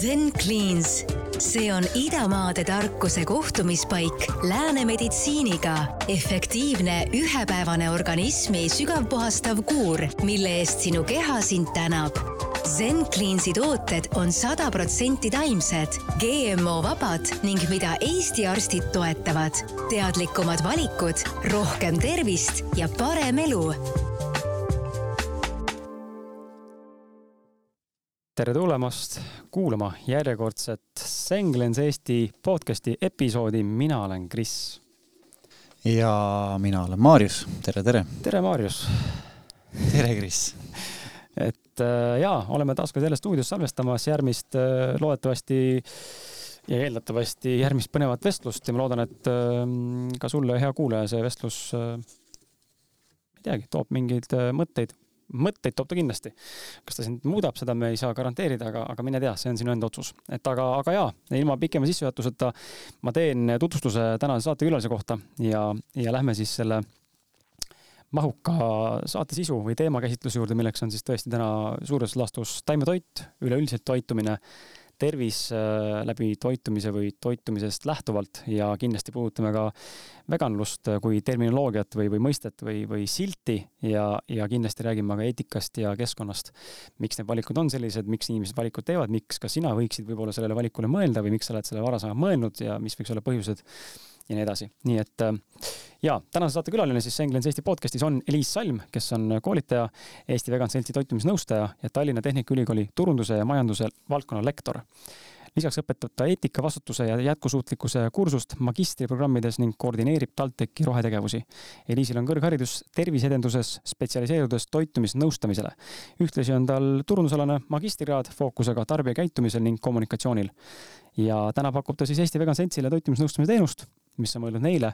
Zen Cleans, see on idamaade tarkuse kohtumispaik lääne meditsiiniga. efektiivne ühepäevane organismi sügavpuhastav kuur, mille eest sinu keha sind tänab. Zen Cleansi tooted on sada protsenti taimsed, GMO vabad ning mida Eesti arstid toetavad. teadlikumad valikud, rohkem tervist ja parem elu tere tulemast kuulama järjekordset Senglens Eesti podcasti episoodi, mina olen Kris. ja mina olen Maarjus, tere, tere. tere, Maarjus. tere, Kris. et äh, jaa, oleme taas kord jälle stuudios salvestamas järgmist äh, loodetavasti ja eeldatavasti järgmist põnevat vestlust ja ma loodan, et äh, ka sulle, hea kuulaja, see vestlus ei teagi, toob mingeid mõtteid mõtteid toob ta kindlasti. kas ta sind muudab, seda me ei saa garanteerida, aga, aga mine tea, see on sinu enda otsus. et aga, aga jaa, ilma pikema sissejuhatuseta ma teen tutvustuse tänase saatekülalise kohta ja, ja lähme siis selle mahuka saate sisu või teemakäsitluse juurde, milleks on siis tõesti täna suures laastus taimetoit, üleüldiselt toitumine tervis äh, läbi toitumise või toitumisest lähtuvalt ja kindlasti puudutame ka veganlust kui terminoloogiat või, või mõistet või, või silti ja, ja kindlasti räägime ka eetikast ja keskkonnast. miks need valikud on sellised, miks inimesed valikud teevad, miks ka sina võiksid võib-olla sellele valikule mõelda või miks sa oled selle varasemalt mõelnud ja mis võiks olla põhjused ja nii edasi. nii et äh, ja tänase saate külaline siis Senglens Eesti podcastis on Eliis Salm, kes on koolitaja, Eesti Vegan Seltsi toitumisnõustaja ja Tallinna Tehnikaülikooli turunduse ja majanduse valdkonna lektor. lisaks õpetab ta eetika, vastutuse ja jätkusuutlikkuse kursust magistriprogrammides ning koordineerib TalTechi rohetegevusi. Eliisil on kõrgharidus terviseedenduses, spetsialiseerudes toitumisnõustamisele. ühtlasi on tal turundusalane magistrikraad fookusega tarbijakäitumisel ning kommunikatsioonil. ja täna pakub ta siis Eesti Vegan Seltsile toitumisnõustamise teenust mis on mõeldud neile,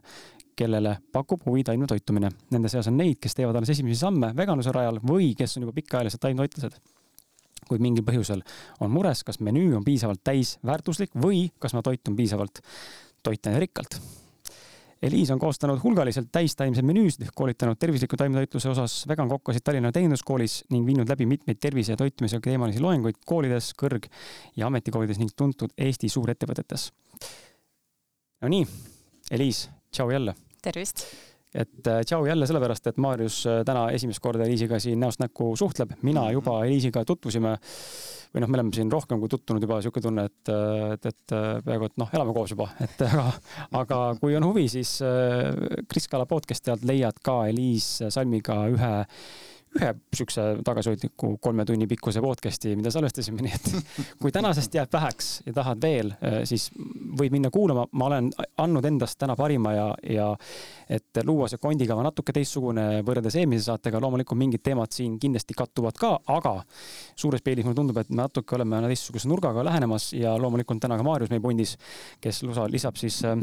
kellele pakub huvi taimne toitumine. Nende seas on neid, kes teevad alles esimesi samme veganluse rajal või kes on juba pikaajalised taimtoitlased. kuid mingil põhjusel on mures, kas menüü on piisavalt täisväärtuslik või kas ma toitun piisavalt toitainerikkalt. Eliis on koostanud hulgaliselt täistaimseid menüüsid, koolitanud tervisliku taimetoitluse osas vegankokkasid Tallinna Teeninduskoolis ning viinud läbi mitmeid tervise ja toitumisega teemalisi loenguid koolides, kõrg- ja ametikoolides ning tuntud Eesti suurettevõtetes. Nonii Eliis, tšau jälle! tervist! et äh, tšau jälle sellepärast, et Maarjus äh, täna esimest korda Eliisiga siin näost näkku suhtleb, mina mhm. juba Eliisiga tutvusime või noh, me oleme siin rohkem kui tutvunud juba, niisugune tunne, et, äh, et, et peaaegu, et noh, elame koos juba, et aga, aga kui on huvi, siis Kris Kala podcast'i alt leiad ka Eliis Salmiga ühe ühe siukse tagasihoidliku kolme tunni pikkuse podcast'i, mida salvestasime, nii et kui tänasest jääb väheks ja tahad veel, eh, siis võid minna kuulama, ma olen andnud endast täna parima ja, ja et luua see kondikava natuke teistsugune võrreldes eelmise saatega, loomulikult mingid teemad siin kindlasti kattuvad ka, aga suures pildis mulle tundub, et me natuke oleme teistsuguse nurgaga lähenemas ja loomulikult täna ka Maarjus meie pundis, kes lisab siis äh,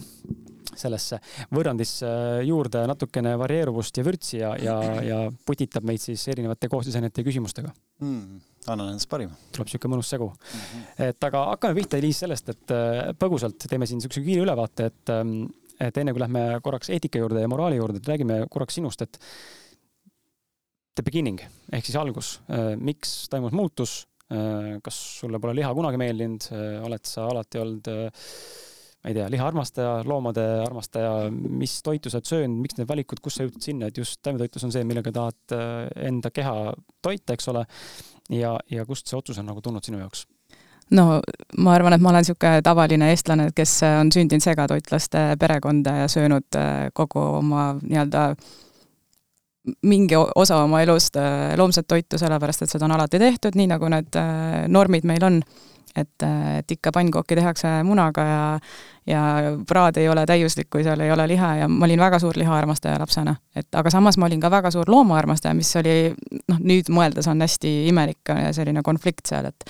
sellesse võrrandisse juurde natukene varieeruvust ja vürtsi ja, ja, ja putitab meid siis erinevate koostisainete küsimustega mm,. annan endast parima. tuleb sihuke mõnus segu mm. -hmm. et aga hakkame pihta, Eliis, sellest, et äh, põgusalt teeme siin siukse kiire ülevaate, et, ähm, et enne kui lähme korraks eetika juurde ja moraali juurde, et räägime korraks sinust, et the beginning ehk siis algus, äh, miks toimus muutus, äh, kas sulle pole liha kunagi meeldinud, oled sa alati olnud ma ei tea, lihaarmastaja, loomade armastaja, mis toitu sa oled söönud, miks need valikud, kus sa jõudsid sinna, et just taimetoitlus on see, millega tahad äh, enda keha toita, eks ole. ja, ja kust see otsus on nagu tulnud sinu jaoks? no ma arvan, et ma olen niisugune tavaline eestlane, kes on sündinud segatoitlaste perekonda ja söönud äh, kogu oma nii-öelda mingi osa oma elust äh, loomset toitu, sellepärast et seda on alati tehtud, nii nagu need normid meil on et, et ikka pannkooki tehakse munaga ja ja praad ei ole täiuslik, kui seal ei ole liha ja ma olin väga suur lihaarmastaja lapsena. et aga samas ma olin ka väga suur loomaarmastaja, mis oli noh, nüüd mõeldes on hästi imelik selline konflikt seal, et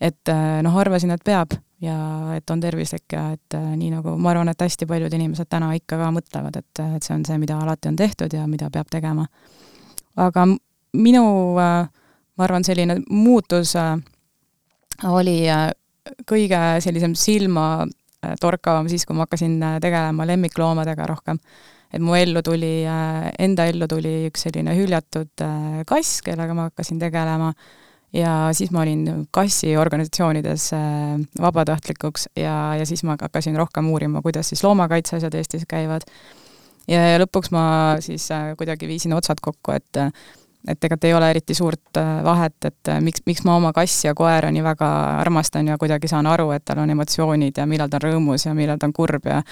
et noh, arvasin, et peab ja et on tervislik ja et nii nagu ma arvan, et hästi paljud inimesed täna ikka ka mõtlevad, et, et see on see, mida alati on tehtud ja mida peab tegema. aga minu, ma arvan, selline muutus oli äh, kõige sellisem silmatorkavam siis, kui ma hakkasin äh, tegelema lemmikloomadega rohkem. et mu ellu tuli, äh, enda ellu tuli üks selline hüljatud kass, kellega ma hakkasin tegelema ja siis ma olin kassiorganisatsioonides vabatahtlikuks ja, ja siis ma hakkasin rohkem uurima, kuidas siis loomakaitse asjad Eestis käivad. ja, ja lõpuks ma siis kuidagi viisin otsad kokku, et et tegelikult ei ole eriti suurt vahet, et miks, miks ma oma kassi ja koera nii väga armastan ja kuidagi saan aru, et tal on emotsioonid ja millal ta on rõõmus ja millal ta on kurb ja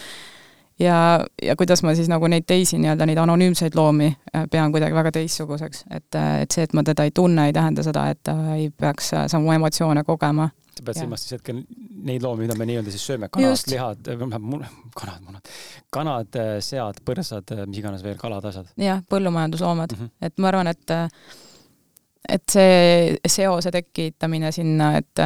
ja, ja kuidas ma siis nagu neid teisi nii-öelda neid anonüümseid loomi äh, pean kuidagi väga teistsuguseks, et, äh, et see, et ma teda ei tunne, ei tähenda seda, et ta ei peaks äh, samu emotsioone kogema. Sa pead silmas siis hetkel neid loomi, mida me nii-öelda siis sööme, kanad, lihad, kanad, munad, kanad, sead, põrsad, mis iganes veel, kalad, asjad. jah, põllumajandusloomad. Mm, -hmm. et ma arvan, et et see seose tekitamine sinna, et,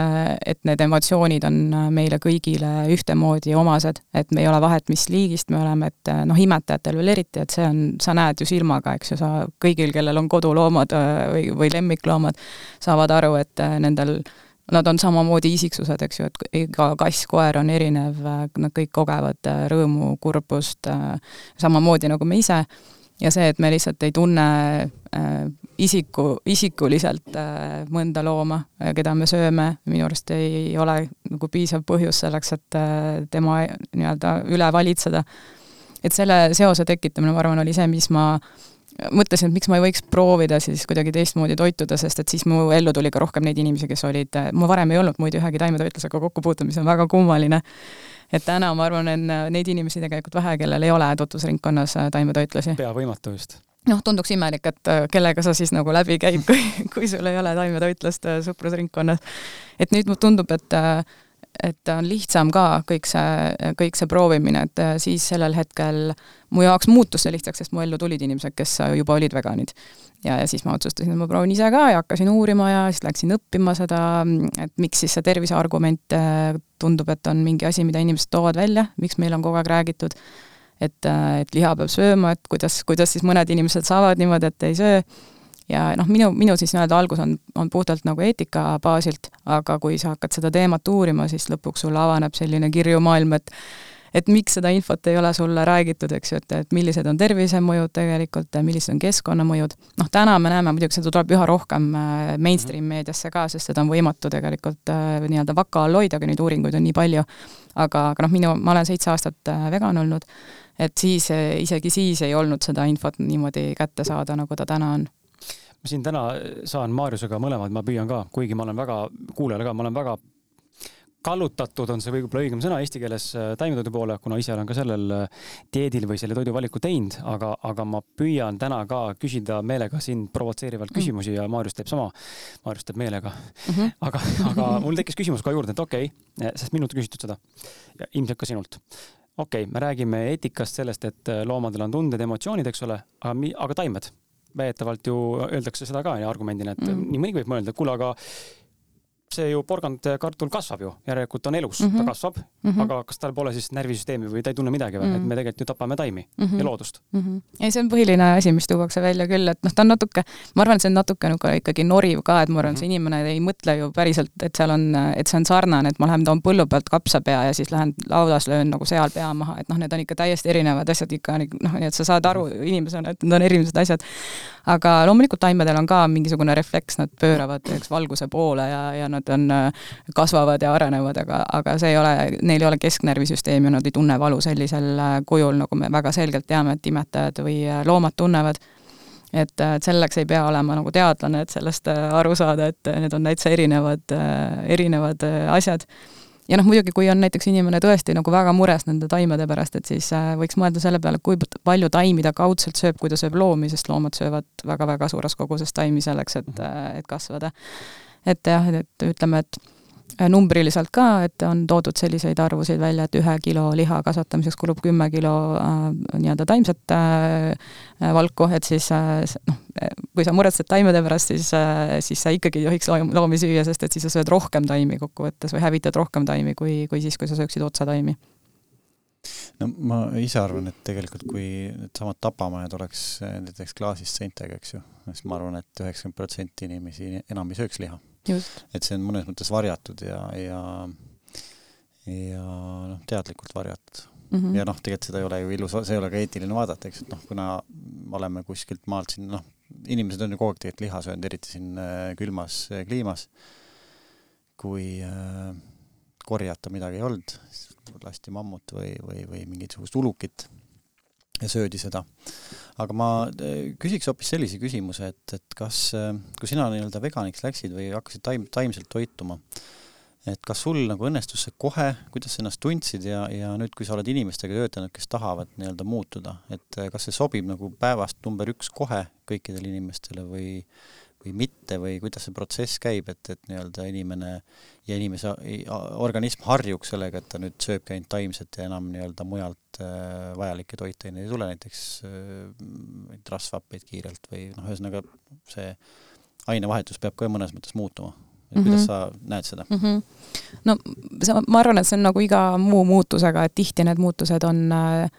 et need emotsioonid on meile kõigile ühtemoodi omased, et me ei ole vahet, mis liigist me oleme, et noh, imetajatel veel eriti, et see on, sa näed ju silmaga, eks ju, sa kõigil, kellel on koduloomad või, või lemmikloomad, saavad aru, et nendel Nad on samamoodi isiksused, eks ju, et iga kass, koer on erinev, nad kõik kogevad rõõmu, kurbust samamoodi nagu me ise ja see, et me lihtsalt ei tunne äh, isiku, isikuliselt äh, mõnda looma, äh, keda me sööme, minu arust ei ole nagu piisav põhjus selleks, et äh, tema nii-öelda üle valitseda. et selle seose tekitamine, ma arvan, oli see, mis ma mõtlesin, et miks ma ei võiks proovida siis kuidagi teistmoodi toituda, sest et siis mu ellu tuli ka rohkem neid inimesi, kes olid, ma varem ei olnud muidu ühegi taimetoitlusega kokku puutunud, mis on väga kummaline et täna ma arvan, on äh, neid inimesi tegelikult vähe, kellel ei ole tutvusringkonnas äh, taimetoitlasi. pea võimatu vist noh, tunduks imelik, et äh, kellega sa siis nagu läbi käid, kui, kui sul ei ole taimetoitlast sõprusringkonnas. et nüüd mulle tundub, et et on lihtsam ka kõik see, kõik see proovimine, et siis sellel hetkel mu jaoks muutus see lihtsaks, sest mu ellu tulid inimesed, kes juba olid veganid ja, ja siis ma otsustasin, et ma proovin ise ka ja hakkasin uurima ja siis läksin õppima seda, et miks siis see terviseargument äh, tundub, et on mingi asi, mida inimesed toovad välja, miks meil on kogu aeg räägitud, et, äh, et liha peab sööma, et kuidas, kuidas siis mõned inimesed saavad niimoodi, et ei söö, ja noh, minu, minu siis nii-öelda algus on, on puhtalt nagu eetika baasilt, aga kui sa hakkad seda teemat uurima, siis lõpuks sulle avaneb selline kirju maailm, et et miks seda infot ei ole sulle räägitud, eks ju, et, et millised on tervisemõjud tegelikult, millised on keskkonnamõjud, noh täna me näeme muidugi, seda tuleb üha rohkem äh, mainstream mhm. meediasse ka, sest seda on võimatu tegelikult äh, nii-öelda vaka all hoida, aga neid uuringuid on nii palju. aga, aga noh, minu, ma olen seitse aastat äh, vegan olnud, et siis, isegi siis ei olnud seda infot niimoodi kätte saada, nagu ta täna on ma siin täna saan Maarjusega mõlemad, ma püüan ka, kuigi ma olen väga, kuulajale ka, ma olen väga kallutatud on see võib-olla õigem sõna eesti keeles äh, taimetoidu poole, kuna ise olen ka sellel äh, dieedil või selle toiduvaliku teinud, aga, aga ma püüan täna ka küsida meelega sind provotseerivalt mm. küsimusi ja Maarjus teeb sama. Maarjus teeb meelega mm. -hmm. aga, aga mul tekkis küsimus ka juurde, et okei okay,, sest minult küsitud seda ja ilmselt ka sinult. okei okay,, me räägime eetikast, sellest, et äh, loomadel on tunded, emotsioonid, eks ole, aga, aga taimed? väidetavalt ju öeldakse seda ka argumendina, et mm. nii mõnigi võib mõelda, kuule, aga see ju porgandkartul kasvab ju, järelikult on elus mm, -hmm. ta mhm. kasvab mm, -hmm. aga kas tal pole siis närvisüsteemi või ta ei tunne midagi või mm, -hmm. et me tegelikult ju tapame taimi mm -hmm. ja loodust mm. -hmm. ei, see on põhiline asi, mis tuuakse välja küll, et noh, ta on natuke, ma arvan, et see on natuke nagu ikkagi noriv ka, et ma arvan mm, -hmm. see inimene ei mõtle ju päriselt, et seal on, et see on sarnane, et ma lähen toon põllu pealt kapsapea ja siis lähen laudas löön nagu seal pea maha, et noh, need on ikka täiesti erinevad asjad ikka noh, nii et sa saad aru inimesena, et need on erinevad asjad. aga loomulikult taimedel on ka mingisugune refleks, nad pööravad eks valguse poole ja, ja nad on, kasvavad ja arenevad, aga, aga see ei ole, neil ei ole kesknärvisüsteemi ja nad ei tunne valu sellisel kujul, nagu me väga selgelt teame, et imetajad või loomad tunnevad. Et, et selleks ei pea olema nagu teadlane, et sellest aru saada, et need on täitsa erinevad, erinevad asjad. ja noh, muidugi, kui on näiteks inimene tõesti nagu väga mures nende taimede pärast, et siis võiks mõelda selle peale, kui palju taimi ta kaudselt sööb, kui ta sööb loomi, sest loomad söövad väga-väga suures koguses taimi selleks, et, et kasvada et jah, et ütleme, et äh, numbriliselt ka, et on toodud selliseid arvusid välja, et ühe kilo liha kasvatamiseks kulub kümme kilo äh, nii-öelda taimset äh, äh valku, et siis äh, noh, kui sa muretsed taimede pärast, siis äh,, siis sa ikkagi ei tohiks loomi süüa, sest et siis sa sööd rohkem taimi kokkuvõttes või hävitad rohkem taimi, kui, kui siis, kui sa sööksid otsataimi no ma ise arvan, et tegelikult kui needsamad tapamajad oleks näiteks klaasist seintega, eks ju, siis ma arvan et, et üheksakümmend protsenti inimesi enam ei sööks liha et see on mõnes mõttes varjatud ja, ja ja noh, teadlikult varjatud mm. -hmm. ja noh, tegelikult seda ei ole ju ilus, see ei ole ka eetiline vaadata, eks, et noh, kuna oleme kuskilt maalt siin noh, inimesed on ju kogu aeg tegelikult liha söönud, eriti siin äh, külmas äh, kliimas. kui äh, korjata midagi ei olnud, lasti mammut või, või, või mingisugust ulukit ja söödi seda. aga ma äh, küsiks hoopis sellise küsimuse, et, et kas, äh, kui sina nii-öelda veganiks läksid või hakkasid taim, taimselt toituma, et kas sul nagu õnnestus see kohe, kuidas sa ennast tundsid ja, ja nüüd, kui sa oled inimestega töötanud, kes tahavad nii-öelda muutuda, et äh, kas see sobib nagu päevast number üks kohe kõikidele inimestele või, või mitte või kuidas see protsess käib, et, et nii-öelda inimene ja inimese organism harjuks sellega, et ta nüüd sööbki ainult taimset ja enam nii-öelda mujalt äh, vajalikke toitaineid ei tule, näiteks äh, rasvhappeid kiirelt või noh, ühesõnaga see ainevahetus peab ka mõnes mõttes muutuma kuidas mm -hmm. sa näed seda mm? -hmm. no see, ma arvan, et see on nagu iga muu muutusega, et tihti need muutused on äh,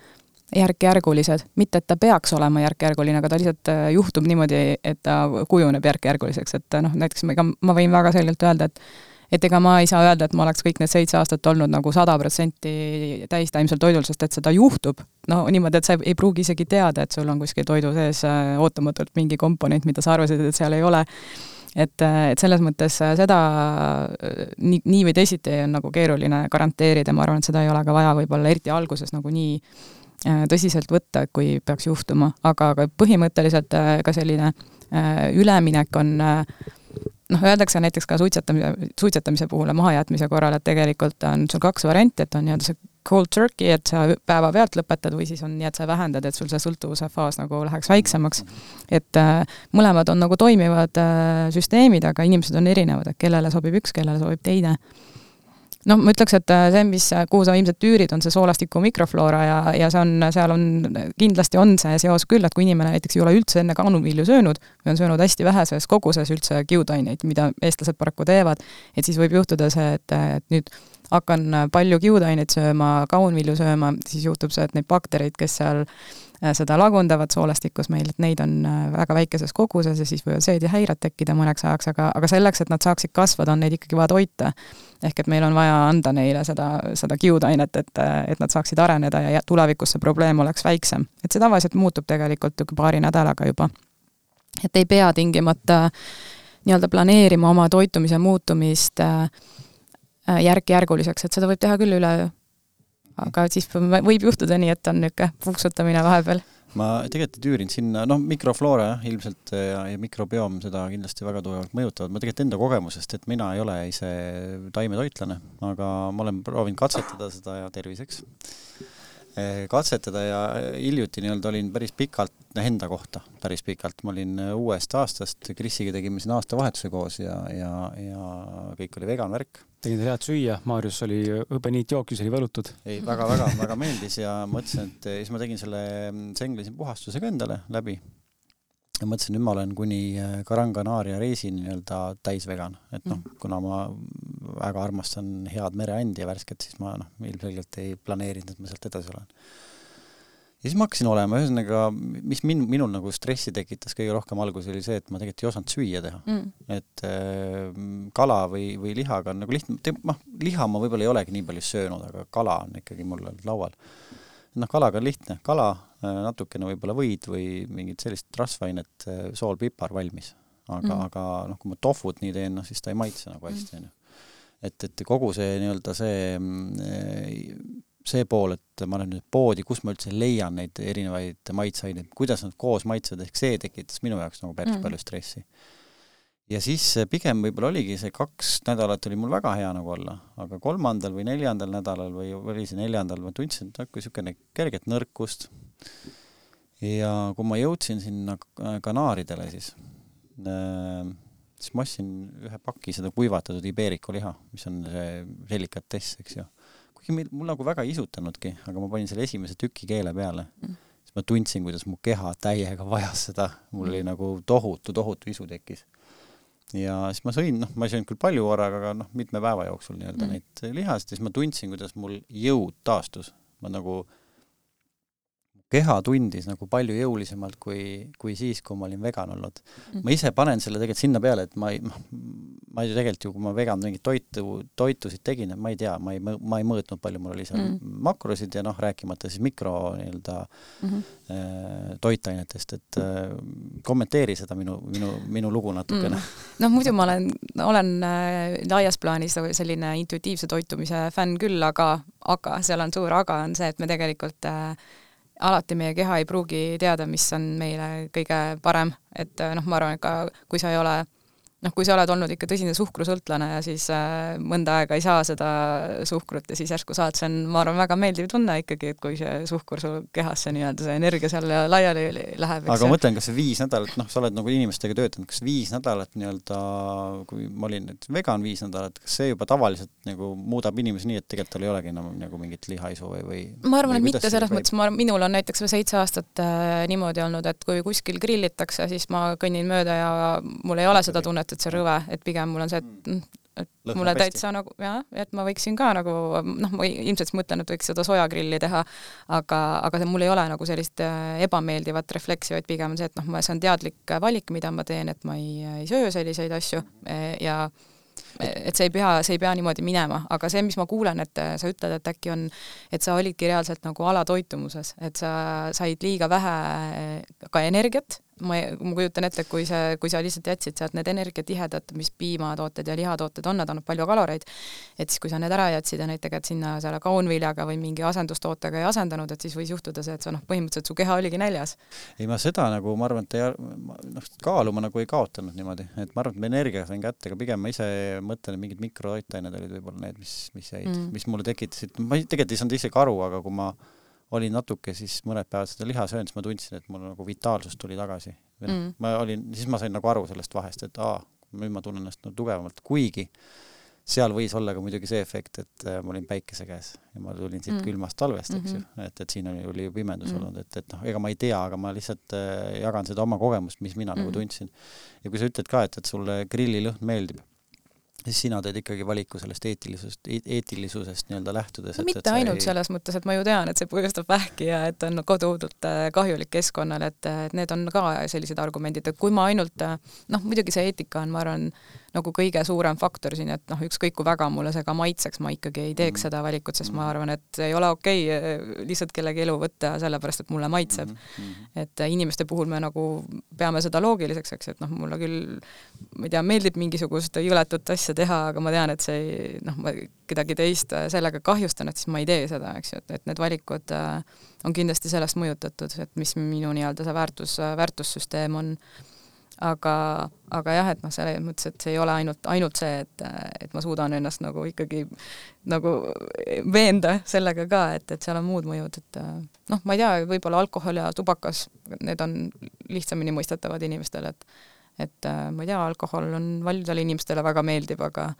järk-järgulised, mitte et ta peaks olema järk-järguline, aga ta lihtsalt äh, juhtub niimoodi, et ta kujuneb järk-järguliseks, et noh, näiteks ega ma võin väga selgelt öelda, et et ega ma ei saa öelda, et ma oleks kõik need seitse aastat olnud nagu sada protsenti täistaimsel toidul, sest et seda juhtub. no niimoodi, et sa ei pruugi isegi teada, et sul on kuskil toidu sees äh, ootamatult mingi komponent, mida sa arvasid, et seal ei ole. Et, et selles mõttes seda nii, nii või teisiti on nagu keeruline garanteerida, ma arvan, et seda ei ole ka vaja võib-olla eriti alguses nagu nii äh, tõsiselt võtta, kui peaks juhtuma, aga, aga põhimõtteliselt äh, ka selline äh, üleminek on noh, öeldakse näiteks ka suitsetamise, suitsetamise puhul ja mahajätmise korral, et tegelikult on sul kaks varianti, et on nii-öelda see cold turkey, et sa päevapealt lõpetad või siis on nii, et sa vähendad, et sul see sõltuvuse faas nagu läheks väiksemaks. et äh, mõlemad on nagu toimivad äh, süsteemid, aga inimesed on erinevad, et kellele sobib üks, kellele sobib teine no ma ütleks, et äh, see, mis, kuhu sa ilmselt tüürid, on see soolastiku mikrofloora ja, ja see on, seal on, kindlasti on see seos küll, et kui inimene näiteks ei ole üldse enne kaanuvilju söönud või on söönud hästi väheses koguses üldse kiudaineid, mida eestlased paraku teevad, et siis võib juhtuda see, et, et nüüd hakkan palju kiudaineid sööma, kaunvilju sööma, siis juhtub see, et neid baktereid, kes seal äh, seda lagundavad soolastikus meil, et neid on äh, väga väikeses koguses ja siis võivad seedihäired tekkida mõneks ajaks, aga, aga selleks, et nad saaksid kasvada, on neid ikkagi vaja toita. ehk et meil on vaja anda neile seda, seda kiudainet, et, et nad saaksid areneda ja tulevikus see probleem oleks väiksem. et see tavaliselt muutub tegelikult paari nädalaga juba. et ei pea tingimata nii-öelda planeerima oma toitumise muutumist äh, Äh, järk-järguliseks, et seda võib teha küll üleöö. Aga siis võib juhtuda nii, et on niisugune puksutamine vahepeal. Ma tegelikult tüürin sinna, noh, mikrofloora jah, ilmselt ja, ja mikrobioom seda kindlasti väga tugevalt mõjutavad, ma tegelikult enda kogemusest, et mina ei ole ise taimetoitlane, aga ma olen proovinud katsetada seda ja terviseks. Eh, katsetada ja hiljuti nii-öelda olin päris pikalt, noh enda kohta päris pikalt, ma olin uuest aastast, Krisiga tegime siin aastavahetuse koos ja, ja, ja kõik oli vegan värk. Tegid head süüa, Maarjus oli hõbeniit jookis oli võlutud. ei väga,, väga-väga, väga meeldis ja mõtlesin, et siis ma tegin selle senglise puhastuse ka endale läbi ja mõtlesin, nüüd ma olen kuni Gran äh, Canaria reisil nii-öelda täisvegan, et noh, mm. kuna ma väga armastan head mereandi ja värsket, siis ma noh, ilmselgelt ei planeerinud, et ma sealt edasi olen. Ja siis ma hakkasin olema, ühesõnaga, mis min-, minul nagu stressi tekitas kõige rohkem alguses, oli see, et ma tegelikult ei osanud süüa teha mm.. et äh, kala või, või lihaga on nagu lihtne, noh, liha ma võib-olla ei olegi nii palju söönud, aga kala on ikkagi mul laual noh, kalaga on lihtne, kala, äh, natukene võib-olla võid või mingit sellist rasvainet, äh, sool, pipar valmis. aga mm., aga noh, kui ma tofut nii teen, noh siis ta ei maitse nagu hästi, onju. et, et kogu see nii-öelda see, mm, see pool, et ma lähen nüüd poodi, kus ma üldse leian neid erinevaid maitseaineid, kuidas nad koos maitsevad, ehk see tekitas minu jaoks nagu päris mm. palju stressi ja siis pigem võib-olla oligi see kaks nädalat oli mul väga hea nagu olla, aga kolmandal või neljandal nädalal või oli see neljandal, ma tundsin natuke niisugune kerget nõrkust. ja kui ma jõudsin sinna Kanaaridele, siis äh, siis ma ostsin ühe paki seda kuivatatud Iberico liha, mis on see delikatess, eks ju. Kuigi meil, mul nagu väga ei isutanudki, aga ma panin selle esimese tüki keele peale mm. siis ma tundsin, kuidas mu keha täiega vajas seda, mul oli nagu tohutu, tohutu isu tekkis ja siis ma sõin, noh, ma ei söönud küll palju korraga, aga noh, mitme päeva jooksul nii-öelda mm. neid lihasid ja siis ma tundsin, kuidas mul jõud taastus. ma nagu, keha tundis nagu palju jõulisemalt kui, kui siis, kui ma olin vegan olnud. Mm. ma ise panen selle tegelikult sinna peale, et ma ei, ma ei tegelikult ju, kui ma vegan mingit toitu, toitusid tegin, et ma ei tea, ma ei, ma ei mõõtnud, palju mul oli seal mm. makrosid ja noh, rääkimata siis mikro nii-öelda mm -hmm. toitainetest, et äh, kommenteeri seda minu, minu, minu lugu natukene mm.. noh, muidu ma olen, olen äh, laias plaanis selline intuitiivse toitumise fänn küll, aga, aga seal on suur aga, on see, et me tegelikult äh, alati meie keha ei pruugi teada, mis on meile kõige parem, et noh, ma arvan, et ka kui sa ei ole noh, kui sa oled olnud ikka tõsine suhkrusõltlane ja siis äh, mõnda aega ei saa seda suhkrut ja siis järsku saad, see on, ma arvan, väga meeldiv tunne ikkagi, et kui see suhkur sul kehasse nii-öelda, see energia seal laiali läheb. aga ma mõtlen, kas see viis nädalat, noh, sa oled nagu inimestega töötanud, kas viis nädalat nii-öelda, kui ma olin nüüd vegan viis nädalat, kas see juba tavaliselt nagu muudab inimesi nii, et tegelikult tal ei olegi enam nagu mingit lihaisu või, või ma arvan, et mitte selles mõttes, ma, minul on näiteks seitse aastat äh, niimoodi olnud, et kui kuskil grillitakse, siis ma kõnnin mööda ja mul ei ole seda tunnet, et see rõve, et pigem mul on see, et mm, et mulle täitsa nagu jah, et ma võiksin ka nagu noh, ma ilmselt mõtlen, et võiks seda sojakrilli teha, aga, aga mul ei ole nagu sellist äh, ebameeldivat refleksi, vaid pigem on see, et noh, see on teadlik valik, mida ma teen, et ma ei, ei söö selliseid asju e, ja et see ei pea, see ei pea niimoodi minema, aga see, mis ma kuulen, et sa ütled, et äkki on, et sa olidki reaalselt nagu alatoitumuses, et sa said liiga vähe ka energiat ma, ma kujutan ette, kui see, kui sa lihtsalt jätsid sealt need energiatihedad, mis piimatooted ja lihatooted on, nad annavad palju kaloreid, et siis, kui sa need ära jätsid ja neid tegelikult sinna selle kaunviljaga või mingi asendustootega ei asendanud, et siis võis juhtuda see, et sa noh, põhimõtteliselt su keha oligi näljas. ei, ma seda nagu, ma arvan, et ei, noh, kaalu ma nagu ei kaotanud niimoodi, et ma arvan, et ma energia sain kätte, aga pigem ma ise mõtlen, et mingid mikrotoitained olid võib-olla need, mis, mis jäid mm., mis mulle tekitasid, ma tegelikult ei saanud isegi aru, aga kui ma olin natuke siis mõned päevad seda liha söönud, siis ma tundsin, et mul nagu vitaalsus tuli tagasi. noh mm., ma olin, siis ma sain nagu aru sellest vahest, et aa, nüüd ma tunnen ennast nagu tugevamalt, kuigi seal võis olla ka muidugi see efekt, et äh, ma olin päikese käes ja ma tulin siit mm. külmast talvest, eks mm -hmm. ju, mhm. et, et siin oli, oli ju pimedus mm. olnud, et, et noh, ega ma ei tea, aga ma lihtsalt äh, jagan seda oma kogemust, mis mina mm. nagu tundsin. ja kui sa ütled ka, et, et sulle grillilõhn meeldib siis sina teed ikkagi valiku sellest eetilisusest, eetilisusest nii-öelda lähtudes. no mitte ainult ei... selles mõttes, et ma ju tean, et see põhjustab vähki ja et on kodutult äh, kahjulik keskkonnale, et, et need on ka sellised argumendid, et kui ma ainult äh, noh, muidugi see eetika on, ma arvan, nagu kõige suurem faktor siin, et noh, ükskõik kui väga mulle see ka maitseks, ma ikkagi ei teeks mm. seda valikut, sest ma mm. arvan, et ei ole okei okay eh, lihtsalt kellegi elu võtta sellepärast, et mulle maitseb mm. -hmm. et eh, inimeste puhul me nagu peame seda loogiliseks, eks, et noh, mulle küll, ma ei tea, meeldib mingisugust jõletut asja teha, aga ma tean, et see ei noh, ma kedagi teist eh, sellega kahjustan, et siis ma ei tee seda, eks ju, et, et need valikud on kindlasti sellest mõjutatud, et mis minu nii-öelda see väärtus, väärtussüsteem on aga, aga jah, et noh, selles mõttes, et see ei ole ainult, ainult see, et, et ma suudan ennast nagu ikkagi nagu veenda sellega ka, et, et seal on muud mõjud, et noh, ma ei tea, võib-olla alkohol ja tubakas, need on lihtsamini mõistetavad inimestele, et et ma ei tea, alkohol on paljudele inimestele väga meeldib, aga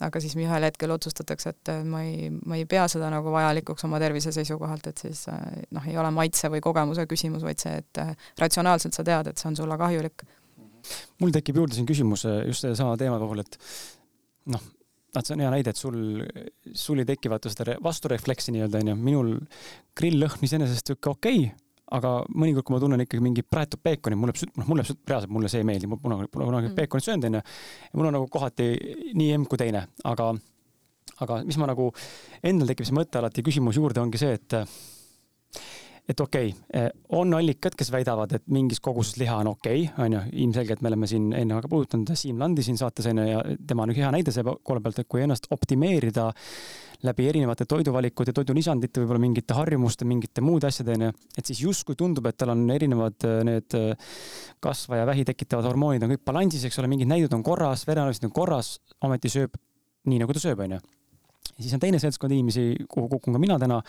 aga siis ühel hetkel otsustatakse, et ma ei, ma ei pea seda nagu vajalikuks oma tervise seisukohalt, et siis noh, ei ole maitse või kogemuse küsimus, vaid see, et ratsionaalselt sa tead, et see on sulle kahjulik mul tekib juurde siin küsimus äh, just sellesama teema puhul, et noh, vaat see on hea näide, et sul, sul ei teki vaata seda vasturefleksi nii-öelda onju, minul grilllõhn iseenesest sihuke okei okay, aga mõnikord, kui ma tunnen ikkagi mingi praetud peekoni, mulle, noh, mulle reaalselt mulle see ei meeldi, mul pole kunagi mm. peekonit söönud onju. ja mul on nagu kohati nii emb kui teine, aga, aga mis ma nagu, endal tekib see mõte alati, küsimus juurde ongi see, et et okei okay,, eh, on allikad, kes väidavad, et mingis koguses liha on okei okay,, onju, ilmselgelt me oleme siin enne ka puudutanud Siim Landi siin saates onju ja tema on hea näide selle koha pealt, et kui ennast optimeerida läbi erinevate toiduvalikute, toidulisandite, võib-olla mingite harjumuste, mingite muude asjade onju, et siis justkui tundub, et tal on erinevad eh, need eh, kasva ja vähi tekitavad hormoonid on kõik balansis, eks ole, mingid näidud on korras, vereanalüüsid on korras, ometi sööb nii, nagu ta sööb, onju ja siis on teine seltskond inimesi, kuhu kukun ka mina täna.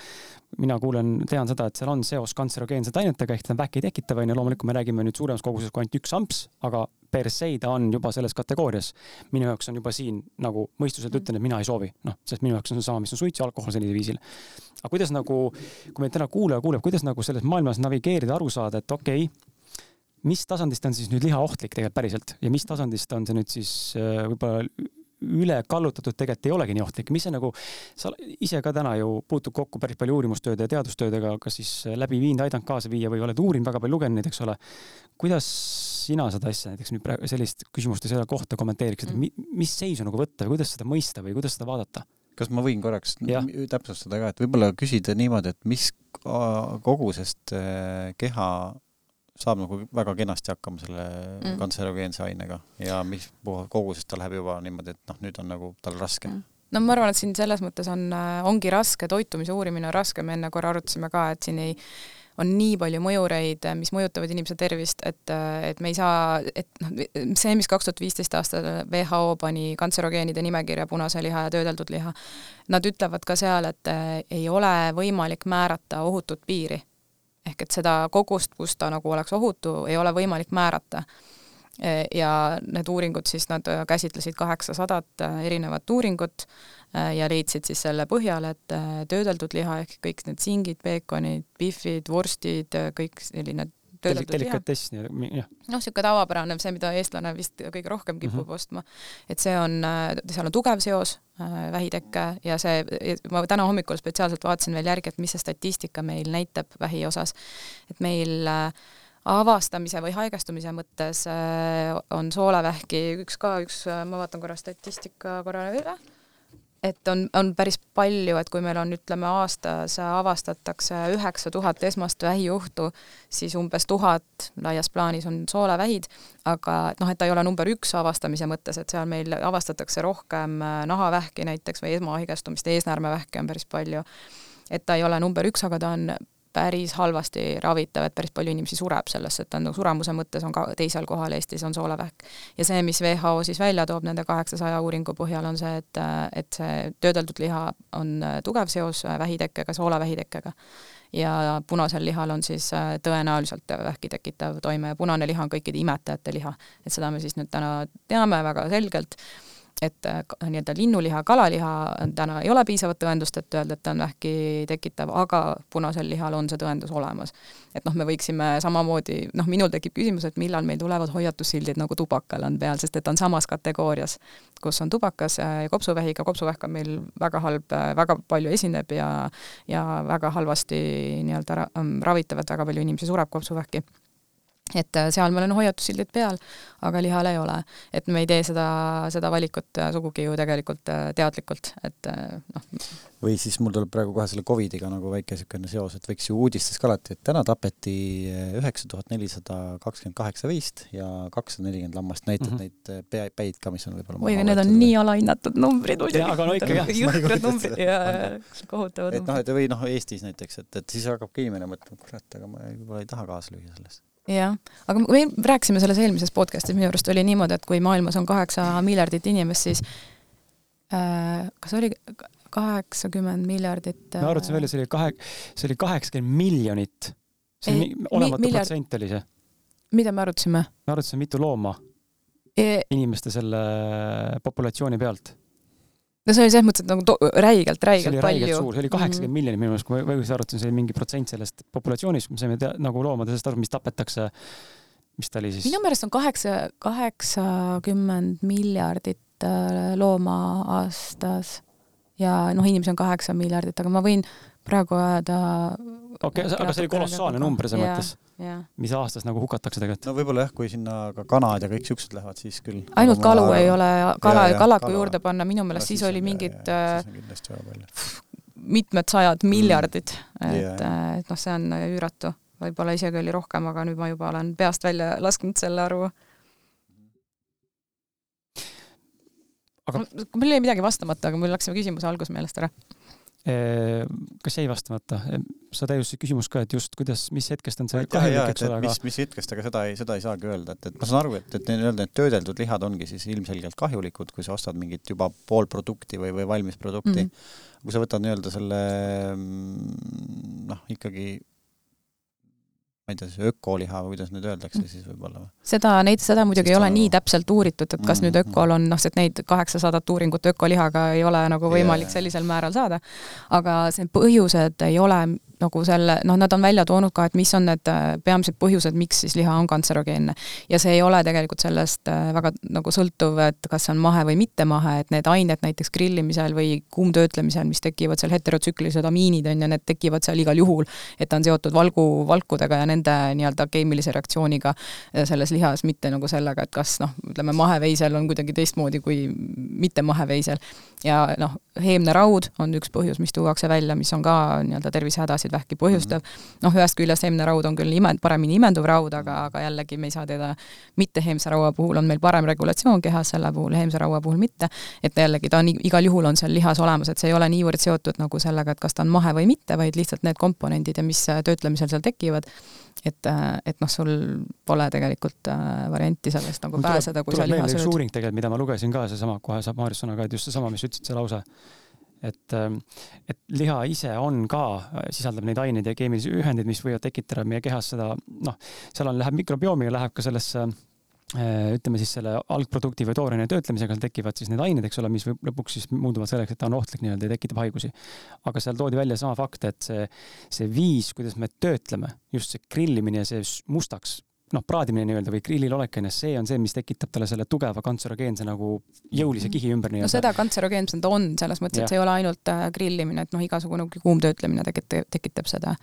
mina kuulen, tean seda, et seal on seos kantserogeensete ainetega ehk ta vähki ei tekita, onju, loomulikult me räägime nüüd suuremas koguses kui ainult üks amps, aga per se ta on juba selles kategoorias. minu jaoks on juba siin nagu mõistuselt ütlen, et mina ei soovi, noh, sest minu jaoks on seesama, mis on suits ja alkohol sellisel viisil. aga kuidas nagu, kui meid täna kuulaja kuuleb, kuidas nagu selles maailmas navigeerida, aru saada, et okei okay,, mis tasandist on siis nüüd liha ohtlik tegelikult päriselt ja mis tasandist on see nüüd siis äh, võib-olla üle kallutatud tegelikult ei olegi nii ohtlik, mis see nagu, sa ise ka täna ju puutud kokku päris palju uurimustööde ja teadustöödega, kas siis läbi viinud, aidanud kaasa viia või oled uurinud väga palju, lugenud neid, eks ole. kuidas sina seda asja näiteks nüüd praegu sellist küsimust ja seda kohta kommenteeriksid, et mis seisu nagu võtta või kuidas seda mõista või kuidas seda vaadata? kas ma võin korraks ja. täpsustada ka, et võib-olla küsida niimoodi, et mis kogusest äh, keha saab nagu väga kenasti hakkama selle mm. kantserogeense ainega. Ja mis kogusest ta läheb juba niimoodi, et noh, nüüd on nagu tal raske. Mm. No ma arvan, et siin selles mõttes on, äh, ongi raske, toitumise uurimine on raske, me enne korra arutasime ka, et siin ei, on nii palju mõjureid, mis mõjutavad inimese tervist, et, et me ei saa, et noh, see, mis kaks tuhat viisteist aastal WHO pani kantserogeenide nimekirja punase liha ja töödeldud liha, nad ütlevad ka seal, et ei ole võimalik määrata ohutut piiri ehk et seda kogust, kus ta nagu oleks ohutu, ei ole võimalik määrata. ja need uuringud siis, nad käsitlesid kaheksasadat erinevat uuringut ja leidsid siis selle põhjal, et töödeldud liha ehk kõik need singid, peekonid, bifid, vorstid, kõik selline delikatess, jah. noh, niisugune tavapärane, see, mida eestlane vist kõige rohkem kipub mm -hmm. ostma. et see on, seal on tugev seos äh, vähitekke ja see, ma täna hommikul spetsiaalselt vaatasin veel järgi, et mis see statistika meil näitab vähi osas. et meil äh, avastamise või haigestumise mõttes äh, on soolevähki üks ka, üks, ma vaatan korra statistika korra üle et on, on päris palju, et kui meil on, ütleme, aastas avastatakse üheksa tuhat esmast vähijuhtu, siis umbes tuhat laias plaanis on soolevähid, aga noh, et ta ei ole number üks avastamise mõttes, et seal meil avastatakse rohkem äh, nahavähki näiteks või esmahaigestumist, eesnäärmevähki on päris palju. et ta ei ole number üks, aga ta on päris halvasti ravitav, et päris palju inimesi sureb sellesse, et ta on nagu suremuse mõttes on ka teisel kohal Eestis on soolevähk. ja see, mis WHO siis välja toob nende kaheksasaja uuringu põhjal, on see, et, et see töödeldud liha on tugev seos vähitekkega, soolevähitekkega. ja punasel lihal on siis tõenäoliselt vähki tekitav toime ja punane liha on kõikide imetajate liha. et seda me siis nüüd täna teame väga selgelt et äh, nii-öelda linnuliha, kalaliha täna, ei ole piisavat tõendust, et öelda, et ta on vähki tekitav, aga punasel lihal on see tõendus olemas. et noh, me võiksime samamoodi, noh, minul tekib küsimus, et millal meil tulevad hoiatussildid nagu tubakal on peal, sest et ta on samas kategoorias, kus on tubakas ja kopsuvähiga, kopsuvähk on meil väga halb, väga palju esineb ja ja väga halvasti nii-öelda ravitav, et väga palju inimesi sureb kopsuvähki et äh, seal meil on hoiatussildid peal, aga lihal ei ole. et me ei tee seda, seda valikut äh, sugugi ju tegelikult äh, teadlikult, et noh. või siis mul tuleb praegu kohe selle Covidiga nagu väike niisugune seos, et võiks ju uudistes ka alati, et täna tapeti üheksa tuhat nelisada kakskümmend kaheksa veist ja kakssada nelikümmend lammast, näitad mm -hmm. neid pea, päid ka, mis on võib-olla oi, aga need on nii alahinnatud numbrid muidugi. aga no ikka jah. jõhkrad numbrid ja kohutavad numbrid. et noh, et või noh, Eestis näiteks, et, et siis hakkabki inimene mõtlema, kurat, aga ma võib-olla ei taha kaasa lüüa selles jah, aga me rääkisime selles eelmises podcastis, minu arust oli niimoodi, et kui maailmas on kaheksa miljardit inimest, siis äh, kas oli kaheksakümmend miljardit äh, me arutasime välja, see oli kahe, see oli kaheksakümmend miljonit. see oli olematu miljard... protsent oli see. mida me arutasime? me arutasime mitu looma e... inimeste selle populatsiooni pealt no see oli selles mõttes, et nagu räigelt, räigelt palju. see oli kaheksakümmend mm -hmm. miljonit minu meelest, kui ma õigesti arvutasin, see oli mingi protsent sellest populatsioonist, me saime tea, nagu loomadest aru, mis tapetakse. mis ta oli siis? minu meelest on kaheksa, kaheksakümmend miljardit äh, looma aastas ja noh, inimesi on kaheksa miljardit, aga ma võin praegu ajada. okei okay,, aga see oli kolossaalne number selles mõttes mis aastas nagu hukatakse tegelikult. no võib-olla jah, kui sinna ka kanad ja kõik siuksed lähevad, siis küll. ainult kalu ei ole, kala ja kalaku kala. juurde panna, minu meelest siis, siis oli mingid äh, mitmed sajad mm. miljardid, et, et noh, see on üüratu. võib-olla isegi oli rohkem, aga nüüd ma juba olen peast välja lasknud selle arvu. aga mul jäi midagi vastamata, aga mul läks see küsimuse algus meelest ära kas jäi vastamata? sa täiustasid küsimust ka, et just kuidas, mis hetkest on see kahjulik, eks ole, aga mis, mis hetkest, aga seda ei, seda ei saagi öelda, et, et ma saan aru, et, et nii-öelda need töödeldud lihad ongi siis ilmselgelt kahjulikud, kui sa ostad mingit juba poolprodukti või, või valmis produkti mm. -hmm. kui sa võtad nii-öelda selle mm, noh, ikkagi ma ei tea, see ökoliha või kuidas nüüd öeldakse siis võib-olla või? seda, neid, seda muidugi ei ole nii täpselt uuritud, et kas mm -hmm. nüüd ökol on noh, et neid kaheksasadat uuringut ökolihaga ei ole nagu võimalik yeah. sellisel määral saada, aga see põhjused ei ole nagu selle, noh, nad on välja toonud ka, et mis on need äh, peamised põhjused, miks siis liha on kantserogeenne. ja see ei ole tegelikult sellest äh, väga nagu sõltuv, et kas see on mahe või mitte mahe, et need ained näiteks grillimisel või kuumtöötlemisel, mis tekivad seal heterotsüklilised amiinid, on ju, need tekivad seal igal juhul, et ta on seotud valgu, valkudega ja nende nii-öelda keemilise reaktsiooniga selles lihas, mitte nagu sellega, et kas noh, ütleme maheveisel on kuidagi teistmoodi kui mitte maheveisel. Ja noh, heemne raud on üks põhjus, mis tuuakse välja, mis on ka nii-öelda tervisehädasid vähki põhjustav. Mm -hmm.. noh, ühest küljest heemne raud on küll ime, paremini imenduv raud, aga, aga jällegi me ei saa teda, mitte heemse raua puhul on meil parem regulatsioon kehas, selle puhul heemse raua puhul mitte. et jällegi ta on igal juhul on seal lihas olemas, et see ei ole niivõrd seotud nagu sellega, et kas ta on mahe või mitte, vaid lihtsalt need komponendid ja mis töötlemisel seal tekivad et, et noh, sul pole tegelikult äh, varianti sellest nagu tuleb, pääseda, kui sa liha sööd. uuring tegelikult, mida ma lugesin ka, seesama, kohe saab Maarjus sõna ka, et just seesama, mis ütlesid, see lause, et, ähm, et liha ise on ka, sisaldab neid aineid ja keemilisi ühendeid, mis võivad tekitada meie kehas seda, noh, seal on, läheb mikrobiomiga, läheb ka sellesse Äh, ütleme siis selle algprodukti või tooraine töötlemisega tekivad siis need ained, eks ole, mis lõpuks siis muutuvad selleks, et ta on ohtlik nii-öelda ja tekitab haigusi. aga seal toodi välja sama fakt, et see, see viis, kuidas me töötleme, just see grillimine ja see mustaks noh, praadimine nii-öelda või grillil olek on ju, see on see, mis tekitab talle selle tugeva kantserogeense nagu jõulise mhm. kihi ümber nii-öelda. no seda kantserogeenset ta on, selles mõttes, et see ei ole ainult äh, grillimine, et noh, igasugune kuumtöötlemine tekitab, tekitab seda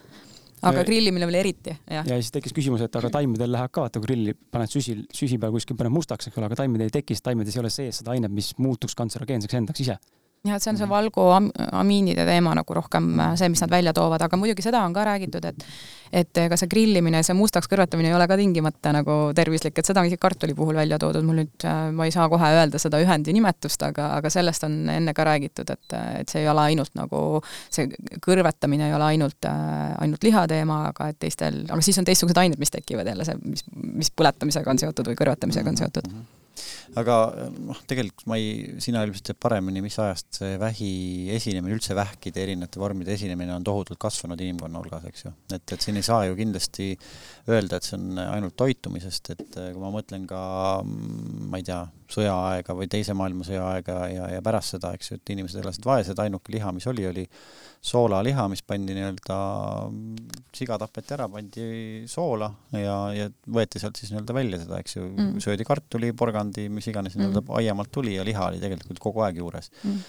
aga grillimine veel eriti, jah. ja siis tekkis küsimus, et aga taimedel läheb ka, vaata grilli paned süsil, süsi peal kuskil paned mustaks, eks ole, aga taimedel ei teki, sest taimedes ei ole sees seda ainet, mis muutuks kantserogeenseks endaks ise jah, et see on see valgu amiinide teema nagu rohkem äh, see, mis nad välja toovad, aga muidugi seda on ka räägitud, et et ega see grillimine, see mustaks kõrvetamine ei ole ka tingimata nagu tervislik, et seda on isegi kartuli puhul välja toodud, mul nüüd, äh, ma ei saa kohe öelda seda ühendi nimetust, aga, aga sellest on enne ka räägitud, et, et see ei ole ainult nagu, see kõrvetamine ei ole ainult, äh, ainult liha teema, aga et teistel, aga siis on teistsugused ained, mis tekivad jälle, see, mis, mis põletamisega on seotud või kõrvetamisega on seotud. mm. -hmm aga noh, tegelikult ma ei, sina ilmselt tead paremini, mis ajast see vähi esinemine, üldse vähkide erinevate vormide esinemine on tohutult kasvanud inimkonna hulgas, eks ju. et, et siin ei saa ju kindlasti öelda, et see on ainult toitumisest, et kui ma mõtlen ka ma ei tea, sõjaaega või Teise maailmasõja aega ja, ja pärast seda, eks ju, et inimesed elasid vaesed, ainuke liha, mis oli, oli soolaliha, mis pandi nii-öelda, siga tapeti ära, pandi soola ja, ja võeti sealt siis nii-öelda välja seda, eks ju mm., söödi kartuli, porgandi, mis iganes mm. nii-öelda aiamaalt tuli ja liha oli tegelikult kogu aeg juures mm.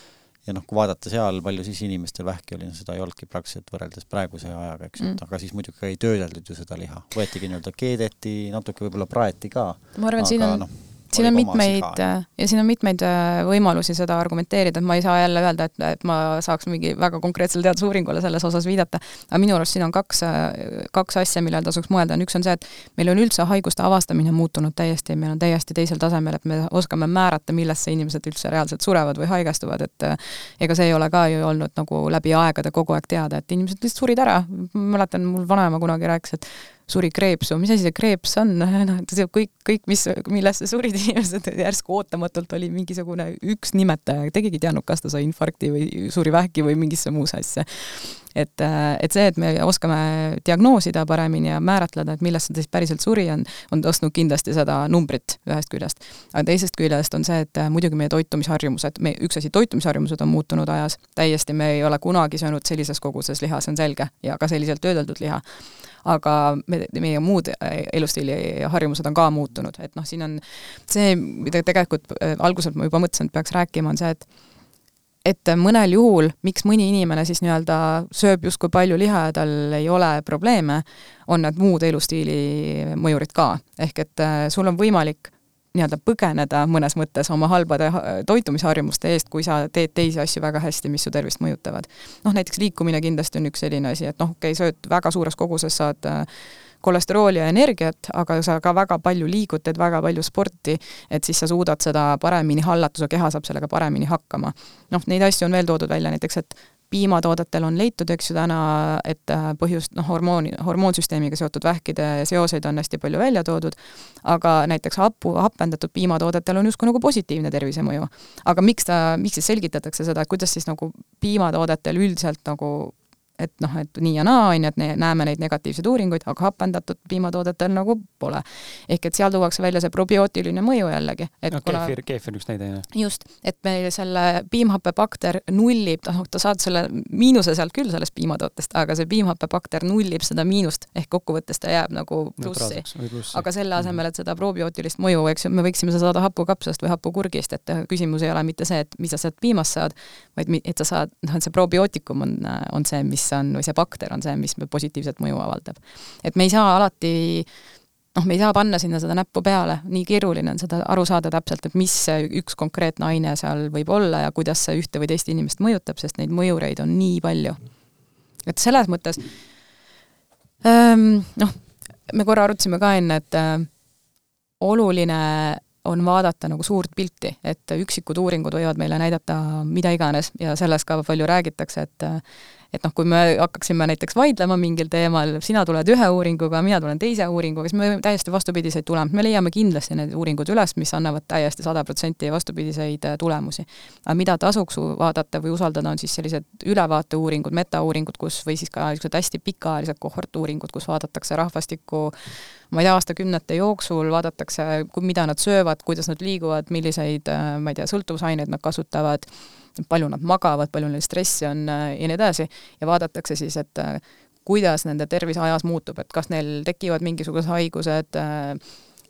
ja noh, kui vaadata seal, palju siis inimestel vähki oli, no seda ei olnudki praktiliselt võrreldes praeguse ajaga, eks ju mm., aga siis muidugi ei töödeldud ju seda liha, võetigi nii-öelda keedeti, natuke võib-olla praeti ka. ma arvan, siin on no, siin on mitmeid äh, ja siin on mitmeid äh, võimalusi seda argumenteerida, et ma ei saa jälle öelda, et, et ma saaks mingi väga konkreetsele teadusuuringule selles osas viidata, aga minu arust siin on kaks, äh, kaks asja, millele tasuks mõelda, on üks on see, et meil on üldse haiguste avastamine muutunud täiesti, meil on täiesti teisel tasemel, et me oskame määrata, millesse inimesed üldse reaalselt surevad või haigestuvad, et ega see ei ole ka ju olnud nagu läbi aegade kogu aeg teada, et inimesed lihtsalt surid ära, mäletan, mul vanaema kunagi rääkis, et suri kreepsu, mis asi see kreeps on, noh, et see kõik, kõik, mis, millesse surid inimesed, järsku ootamatult oli mingisugune üks nimetaja, tegigi teadnud, kas ta sai infarkti või suri vähki või mingisse muusse asja. Et, et see, et me oskame diagnoosida paremini ja määratleda, et millest ta siis päriselt suri, on, on tõstnud kindlasti seda numbrit ühest küljest. aga teisest küljest on see, et muidugi meie toitumisharjumused, me, üks asi, toitumisharjumused on muutunud ajas, täiesti, me ei ole kunagi söönud sellises koguses liha, see on selge, ja ka selliselt töödeldud liha. Aga me, meie muud äh, elustiili harjumused on ka muutunud, et noh, siin on see, mida tegelikult äh, alguses ma juba mõtlesin, et peaks rääkima, on see, et et mõnel juhul, miks mõni inimene siis nii-öelda sööb justkui palju liha ja tal ei ole probleeme, on need muud elustiili mõjurid ka. ehk et äh, sul on võimalik nii-öelda põgeneda mõnes mõttes oma halbade toitumisharjumuste eest, kui sa teed teisi asju väga hästi, mis su tervist mõjutavad. noh, näiteks liikumine kindlasti on üks selline asi, et noh, okei okay,, sööd väga suures koguses, saad äh, kolesterooli ja energiat, aga sa ka väga palju liigud, teed väga palju sporti, et siis sa suudad seda paremini hallata, su keha saab sellega paremini hakkama. noh, neid asju on veel toodud välja, näiteks et piimatoodetel on leitud, eks ju, täna, et äh, põhjust, noh, hormooni, hormoonsüsteemiga seotud vähkide seoseid on hästi palju välja toodud, aga näiteks hapu, hapendatud piimatoodetel on justkui nagu positiivne tervisemõju. aga miks ta, miks siis selgitatakse seda, kuidas siis nagu piimatoodetel üldiselt nagu et noh, et nii ja naa, on ju, et näeme neid negatiivseid uuringuid, aga hapendatud piimatoodetel nagu pole. ehk et seal tuuakse välja see probiootiline mõju jällegi. no kuna... keefir, keefir üks näide, jah. just, et meil selle piimhappebakter nullib, noh, ta saad selle miinuse sealt küll sellest piimatootest, aga see piimhappebakter nullib seda miinust, ehk kokkuvõttes ta jääb nagu plussi. aga selle mhm. asemel, et seda probiootilist mõju, eks ju, me võiksime seda saada hapukapsast või hapukurgist, et küsimus ei ole mitte see, et mis sa sealt piimast saad, vaid et sa saad, noh, et see probiootikum on, on see, mis on, või see bakter on see, mis positiivset mõju avaldab. et me ei saa alati noh, me ei saa panna sinna seda näppu peale, nii keeruline on seda aru saada täpselt, et mis see üks konkreetne aine seal võib olla ja kuidas see ühte või teist inimest mõjutab, sest neid mõjureid on nii palju. et selles mõttes ähm, noh, me korra arutasime ka enne, et äh, oluline on vaadata nagu suurt pilti, et üksikud uuringud võivad meile näidata mida iganes ja sellest ka palju räägitakse, et et noh, kui me hakkaksime näiteks vaidlema mingil teemal, sina tuled ühe uuringuga, mina tulen teise uuringuga, siis me täiesti vastupidiseid tulemusi, me leiame kindlasti need uuringud üles, mis annavad täiesti sada protsenti vastupidiseid äh, tulemusi. aga mida tasuks vaadata või usaldada, on siis sellised ülevaateuuringud, metauuringud, kus, või siis ka niisugused hästi pikaajalised kohortuuringud, kus vaadatakse rahvastikku ma ei tea, aastakümnete jooksul vaadatakse, mida nad söövad, kuidas nad liiguvad, milliseid, äh, ma ei tea, sõltuvusaineid nad kasutavad palju nad magavad, palju neil stressi on äh, ja nii edasi, ja vaadatakse siis, et äh, kuidas nende tervis ajas muutub, et kas neil tekivad mingisugused haigused äh,,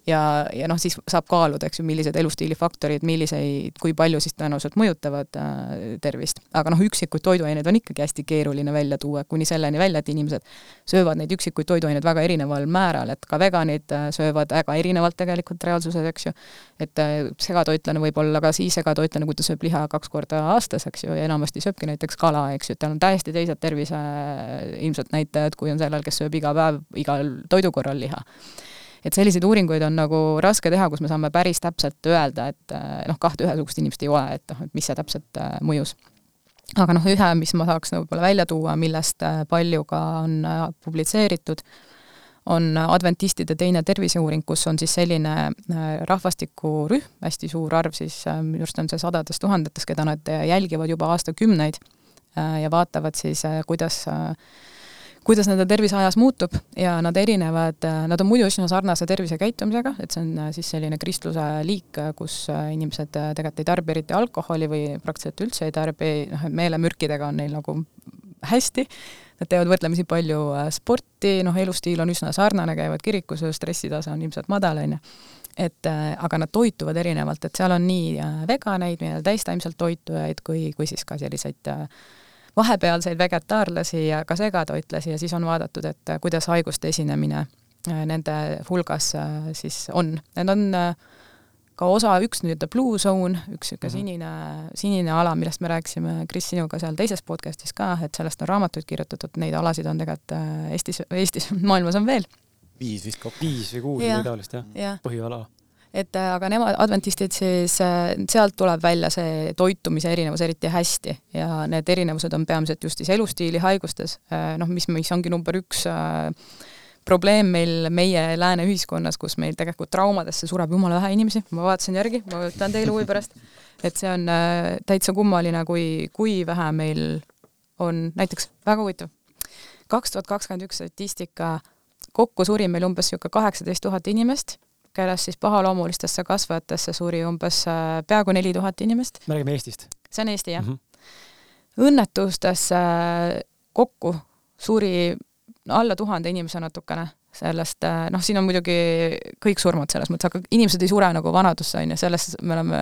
ja, ja noh, siis saab kaaluda, eks ju, millised elustiilifaktorid, milliseid, kui palju siis tõenäoliselt mõjutavad äh, tervist. aga noh, üksikuid toiduaineid on ikkagi hästi keeruline välja tuua, kuni selleni välja, et inimesed söövad neid üksikuid toiduaineid väga erineval määral, et ka veganid äh, söövad väga erinevalt tegelikult reaalsuses, eks ju. et äh, segatoitlane võib olla ka siis segatoitlane, kui ta sööb liha kaks korda aastas, eks ju, ja enamasti sööbki näiteks kala, eks ju, et tal on täiesti teised tervise äh, ilmselt näitajad, kui on sellel, kes sööb iga päev igal toidukorral liha et selliseid uuringuid on nagu raske teha, kus me saame päris täpselt öelda, et eh, noh, kahte ühesugust inimest ei ole, et noh, et mis see täpselt eh, mõjus. aga noh, ühe, mis ma tahaks võib-olla välja tuua, millest eh, palju ka on publitseeritud, on adventistide teine terviseuuring, kus on siis selline rahvastikurühm, hästi suur arv siis, minu arust on see sadades tuhandetes, keda nad jälgivad juba aastakümneid ja vaatavad siis, kuidas kuidas nende tervis ajas muutub ja nad erinevad, nad on muidu üsna sarnase tervisekäitumisega, et see on äh, siis selline kristluse liik, kus äh, inimesed äh, tegelikult ei tarbi eriti alkoholi või praktiliselt üldse ei tarbi, noh, et meelemürkidega on neil nagu hästi, nad teevad võrdlemisi palju sporti, noh, elustiil on üsna sarnane, käivad kirikus, stressitase on ilmselt madal, on ju. Et aga nad toituvad erinevalt, et seal on nii veganeid, täistaimselt toitujaid kui, kui siis ka selliseid äh, vahepealseid vegetaarlasi ja ka segatoitlasi ja siis on vaadatud, et kuidas haiguste esinemine äh, nende hulgas äh, siis on. Need on äh, ka osa, üks nii-öelda blue zone, üks niisugune -hmm. sinine, sinine ala, millest me rääkisime Kris sinuga seal teises podcastis ka, et sellest on raamatuid kirjutatud, neid alasid on tegelikult Eestis, Eestis, maailmas on veel. viis vist kokku. viis või kuus või taolist jah ja. ja., põhiala et äh, aga nemad, adventistid siis, äh, sealt tuleb välja see toitumise erinevus eriti hästi ja need erinevused on peamiselt just siis elustiili haigustes, äh, noh, mis, mis ongi number üks probleem meil, meie lääne ühiskonnas, kus meil tegelikult traumadesse sureb jumala vähe inimesi, ma vaatasin järgi, ma ütlen teile huvi pärast, et see on täitsa kummaline, kui, kui vähe meil on näiteks, väga huvitav, kaks tuhat kakskümmend üks statistika, kokku suri meil umbes niisugune kaheksateist tuhat inimest kellest siis pahaloomulistesse kasvajatesse suri umbes äh, peaaegu neli tuhat inimest. me räägime Eestist? see on Eesti, jah mm. -hmm. õnnetustesse äh, kokku suri alla tuhande inimese natukene sellest, äh, noh, siin on muidugi kõik surmad selles mõttes, aga inimesed ei sure nagu vanadusse, on ju, selles me oleme,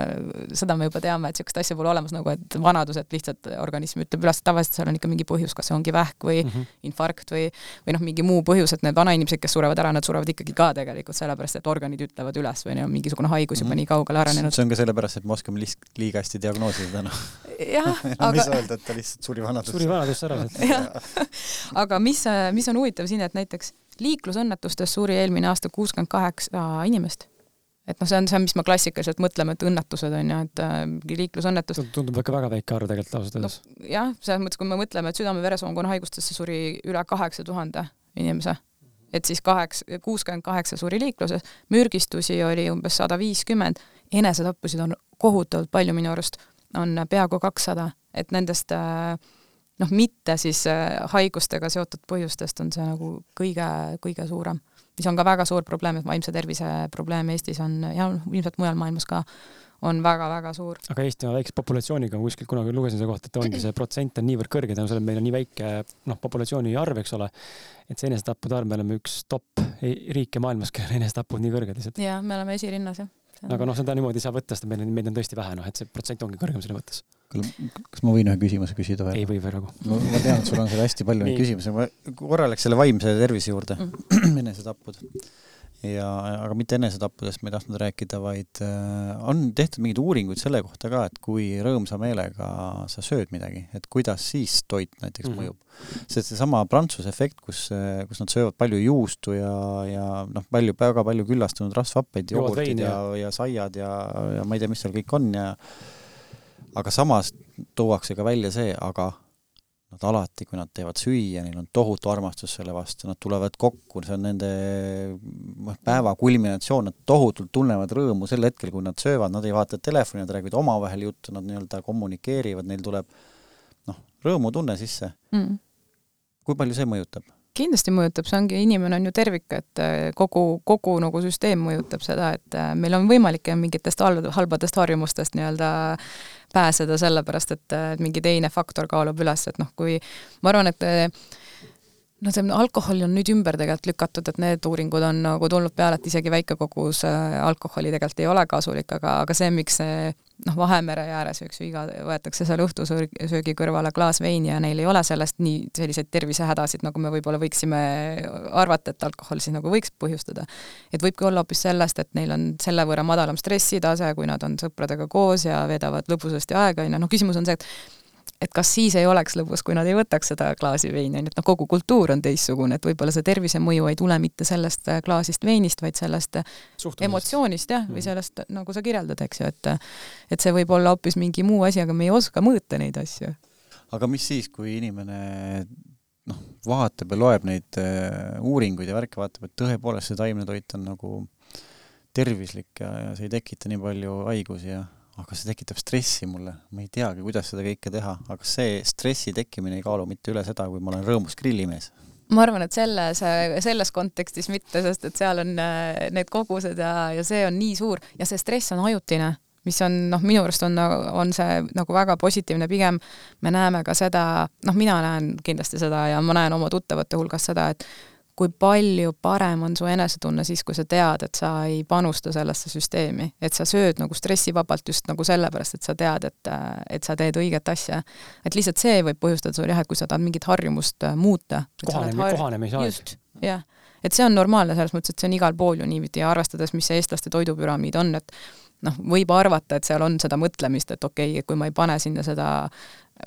seda me juba teame, et niisugust asja pole olemas nagu, et vanadus, et lihtsalt organism ütleb üles, tavaliselt seal on ikka mingi põhjus, kas see ongi vähk või mm -hmm. infarkt või, või noh, mingi muu põhjus, et need vanainimesed, kes surevad ära, nad surevad ikkagi ka tegelikult sellepärast, et organid ütlevad üles või neil on mingisugune haigus juba mm -hmm. nii kaugele arenenud. see on ka sellepärast, et me oskame lihtsalt liiga hästi diagnoosida täna. jah no, aga mis öelda, et ta lihtsalt suri vanadusse. suri vanadusse ära. aga mis, mis on huvitav siin, et näiteks liiklusõnnetustes suri eelmine aasta kuuskümmend kaheksa inimest. et noh, see on see, mis me klassikaliselt mõtleme, et õnnetused on ju, et äh, liiklusõnnetus. tundub ikka väga väike arv tegelikult ausalt öeldes no,. jah, selles mõttes, kui me mõtleme, et südame-veresoonkonna haigustesse suri üle kaheksa tuhande inimese, et siis kaheksa, kuuskümmend kaheksa suri liikluses, mürgistusi oli umbes sada viiskümmend, enesetappusid on kohutavalt palju minu arust, on peaaegu kakssada, et nendest äh, noh, mitte siis haigustega seotud põhjustest on see nagu kõige, kõige suurem. mis on ka väga suur probleem, et vaimse tervise probleem Eestis on ja ilmselt mujal maailmas ka on väga-väga suur. aga Eesti on väikse populatsiooniga, ma kuskilt kunagi lugesin selle kohta, et ongi see protsent on niivõrd kõrge, tänu sellele, et meil on nii väike noh, populatsiooni arv, eks ole, et see enesetappude arv, me oleme üks top riike maailmas, kellel enesetapud nii kõrged lihtsalt. jaa, me oleme esirinnas, jah. Aga noh, seda niimoodi ei saa võtta, sest meil on, meid on tõesti vähe, noh, et see protsent ongi kõrgem selle mõttes. kas ma võin ühe küsimuse küsida veel? ei või veel nagu. no ma tean, et sul on seal hästi palju neid küsimusi, ma korra läks selle vaimse tervise juurde mm., enesetapud ja, aga mitte enesetappudest ma ei tahtnud rääkida, vaid äh, on tehtud mingeid uuringuid selle kohta ka, et kui rõõmsa meelega sa sööd midagi, et kuidas siis toit näiteks mm -hmm. mõjub. sest seesama Prantsuse efekt, kus, äh, kus nad söövad palju juustu ja, ja noh, palju, väga palju küllastunud rasvhappeid, jogurtid ja, ja, ja saiad ja, ja ma ei tea, mis seal kõik on ja aga samas tuuakse ka välja see, aga Nad alati, kui nad teevad süüa, neil on tohutu armastus selle vastu, nad tulevad kokku, see on nende noh, päeva kulminatsioon, nad tohutult tunnevad rõõmu sel hetkel, kui nad söövad, nad ei vaata telefoni, nad räägivad omavahel juttu, nad nii-öelda kommunikeerivad, neil tuleb noh, rõõmutunne sisse mm.. kui palju see mõjutab? Kindlasti mõjutab, see ongi, inimene on ju tervik, et äh, kogu, kogu nagu süsteem mõjutab seda, et äh, meil on võimalik mingitest halbadest harjumustest nii-öelda pääseda, sellepärast et äh, mingi teine faktor kaalub üles, et noh, kui ma arvan, et no see alkohol on nüüd ümber tegelikult lükatud, et need uuringud on nagu tulnud peale, et isegi väike kogus alkoholi tegelikult ei ole kasulik, aga, aga see, miks see noh, Vahemere ääres, eks ju, iga, võetakse seal õhtusöögi kõrvale klaas veini ja neil ei ole sellest nii selliseid tervisehädasid, nagu me võib-olla võiksime arvata, et alkohol siis nagu võiks põhjustada. et võibki olla hoopis sellest, et neil on selle võrra madalam stressitase, kui nad on sõpradega koos ja veedavad lõbusasti aega, on ju, noh, küsimus on see, et et kas siis ei oleks lõbus, kui nad ei võtaks seda klaasi veini, on ju, et noh, kogu kultuur on teistsugune, et võib-olla see tervisemõju ei tule mitte sellest äh, klaasist veinist, vaid sellest äh, Suhtumisest. emotsioonist jah, või mhm. sellest, nagu sa kirjeldad, eks ju, et et see võib olla hoopis mingi muu asi, aga me ei oska mõõta neid asju. aga mis siis, kui inimene noh, vaatab ja loeb neid uuringuid ja värke, vaatab, et tõepoolest see taimne toit on nagu tervislik ja, ja see ei tekita nii palju haigusi ja aga see tekitab stressi mulle, ma ei teagi, kuidas seda kõike teha, aga see stressi tekkimine ei kaalu mitte üle seda, kui ma olen rõõmus grillimees. Ma arvan, et selles, selles kontekstis mitte, sest et seal on äh, need kogused ja, ja see on nii suur ja see stress on ajutine, mis on noh, minu arust on, on see nagu väga positiivne, pigem me näeme ka seda, noh, mina näen kindlasti seda ja ma näen oma tuttavate hulgas seda, et kui palju parem on su enesetunne siis, kui sa tead, et sa ei panusta sellesse süsteemi, et sa sööd nagu stressivabalt just nagu sellepärast, et sa tead, et, et sa teed õiget asja. et lihtsalt see võib põhjustada sul jah, et kui sa tahad mingit harjumust äh, muuta. kohanemi har..., kohanemise aeg. just, jah. et see on normaalne selles mõttes, et see on igal pool ju niiviisi ja arvestades, mis see eestlaste toidupüramiid on, et noh, võib arvata, et seal on seda mõtlemist, et okei okay,, kui ma ei pane sinna seda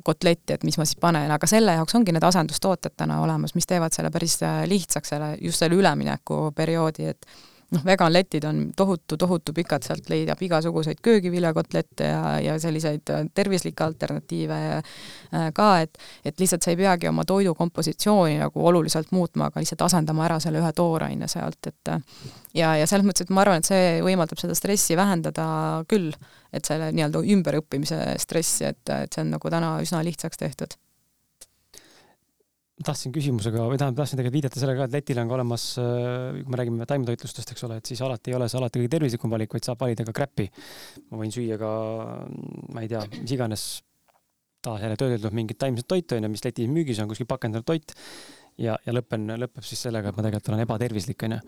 kotletti, et mis ma siis panen, aga selle jaoks ongi need asendustooted täna olemas, mis teevad selle päris äh, lihtsaks, selle, just selle üleminekuperioodi, et noh, veganletid on tohutu, tohutu pikad, sealt leidab igasuguseid köögiviljakotlette ja, ja selliseid äh, tervislikke alternatiive äh, ka, et et lihtsalt sa ei peagi oma toidu kompositsiooni nagu oluliselt muutma, aga lihtsalt asendama ära selle ühe tooraine sealt, et ja, ja selles mõttes, et ma arvan, et see võimaldab seda stressi vähendada küll, et selle nii-öelda ümberõppimise stressi, et, et see on nagu täna üsna lihtsaks tehtud tahtsin küsimusega või tähendab, tahtsin tegelikult viidata sellele ka, et Letil on ka olemas, äh, kui me räägime taimetoitlustest, eks ole, et siis alati ei ole see alati kõige tervislikum valik, vaid saab valida ka crap'i. ma võin süüa ka, ma ei tea, mis iganes, taas jälle töödeldud mingit taimset toitu onju, mis Lätis müügis on, kuskil pakendatud toit. Ja, ja lõpen, lõpeb siis sellega, et ma tegelikult olen ebatervislik onju.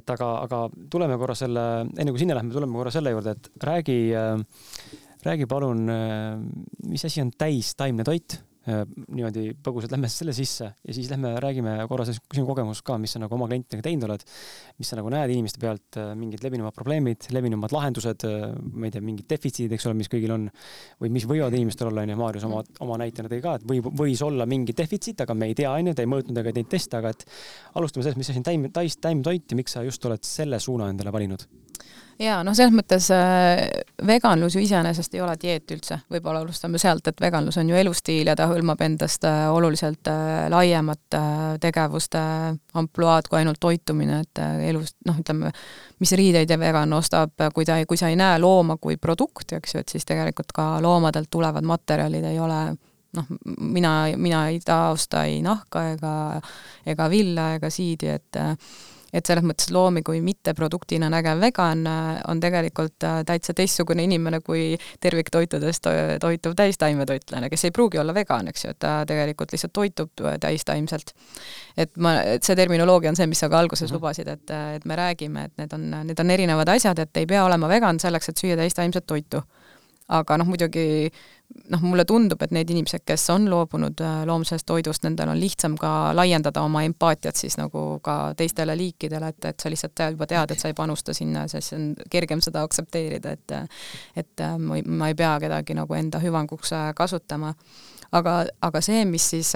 et aga, aga tuleme korra selle, enne kui sinna lähme, tuleme korra selle juurde, et räägi äh, räägi palun, äh, mis asi on täistaimne toit niimoodi põgusalt lähme selle sisse ja siis lähme räägime korra sellest sinu kogemusest ka, mis sa nagu oma klientidega teinud oled, mis sa nagu näed inimeste pealt, äh, mingid levinumad probleemid, levinumad lahendused, äh, ma ei tea, mingid defitsiidid, eks ole, mis kõigil on või mis võivad inimestel olla, onju, Maarjus oma, oma näitena tõi ka, et võib, võis olla mingi defitsiit, aga me ei tea, onju, ta ei mõõtnud ega teinud teste, aga et alustame sellest, mis asi on täim, täis, täimtoit ja miks sa just oled selle suuna endale valinud jaa, noh, selles mõttes äh, veganlus ju iseenesest ei ole dieet üldse, võib-olla alustame sealt, et veganlus on ju elustiil ja ta hõlmab endast äh, oluliselt äh, laiemat äh, tegevuste ampluaad kui ainult toitumine, et äh, elust, noh, ütleme, mis riideid vegan ostab, kui ta, kui sa ei näe looma kui produkti, eks ju, et siis tegelikult ka loomadelt tulevad materjalid ei ole noh, mina, mina ei taosta ei nahka ega, ega villa ega siidi, et et selles mõttes loomi kui mitteproduktina nägev vegan äh, on tegelikult äh, täitsa teistsugune inimene kui terviktoitudest toituv täistaimetoitlane, kes ei pruugi olla vegan, eks ju, et ta tegelikult lihtsalt toitub äh, täistaimselt. et ma, et see terminoloogia on see, mis sa ka alguses mm -hmm. lubasid, et, et me räägime, et need on, need on erinevad asjad, et ei pea olema vegan selleks, et süüa täistaimset toitu aga noh, muidugi noh, mulle tundub, et need inimesed, kes on loobunud äh, loomsest toidust, nendel on lihtsam ka laiendada oma empaatiat siis nagu ka teistele liikidele, et, et sa lihtsalt juba tead, et sa ei panusta sinna, sest on kergem seda aktsepteerida, et et äh, ma ei, ma ei pea kedagi nagu enda hüvanguks äh, kasutama. aga, aga see, mis siis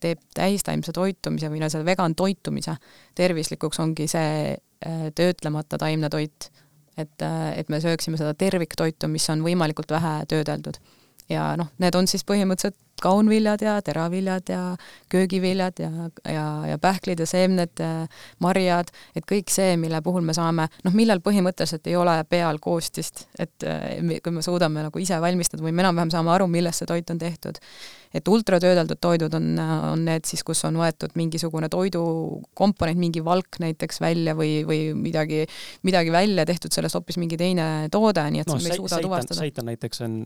teeb täistaimse toitumise või no selle vegan toitumise tervislikuks, ongi see töötlemata taimne toit et, et me sööksime seda terviktoitu, mis on võimalikult vähe töödeldud. Ja noh, need on siis põhimõtteliselt kaunviljad ja teraviljad ja köögiviljad ja, ja, ja pähklid ja seemned, marjad, et kõik see, mille puhul me saame, noh, millel põhimõtteliselt ei ole peal koostist, et kui me suudame nagu ise valmistada või me enam-vähem saame aru, millest see toit on tehtud et ultratöödeldud toidud on, on need siis, kus on võetud mingisugune toidukomponent, mingi valk näiteks välja või, või midagi, midagi välja, tehtud sellest hoopis mingi teine toode, nii et no, me ei suuda seitan, tuvastada. seitan näiteks on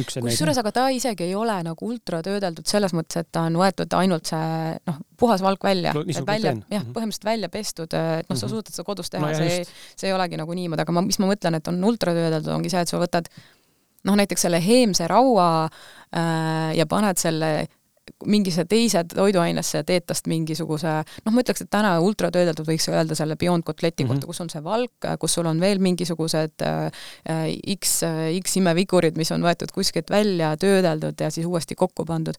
üks kusjuures, aga ta isegi ei ole nagu ultratöödeldud selles mõttes, et ta on võetud ainult see noh, puhas valk välja no,, et välja, jah, mhm. põhimõtteliselt välja pestud, et noh, sa -hmm. suudad seda kodus teha no,, see, see ei olegi nagu niimoodi, aga ma, mis ma mõtlen, et on ultratöödeldud, ongi see, et sa võtad noh, näiteks selle heemse raua äh, ja paned selle mingisse teise toiduainesse ja teed tast mingisuguse, noh, ma ütleks, et täna ultratöödeldud võiks öelda selle Beyond kotleti kohta mm, -hmm. kus on see valk, kus sul on veel mingisugused äh, X, X imevigurid, mis on võetud kuskilt välja, töödeldud ja siis uuesti kokku pandud.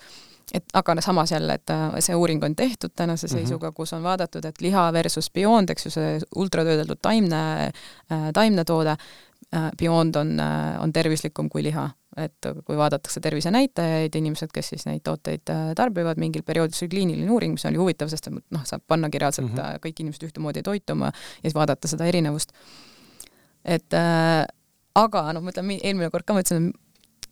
et aga samas jälle, et äh, see uuring on tehtud tänase mhm. seisuga mm, -hmm. kus on vaadatud, et liha versus Beyond, eks ju, see ultratöödeldud taimne äh,, taimne toode, Äh, Beyond on, äh, on tervislikum kui liha, et kui vaadatakse tervisenäitajaid, inimesed, kes siis neid tooteid äh, tarbivad, mingil perioodil, see oli kliiniline uuring, mis oli huvitav, sest noh, saab pannagi reaalselt mm -hmm. kõik inimesed ühtemoodi toituma ja siis vaadata seda erinevust. et äh, aga noh, ma ütlen, eelmine kord ka ma ütlesin,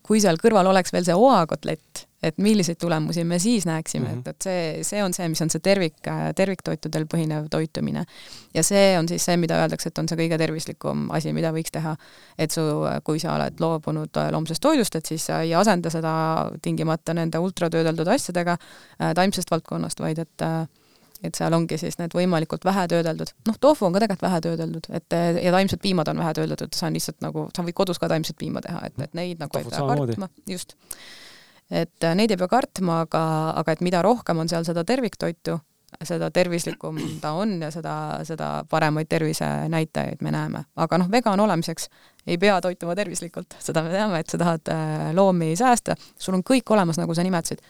kui seal kõrval oleks veel see oakotlett, et milliseid tulemusi me siis näeksime mm, -hmm. et, et see, see on see, mis on see tervik, terviktoitudel põhinev toitumine. ja see on siis see, mida öeldakse, et on see kõige tervislikum asi, mida võiks teha. et su, kui sa oled loobunud loomsest toidust, et siis sa ei asenda seda tingimata nende ultratöödeldud asjadega äh, taimsest valdkonnast, vaid et äh, et seal ongi siis need võimalikult vähe töödeldud, noh, tofu on ka tegelikult vähe töödeldud, et ja taimsed piimad on vähe töödeldud, see on lihtsalt nagu, sa võid kodus ka taimset piima teha, et, et neid nagu Tofut ei pea kartma, just et äh, neid ei pea kartma, aga, aga et mida rohkem on seal seda terviktoitu, seda tervislikum ta on ja seda, seda paremaid tervisenäitajaid me näeme. aga noh, vegan olemiseks ei pea toituma tervislikult, seda me teame, et sa tahad äh, loomi säästa, sul on kõik olemas, nagu sa nimetasid.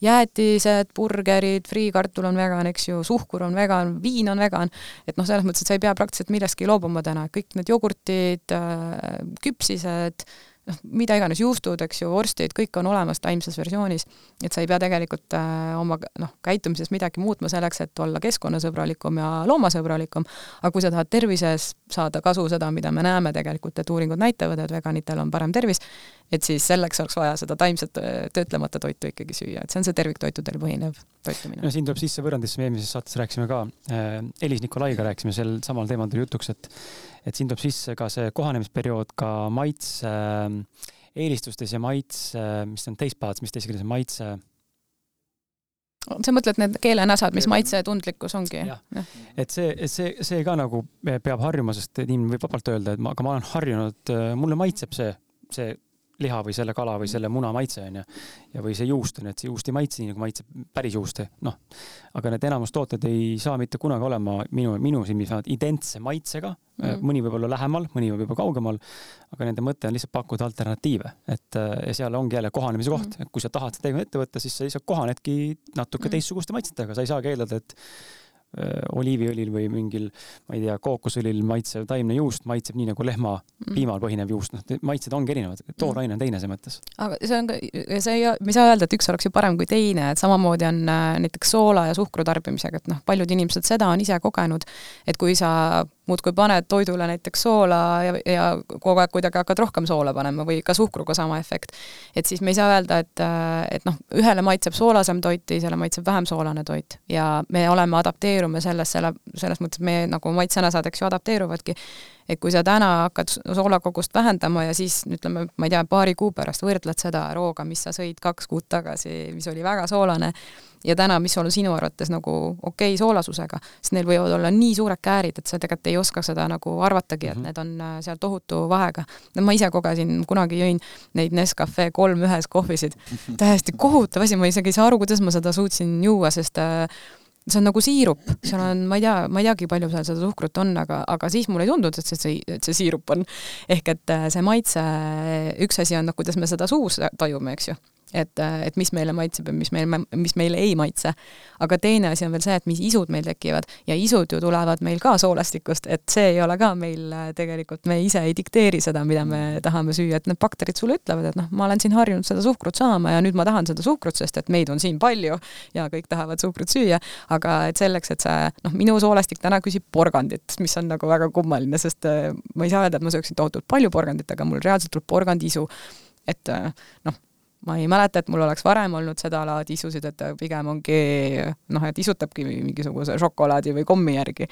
jäätised, burgerid, friikartul on vegan, eks ju, suhkur on vegan, viin on vegan, et noh, selles mõttes, et sa ei pea praktiliselt millestki loobuma täna, kõik need jogurtid, äh, küpsised, noh, mida iganes, juustud, eks ju, vorstid, kõik on olemas taimses versioonis, et sa ei pea tegelikult äh, oma noh, käitumises midagi muutma selleks, et olla keskkonnasõbralikum ja loomasõbralikum, aga kui sa tahad tervises saada kasu seda, mida me näeme tegelikult, et uuringud näitavad, et veganitel on parem tervis, et siis selleks oleks vaja seda taimset äh, töötlemata toitu ikkagi süüa, et see on see terviktoitudel põhinev toitumine. no siin tuleb sisse võrrandisse, me eelmises saates rääkisime ka äh,, Elis Nikolaiga rääkisime sel samal teemal tuli jutuks, et et siin tuleb sisse ka see kohanemisperiood ka maitse äh, eelistustes ja maitse, mis on teispaats, mis teise keeles on maitse. Sa mõtled need keelenäsad, mis maitsetundlikkus ongi? et see, see, see ka nagu peab harjuma, sest inimene võib vabalt öelda, et ma, aga ma olen harjunud, mulle maitseb see, see liha või selle kala või selle muna maitse onju. ja, või see juust on, et see juust ei maitse nii nagu maitseb päris juust, noh. aga need enamus tooted ei saa mitte kunagi olema minu, minu silmis vähemalt identse maitsega mm. mõni võib olla lähemal, mõni võib olla kaugemal, aga nende mõte on lihtsalt pakkuda alternatiive, et ja seal ongi jälle kohanemise koht mm, et kui sa tahad seda ette võtta, siis sa lihtsalt kohanedki natuke mm teistsuguste maitsetega, sa ei saagi eeldada, et Äh, oliiviõlil või mingil, ma ei tea, kookosõlil maitsev taimne juust maitseb nii nagu lehma mm. piimal põhinev juust, noh, maitsed ongi erinevad, tooraine on teine selles mõttes. aga see on ka, see ei, me ei saa öelda, et üks oleks ju parem kui teine, et samamoodi on äh, näiteks soola ja suhkru tarbimisega, et noh, paljud inimesed seda on ise kogenud, et kui sa muudkui paned toidule näiteks soola ja, ja kogu aeg kuidagi hakkad rohkem soola panema või ka suhkruga sama efekt. et siis me ei saa öelda, et, et noh, ühele maitseb soolasem toit, teisele maitseb vähem soolane toit ja me oleme, adapteerume selles, selle, selles mõttes, meie nagu maitsenäsad, eks ju, adapteeruvadki et kui sa täna hakkad soolakogust vähendama ja siis ütleme, ma ei tea, paari kuu pärast võrdled seda rooga, mis sa sõid kaks kuud tagasi, mis oli väga soolane, ja täna, mis on sinu arvates nagu okei okay soolasusega, siis neil võivad olla nii suured käärid, et sa tegelikult ei oska seda nagu arvatagi, et mm -hmm. need on äh, seal tohutu vahega. no ma ise kogesin, kunagi jõin neid Nescafe kolm ühes kohvisid, täiesti kohutav asi, ma isegi ei saa aru, kuidas ma seda suutsin juua, sest äh, see on nagu siirup, seal on, ma ei tea, ma ei teagi, palju seal seda suhkrut on, aga, aga siis mulle ei tundunud, et see, et see siirup on. ehk et äh, see maitse, üks asi on, noh, kuidas me seda suus tajume, eks ju et, et mis meile maitseb ja mis meile, mis meile ei maitse. aga teine asi on veel see, et mis isud meil tekivad. Ja isud ju tulevad meil ka soolastikust, et see ei ole ka meil tegelikult, me ise ei dikteeri seda, mida me tahame süüa, et need bakterid sulle ütlevad, et noh, ma olen siin harjunud seda suhkrut saama ja nüüd ma tahan seda suhkrut, sest et meid on siin palju ja kõik tahavad suhkrut süüa, aga et selleks, et see, noh, minu soolastik täna küsib porgandit, mis on nagu väga kummaline, sest äh, ma ei saa öelda, et ma sööksin tohutult palju porgandit, aga mul reaalselt tuleb porgandiisu. Et äh, noh, ma ei mäleta, et mul oleks varem olnud seda laadi isusid, et pigem ongi noh, et isutabki mingisuguse šokolaadi või kommi järgi.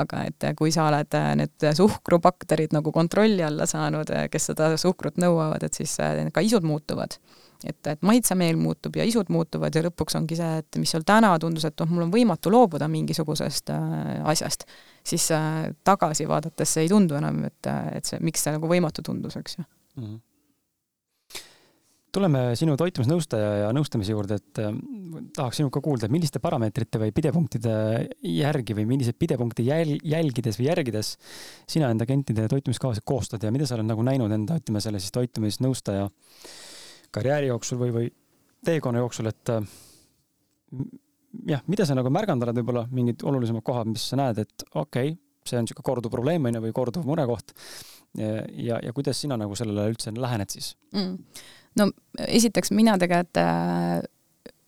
aga et kui sa oled need suhkrubakterid nagu kontrolli alla saanud, kes seda suhkrut nõuavad, et siis ka isud muutuvad. et, et maitsemeel muutub ja isud muutuvad ja lõpuks ongi see, et mis sul täna tundus, et noh, mul on võimatu loobuda mingisugusest äh, asjast, siis äh, tagasi vaadates see ei tundu enam, et, et see, miks see nagu võimatu tundus, eks ju mm. -hmm tuleme sinu toitumisnõustaja ja nõustamise juurde, et äh, tahaks sinult ka kuulda, milliste parameetrite või pidepunktide järgi või milliseid pidepunkte jäl-, jälgides või järgides sina enda klientide toitumiskavasid koostad ja mida sa oled nagu näinud enda, ütleme selle siis toitumisnõustaja karjääri jooksul või, või teekonna jooksul, et äh, jah, mida sa nagu märganud oled, võib-olla mingid olulisemad kohad, mis sa näed, et okei okay,, see on niisugune korduv probleem, on ju, või korduv murekoht. ja, ja kuidas sina nagu sellele üldse lähened siis mm.? No esiteks mina tegelikult äh,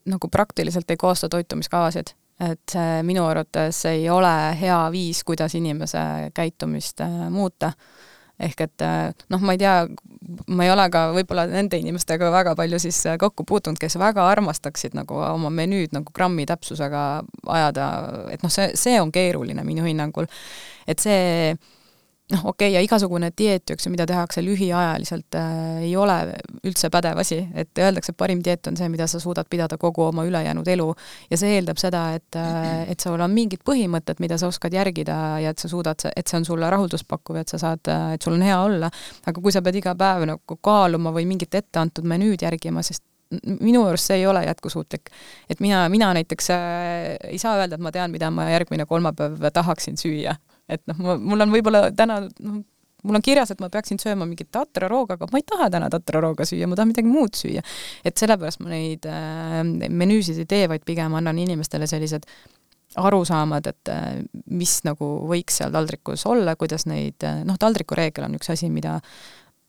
nagu praktiliselt ei koosta toitumiskavasid, et see minu arvates ei ole hea viis, kuidas inimese käitumist äh, muuta. ehk et äh, noh, ma ei tea, ma ei ole ka võib-olla nende inimestega väga palju siis äh, kokku puutunud, kes väga armastaksid nagu oma menüüd nagu grammi täpsusega ajada, et noh, see, see on keeruline minu hinnangul. et see noh, okei okay,, ja igasugune dieet, eks ju, mida tehakse lühiajaliselt äh,, ei ole üldse pädev asi, et öeldakse, et parim dieet on see, mida sa suudad pidada kogu oma ülejäänud elu. ja see eeldab seda, et äh,, et sul on mingid põhimõtted, mida sa oskad järgida ja et sa suudad, et see on sulle rahuldust pakkuv ja et sa saad, äh, et sul on hea olla. aga kui sa pead iga päev nagu kaaluma või mingit etteantud menüüd järgima, sest minu arust see ei ole jätkusuutlik. et mina, mina näiteks äh, ei saa öelda, et ma tean, mida ma järgmine kolmapäev tahaksin süüa et noh, mul on võib-olla täna noh, mul on kirjas, et ma peaksin sööma mingit tatrarooga, aga ma ei taha täna tatrarooga süüa, ma tahan midagi muud süüa. et sellepärast ma neid äh, menüüsid ei tee, vaid pigem annan inimestele sellised arusaamad, et äh, mis nagu võiks seal taldrikus olla, kuidas neid äh,, noh, taldrikureegel on üks asi, mida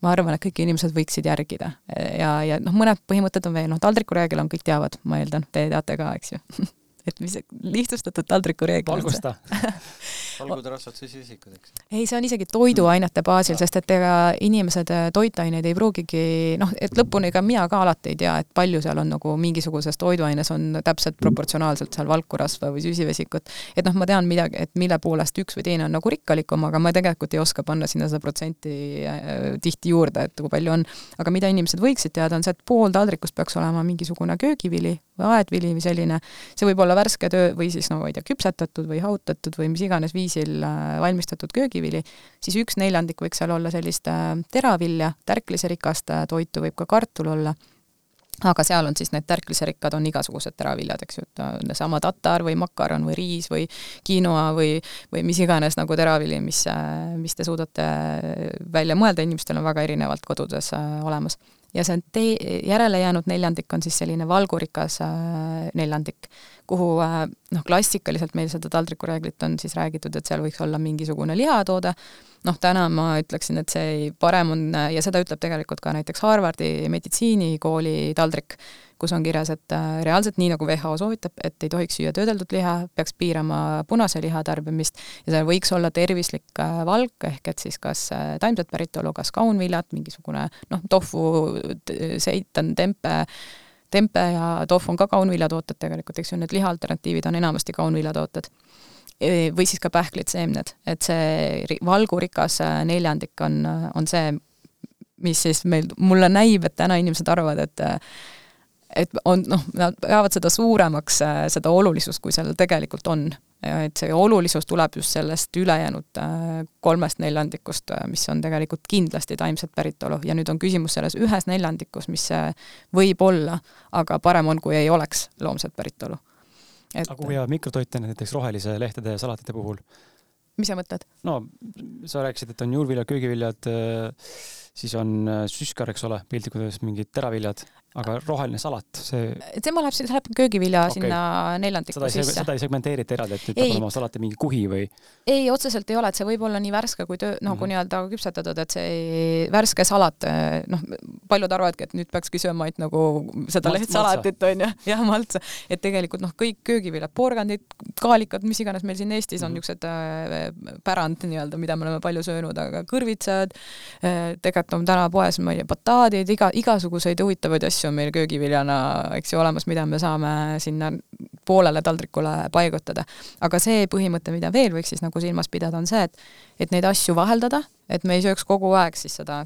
ma arvan, et kõik inimesed võiksid järgida. Ja, ja noh, mõned põhimõtted on veel, noh, taldrikureegel on, kõik teavad, ma eeldan, te teate ka, eks ju. Et mis lihtsustatud taldriku reegel on see. valgud, rasvad, süsivesikud, eks? ei, see on isegi toiduainete baasil, sest et ega inimesed äh, toitaineid ei pruugigi noh, et lõpuni ka mina ka alati ei tea, et palju seal on nagu mingisuguses toiduaines on täpselt proportsionaalselt seal valku, rasva või süsivesikut. et noh, ma tean midagi, et mille poolest üks või teine on nagu rikkalikum, aga ma tegelikult ei oska panna sinna seda protsenti äh, tihti juurde, et kui palju on. aga mida inimesed võiksid teada, on see, et pool taldrikust peaks olema mingisugune köögivili või aedvili või selline, see võib olla värske töö või siis no ma ei tea, küpsetatud või hahutatud või mis iganes viisil äh, valmistatud köögivili, siis üks neljandik võiks seal olla sellist äh, teravilja, tärkliserikast äh, toitu, võib ka kartul olla. Aga seal on siis need tärkliserikkad on igasugused teraviljad, eks ju, et seesama tatar või makaron või riis või quinoa või, või mis iganes nagu teravili, mis, mis te suudate välja mõelda, inimestel on väga erinevalt kodudes olemas ja see tee, järele jäänud neljandik on siis selline valgurikas äh, neljandik, kuhu äh, noh, klassikaliselt meil seda taldrikureeglit on siis räägitud, et seal võiks olla mingisugune lihatoode, noh, täna ma ütleksin, et see ei, parem on ja seda ütleb tegelikult ka näiteks Harvardi meditsiinikooli taldrik, kus on kirjas, et äh, reaalselt nii, nagu WHO soovitab, et ei tohiks süüa töödeldud liha, peaks piirama punase liha tarbimist ja see võiks olla tervislik äh, valk, ehk et siis kas äh, taimset päritolu, kas kaunviljad, mingisugune noh, tofu, seitan, tempe, tempe ja tofu on ka kaunviljatooted tegelikult, eks ju, need lihaalternatiivid on enamasti kaunviljatooted või siis ka pähklid, seemned, et see valgurikas neljandik on, on see, mis siis meil, mulle näib, et täna inimesed arvavad, et et on noh, nad peavad seda suuremaks, äh, seda olulisust, kui sellel tegelikult on. et see olulisus tuleb just sellest ülejäänud äh, kolmest neljandikust, äh, mis on tegelikult kindlasti taimset päritolu ja nüüd on küsimus selles ühes neljandikus, mis võib olla, aga parem on, kui ei oleks loomset päritolu. Et aga kui jääb mikrotoite näiteks rohelise lehtede ja salatite puhul? mis sa mõtled? no sa rääkisid, et on juurviljad, köögiviljad, siis on süskar, eks ole, piltlikult öeldes mingid teraviljad aga roheline salat, see tema läheb, see läheb köögivilja okay. sinna neljandikku seda sisse. seda ei segmenteerita eraldi, et nüüd peab olema salati mingi kuhi või? ei, otseselt ei ole, et see võib olla nii värske kui töö, nagu mm -hmm. nii-öelda küpsetatud, et see ei, värske salat, noh, paljud arvavadki, et nüüd peakski sööma ainult nagu seda lehtsalatit, on ju, jah, maltsa. et tegelikult noh, kõik köögiviljad, porgandid, kaalikad, mis iganes meil siin Eestis on mm -hmm. niisugused äh, pärand nii-öelda, mida me oleme palju söönud, aga kõrvitsad äh,, tegelikult on täna poes, ma ei tea, bataadid, iga, igasuguseid huvitavaid asju asju on meil köögiviljana, eks ju, olemas, mida me saame sinna poolele taldrikule paigutada. aga see põhimõte, mida veel võiks siis nagu silmas pidada, on see, et et neid asju vaheldada, et me ei sööks kogu aeg siis seda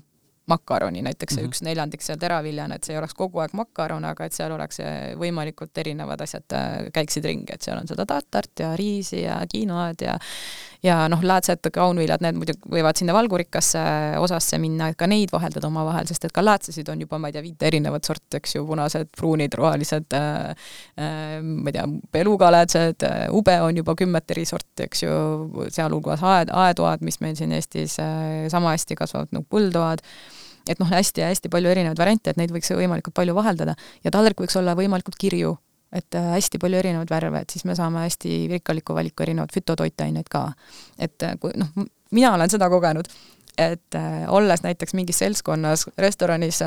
makaroni, näiteks see mm -hmm. üks neljandik seal teraviljana, et see ei oleks kogu aeg makaron, aga et seal oleks võimalikult erinevad asjad käiksid ringi, et seal on seda tatart ja riisi ja kiinoad ja ja noh, läätsed, kaunviljad, need muidugi võivad sinna valgurikkasse osasse minna, et ka neid vaheldada omavahel, sest et ka läätsesid on juba, ma ei tea, viite erinevat sorti, eks ju, punased, pruunid, rohelised äh,, äh, ma ei tea, belugaläätsed äh,, ube on juba kümmet eri sorti, eks ju, sealhulgas aed, aetoad, mis meil siin Eestis äh, sama hästi kasvavad nagu põldoad. Et noh, hästi-hästi palju erinevaid variante, et neid võiks võimalikult palju vaheldada. Ja taldrik võiks olla võimalikult kirju et äh, hästi palju erinevaid värve, et siis me saame hästi rikkaliku valiku erinevaid fütotoitaineid ka. et äh, kui noh, mina olen seda kogenud, et äh, olles näiteks mingis seltskonnas restoranis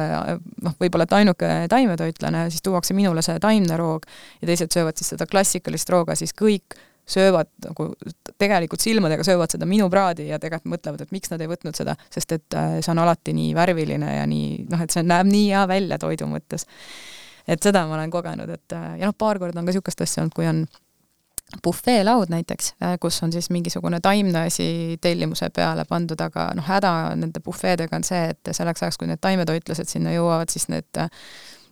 noh, võib-olla et ainuke taimetoitlane, siis tuuakse minule see taimne roog ja teised söövad siis seda klassikalist rooga, siis kõik söövad nagu tegelikult silmadega söövad seda minu praadi ja tegelikult mõtlevad, et miks nad ei võtnud seda, sest et see on alati nii värviline ja nii noh, et see näeb nii hea välja toidu mõttes et seda ma olen kogenud, et ja noh, paar korda on ka niisugust asja olnud, kui on bufeelaud näiteks, kus on siis mingisugune taimne asi tellimuse peale pandud, aga noh, häda nende bufeedega on see, et selleks ajaks, kui need taimetoitlased sinna jõuavad, siis need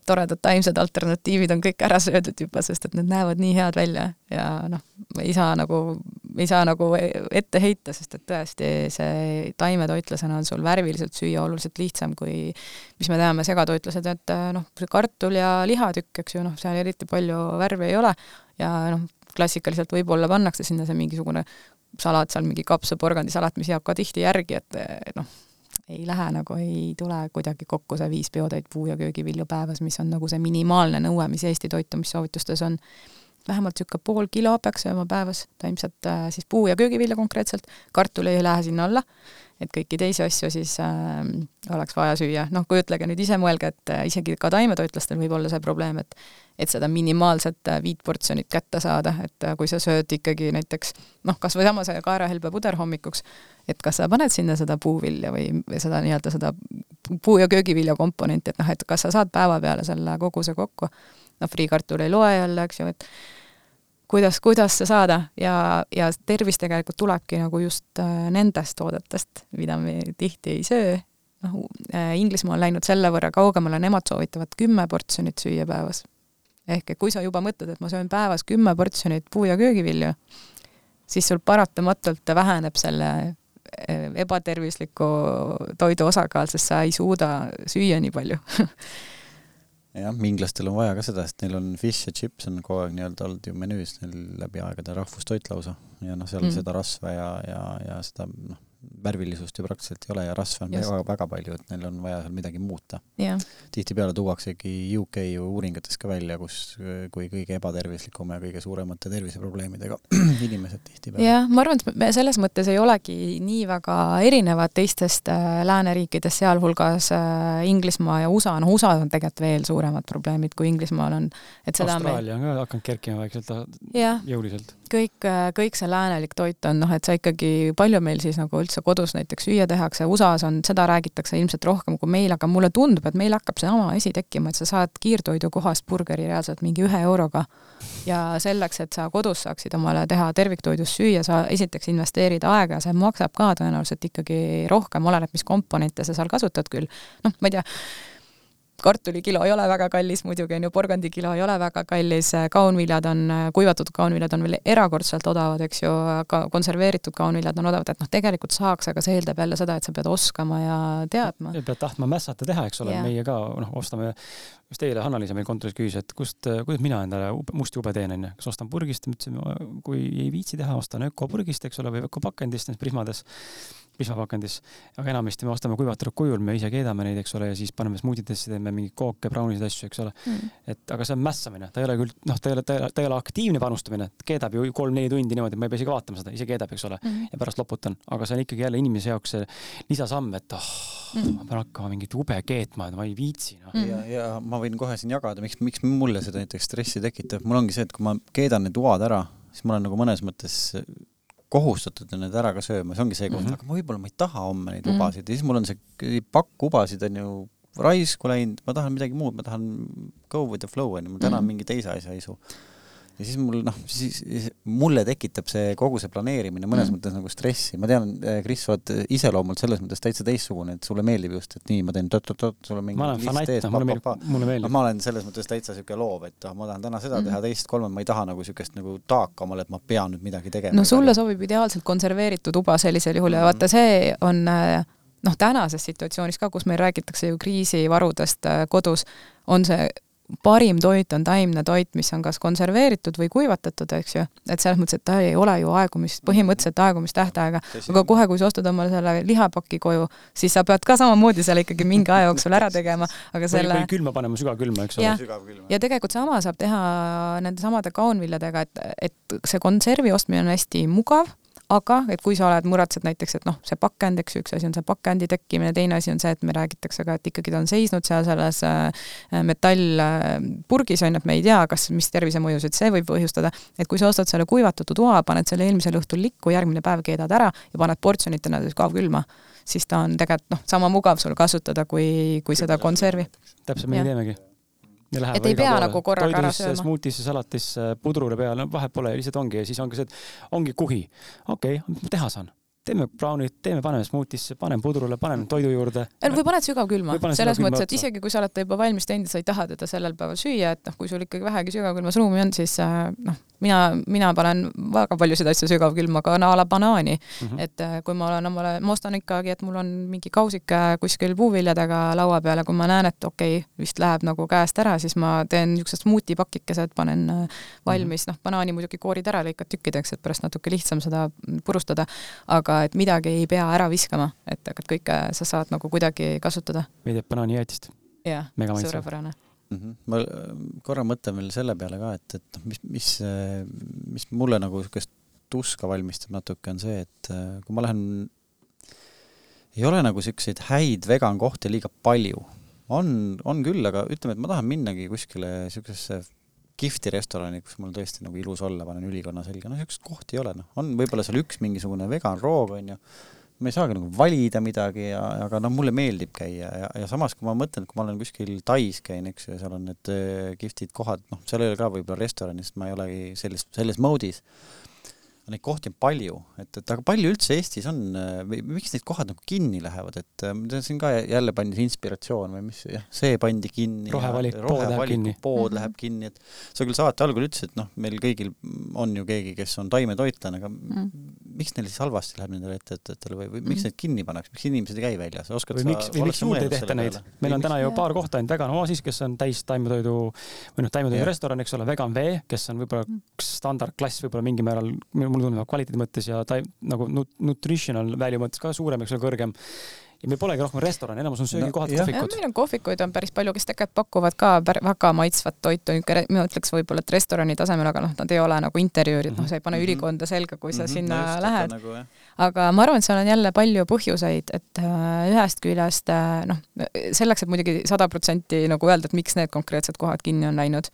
toredad taimsed alternatiivid on kõik ära söödud juba, sest et need näevad nii head välja. Ja noh, ei saa nagu, ei saa nagu ette heita, sest et tõesti see taimetoitlasena on sul värviliselt süüa oluliselt lihtsam kui mis me teame, segatoitlased, et noh, see kartul ja lihatükk, eks ju, noh, seal eriti palju värvi ei ole ja noh, klassikaliselt võib-olla pannakse sinna see mingisugune salat seal, mingi kapsaporgandisalat, mis jääb ka tihti järgi, et noh, ei lähe nagu, ei tule kuidagi kokku see viis peotäit puu- ja köögivilju päevas, mis on nagu see minimaalne nõue, mis Eesti toitumissoovitustes on. Vähemalt niisugune pool kilo peaks sööma päevas, taimselt äh, siis puu- ja köögivilja konkreetselt, kartul ei lähe sinna alla, et kõiki teisi asju siis äh, oleks vaja süüa, noh, kujutlege nüüd ise, mõelge, et äh, isegi ka taimetoitlastel võib olla see probleem, et et seda minimaalset äh, viit portsjonit kätte saada, et äh, kui sa sööd ikkagi näiteks noh, kas või sama see kaerahelbe puder hommikuks, et kas sa paned sinna seda puuvilja või, või seda nii-öelda seda puu- ja köögivilja komponenti, et noh, et kas sa saad päeva peale selle koguse kokku. Noh, friikartul ei loe jälle, eks ju, et kuidas, kuidas see saada ja, ja tervis tegelikult tulebki nagu just äh, nendest toodetest, mida me tihti ei söö, noh, äh, Inglismaa on läinud selle võrra kaugemale, nemad soovitavad kümme portsjonit süüa päevas. ehk et kui sa juba mõtled, et ma söön päevas kümme portsjonit puu- ja köögivilju, siis sul paratamatult väheneb selle Eh, ebatervisliku toidu osakaal, sest sa ei suuda süüa nii palju jah, inglastel on vaja ka seda, sest neil on fish ja chips on kogu aeg nii-öelda olnud ju menüüs neil läbi aegade rahvustoit lausa ja noh, seal mm. seda rasva ja, ja, ja seda noh, värvilisust ju praktiliselt ei ole ja rasve on väga, väga palju, et neil on vaja seal midagi muuta. Tihtipeale tuuaksegi UK ju uuringutes ka välja, kus, kui kõige ebatervislikum ja kõige suuremate terviseprobleemidega inimesed tihtipeale. jah, ma arvan, et me selles mõttes ei olegi nii väga erinevad teistest äh, lääneriikidest, sealhulgas äh, Inglismaa ja USA, noh, USA-s on tegelikult veel suuremad probleemid, kui Inglismaal on, Austraalia on ka hakanud kerkima vaikselt jõuliselt. kõik, kõik see läänelik toit on noh, et sa ikkagi, palju meil siis nagu üldse kodus näiteks süüa tehakse, USA-s on, seda räägitakse ilmselt rohkem kui meil, aga mulle tundub, et meil hakkab seesama asi tekkima, et sa saad kiirtoidukohast burgeri reaalselt mingi ühe euroga. ja selleks, et sa kodus saaksid omale teha terviktoidust süüa, sa esiteks investeerid aega see maksab ka tõenäoliselt ikkagi rohkem, oleneb, mis komponente sa seal kasutad küll. noh, ma ei tea kartulikilo ei ole väga kallis muidugi, on ju, porgandikilo ei ole väga kallis, kaunviljad on, kuivatud kaunviljad on veel erakordselt odavad, eks ju, ka konserveeritud kaunviljad on odavad, et noh, tegelikult saaks, aga see eeldab jälle seda, et sa pead oskama ja teadma. pead tahtma mässata teha, eks ole, meie ka noh, ostame, just eile Hanna-Liisa meil kontoris küsis, et kust, kuidas mina endale musti jube teen, onju, kas ostan purgist, ma ütlesin, kui ei viitsi teha, ostan ökopurgist, eks ole, või ökopakendist, Prismades pismapakendis, aga enamasti me ostame kuivatatud kujul, me ise keedame neid, eks ole, ja siis paneme smuutidesse, teeme mingeid kooke, brownisid, asju, eks ole. Mm.. et aga see on mässamine, ta ei ole küll, noh, ta ei ole, ta ei ole aktiivne panustamine, keedab ju kolm-neli tundi niimoodi, ma ei pea isegi vaatama seda, ise keedab, eks ole mm, ja pärast loputan, aga see on ikkagi jälle inimese jaoks see lisasamm, et oh, mm. ma pean hakkama mingit ube keetma, et ma ei viitsi no.. ja, ja ma võin kohe siin jagada, miks, miks mulle see näiteks stressi tekitab, mul ongi see, et kui ma keedan need uad ära, siis ma olen nagu mõnes mõttes kohustatud on need ära ka sööma, see ongi see koht mm, -hmm. aga võib-olla ma ei taha homme neid mm -hmm. ja siis mul on see pakk ubasid on ju raisku läinud, ma tahan midagi muud, ma tahan go with the flow on ju, mul täna mm -hmm. mingi teise asja isu ja siis mul noh, siis mulle tekitab see kogu see planeerimine mõnes mm. mõttes nagu stressi, ma tean, eh, Kris, sa oled iseloomult selles mõttes täitsa teistsugune, et sulle meeldib just, et nii, ma teen tot-tot-tot, sul on mingi list ees, mulle meeldib, mulle meeldib. ma olen selles mõttes täitsa niisugune loov, et ah, ma tahan täna seda mm. teha, teist, kolme, ma ei taha nagu niisugust nagu taaka omale, et ma pean nüüd midagi tegema. no sulle sobib ideaalselt konserveeritud uba sellisel juhul ja vaata, see on äh, noh, tänases situatsioonis ka, kus meil räägitakse ju kriisivarudest äh, kodus, on see parim toit on taimne toit, mis on kas konserveeritud või kuivatatud, eks ju, et selles mõttes, et ta ei ole ju aegumist, põhimõtteliselt aegumistähtaega, aga kohe, kui sa ostad omale selle lihapaki koju, siis sa pead ka samamoodi selle ikkagi mingi aja jooksul ära tegema, aga selle või külma panema, sügavkülma, eks ole. ja tegelikult sama saab teha nende samade kaunviljadega, et, et see konservi ostmine on hästi mugav aga et kui sa oled, muretsed näiteks, et noh, see pakend, eks ju, üks asi on see pakendi tekkimine, teine asi on see, et me räägitakse ka, et ikkagi ta on seisnud seal selles äh, metallpurgis, on ju, et me ei tea, kas, mis tervisemõjusid see võib põhjustada, et kui sa ostad selle kuivatatud oa, paned selle eelmisel õhtul likku, järgmine päev keedad ära ja paned portsjonitena kaugkülma, siis ta on tegelikult noh, sama mugav sul kasutada, kui, kui seda konservi. täpselt, meie teemegi et ei pea nagu korraga ära sööma. smuutisse, salatisse, pudrule peale, vahet pole, lihtsalt ongi ja siis ongi see, et ongi kuhi. okei okay,, teha saan? Teeme brownid, teeme, paneme smuutisse, panen pudrule, panen toidu juurde. või paned sügavkülma, selles mõttes, et isegi kui sa oled ta juba valmis teinud sa ei taha teda sellel päeval süüa, et noh, kui sul ikkagi vähegi sügavkülmas ruumi on, siis äh, noh, mina, mina panen väga paljusid asju sügavkülma, ka a la banaani mm. -hmm. et äh, kui ma olen omale, ma ostan ikkagi, et mul on mingi kausike kuskil puuviljadega laua peal ja kui ma näen, et okei okay,, vist läheb nagu käest ära, siis ma teen niisugused smuutipakikesed, panen äh, valmis mm, -hmm. noh, banaani muidugi koorid ära, lõikad tükkideks, et pärast natuke lihtsam seda purustada, aga et midagi ei pea ära viskama, et, et kõike sa saad nagu kuidagi kasutada. teeb banaanijäätist. jah, suurepärane mm. -hmm. ma äh, korra mõtlen veel selle peale ka, et, et mis, mis, äh, mis mulle nagu niisugust tuska valmistab natuke, on see, et äh, kui ma lähen, ei ole nagu niisuguseid häid vegan kohti liiga palju. on, on küll, aga ütleme, et ma tahan minnagi kuskile niisugusesse kihvti restorani, kus mul tõesti nagu ilus olla, panen ülikonna selga, no niisugust kohti ei ole, noh, on võib-olla seal üks mingisugune vegan roog, on ju, ma ei saagi nagu valida midagi ja, aga noh, mulle meeldib käia ja, ja samas, kui ma mõtlen, et kui ma olen kuskil Tais käin, eks ju, ja seal on need äh, kihvtid kohad, noh, seal ei ole ka võib-olla restorani, sest ma ei olegi selles, selles mode'is neid kohti on palju, et, et aga palju üldse Eestis on, miks need kohad nagu kinni lähevad, et äh, siin ka jälle pandi inspiratsioon või mis, jah, see pandi kinni. rohevalik pood läheb kinni. pood mm -hmm. läheb kinni, et sa küll saate algul ütlesid, et noh, meil kõigil on ju keegi, kes on taimetoitlane, aga mm -hmm. miks neil siis halvasti läheb nendele ettevõtetele või, või miks mm -hmm. need kinni pannakse, miks inimesed ei käi väljas, oskad või miks, või miks juurde ei tehta neid? meil on täna ju paar kohta ainult vegan Oasis, kes on täis taimetoidu või noh, taimetoidu restoran, eks ole, vegan vee, kes on võib-olla mm. standardklass võib-olla mingil määral, mulle tundub kvaliteedi mõttes ja ta nagu nutritional value mõttes ka suurem, eks ole, kõrgem ja meil polegi rohkem restorane, enamus on söögikohad no,, kohvikud. meil on kohvikuid on päris palju, kes tegelikult pakuvad ka väga maitsvat toitu, ma ütleks võib-olla, et restorani tasemel, aga noh, nad ei ole nagu interjöörid noh, sa ei pane mm -hmm. ülikonda selga, kui sa mm -hmm. sinna no, lähed. Nagu, aga ma arvan, et seal on jälle palju põhjuseid, et äh, ühest küljest äh, noh, selleks, et muidugi sada protsenti nagu öelda, et miks need konkreetsed kohad kinni on läinud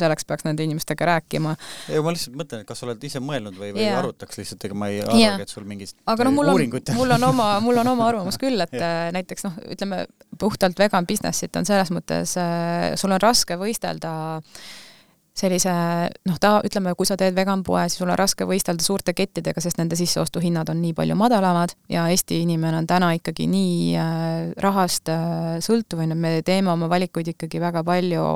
selleks peaks nende inimestega rääkima. ei, ma lihtsalt mõtlen, et kas sa oled ise mõelnud või, või yeah. arutaks lihtsalt, ega ma ei arvagi, et sul mingit aga noh, mul on, mul on oma, mul on oma arvamus küll, et yeah. Äh, näiteks noh, ütleme puhtalt vegan business'it on selles mõttes, äh, sul on raske võistelda äh, sellise noh, ta, ütleme, kui sa teed veganpoe, siis sul on raske võistelda suurte kettidega, sest nende sisseostuhinnad on nii palju madalamad ja Eesti inimene on täna ikkagi nii äh, rahast äh, sõltuv, on ju, me teeme oma valikuid ikkagi väga palju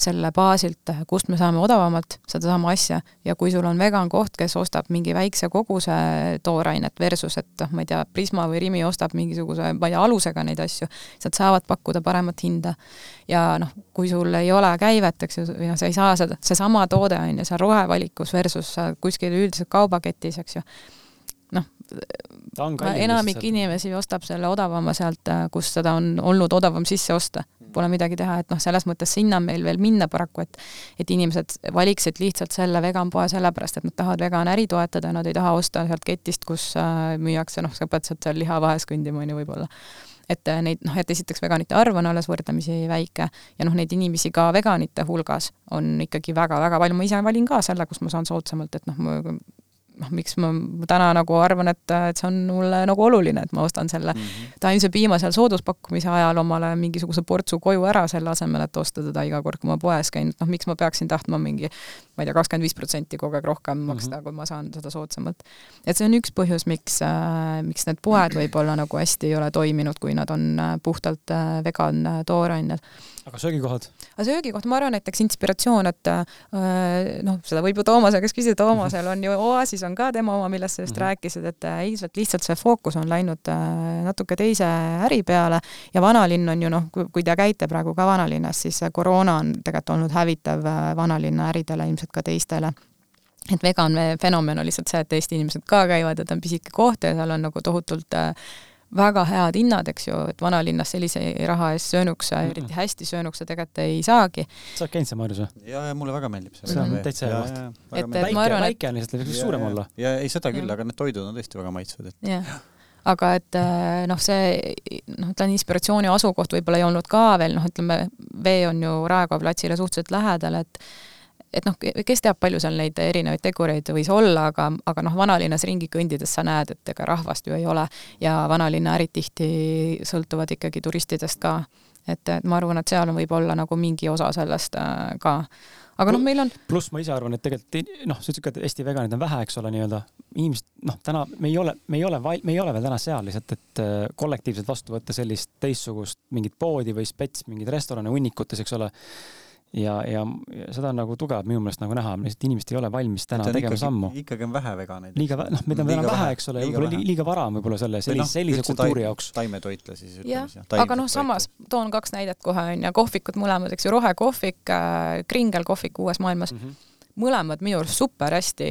selle baasilt, kust me saame odavamalt sedasama asja ja kui sul on vegan koht, kes ostab mingi väikse koguse toorainet versus, et noh, ma ei tea, Prisma või Rimi ostab mingisuguse, ma ei tea, alusega neid asju, siis nad saavad pakkuda paremat hinda. Ja noh, kui sul ei ole käivet, eks ju, või noh, sa ei saa seda seesama toode on ju seal rohevalikus versus kuskil üldiselt kaubaketis, eks ju. noh, enamik inimesi ostab selle odavama sealt, kus seda on olnud odavam sisse osta. Pole midagi teha, et noh, selles mõttes sinna meil veel minna paraku, et et inimesed valiksid lihtsalt selle veganpoe sellepärast, et nad tahavad veganäri toetada, nad ei taha osta sealt ketist, kus äh, müüakse, noh, sa pead sealt seal liha vahes kõndima, on ju, võib-olla et äh, neid noh, et esiteks veganite arv on alles võrdlemisi väike ja noh, neid inimesi ka veganite hulgas on ikkagi väga-väga palju, ma ise valin ka selle, kus ma saan soodsamalt, et noh, noh, miks ma täna nagu arvan, et, et see on mulle nagu oluline, et ma ostan selle mm -hmm. taimse piima seal sooduspakkumise ajal omale mingisuguse portsu koju ära, selle asemel, et osta teda iga kord, kui ma poes käin, et noh, miks ma peaksin tahtma mingi ma ei tea, kakskümmend viis protsenti kogu aeg rohkem maksta mm, -hmm. kui ma saan seda soodsamalt. et see on üks põhjus, miks äh,, miks need poed võib-olla nagu hästi ei ole toiminud, kui nad on äh, puhtalt äh, vegan äh, toorained aga söögikohad? aga söögikoht, ma arvan, näiteks inspiratsioon, et äh, noh, seda võib ju Toomase käest küsida, Toomasel on ju Oasis on ka tema oma, millest sa just mm -hmm. rääkisid, et äh, ilmselt lihtsalt see fookus on läinud äh, natuke teise äri peale ja vanalinn on ju noh, kui te käite praegu ka vanalinnas, siis koroona on tegelikult olnud hävitav vanalinna äridele, ilmselt ka teistele et vegan fenomen on lihtsalt see, et Eesti inimesed ka käivad ja ta on pisike koht ja seal on nagu tohutult äh, väga head hinnad, eks ju, et vanalinnas sellise raha eest söönuks mm, -mm. eriti hästi söönuks sa tegelikult ei saagi. sa oled käinud seal Maarjus või? ja, ja mulle väga meeldib see. see on täitsa hea koht. et, et väike, ma arvan, et väike on lihtsalt, võiks suurem olla. ja ei, seda küll, aga need toidud on tõesti väga maitsvad, et jah aga et äh, noh, see noh, ta on inspiratsiooni asukoht võib-olla ei olnud ka veel, noh, ütleme, vee on ju Raekoja platsile suhteliselt lähedal, et et noh, kes teab, palju seal neid erinevaid tegureid võis olla, aga, aga noh, vanalinnas ringi kõndides sa näed, et ega rahvast ju ei ole ja vanalinna ärid tihti sõltuvad ikkagi turistidest ka. et, et ma arvan, et seal võib olla nagu mingi osa sellest äh, ka aga noh, meil on. pluss ma ise arvan, et tegelikult noh, sa ütlesid ka, et Eesti veganid on vähe, eks ole, nii-öelda inimesed, noh, täna me ei ole, me ei ole, me ei ole veel täna seal lihtsalt, et äh, kollektiivselt vastu võtta sellist teistsugust mingit poodi või spets, mingeid restorane hunnikutes, eks ole ja, ja, seda on nagu tugevalt minu meelest nagu näha, lihtsalt inimesed ei ole valmis täna tegema ikkagi, sammu. ikkagi on vähe veganeid. liiga, noh, meid on enam vähe, eks ole, võib-olla liiga vara on võib-olla selle, sellise no,, sellise kultuuri jaoks. taimetoitle siis ütleme siis. aga noh, samas toon kaks näidet kohe on ju, kohvikud mõlemad, eks ju, rohekohvik äh,, Kringel kohvik uues maailmas mm. -hmm mõlemad minu arust super hästi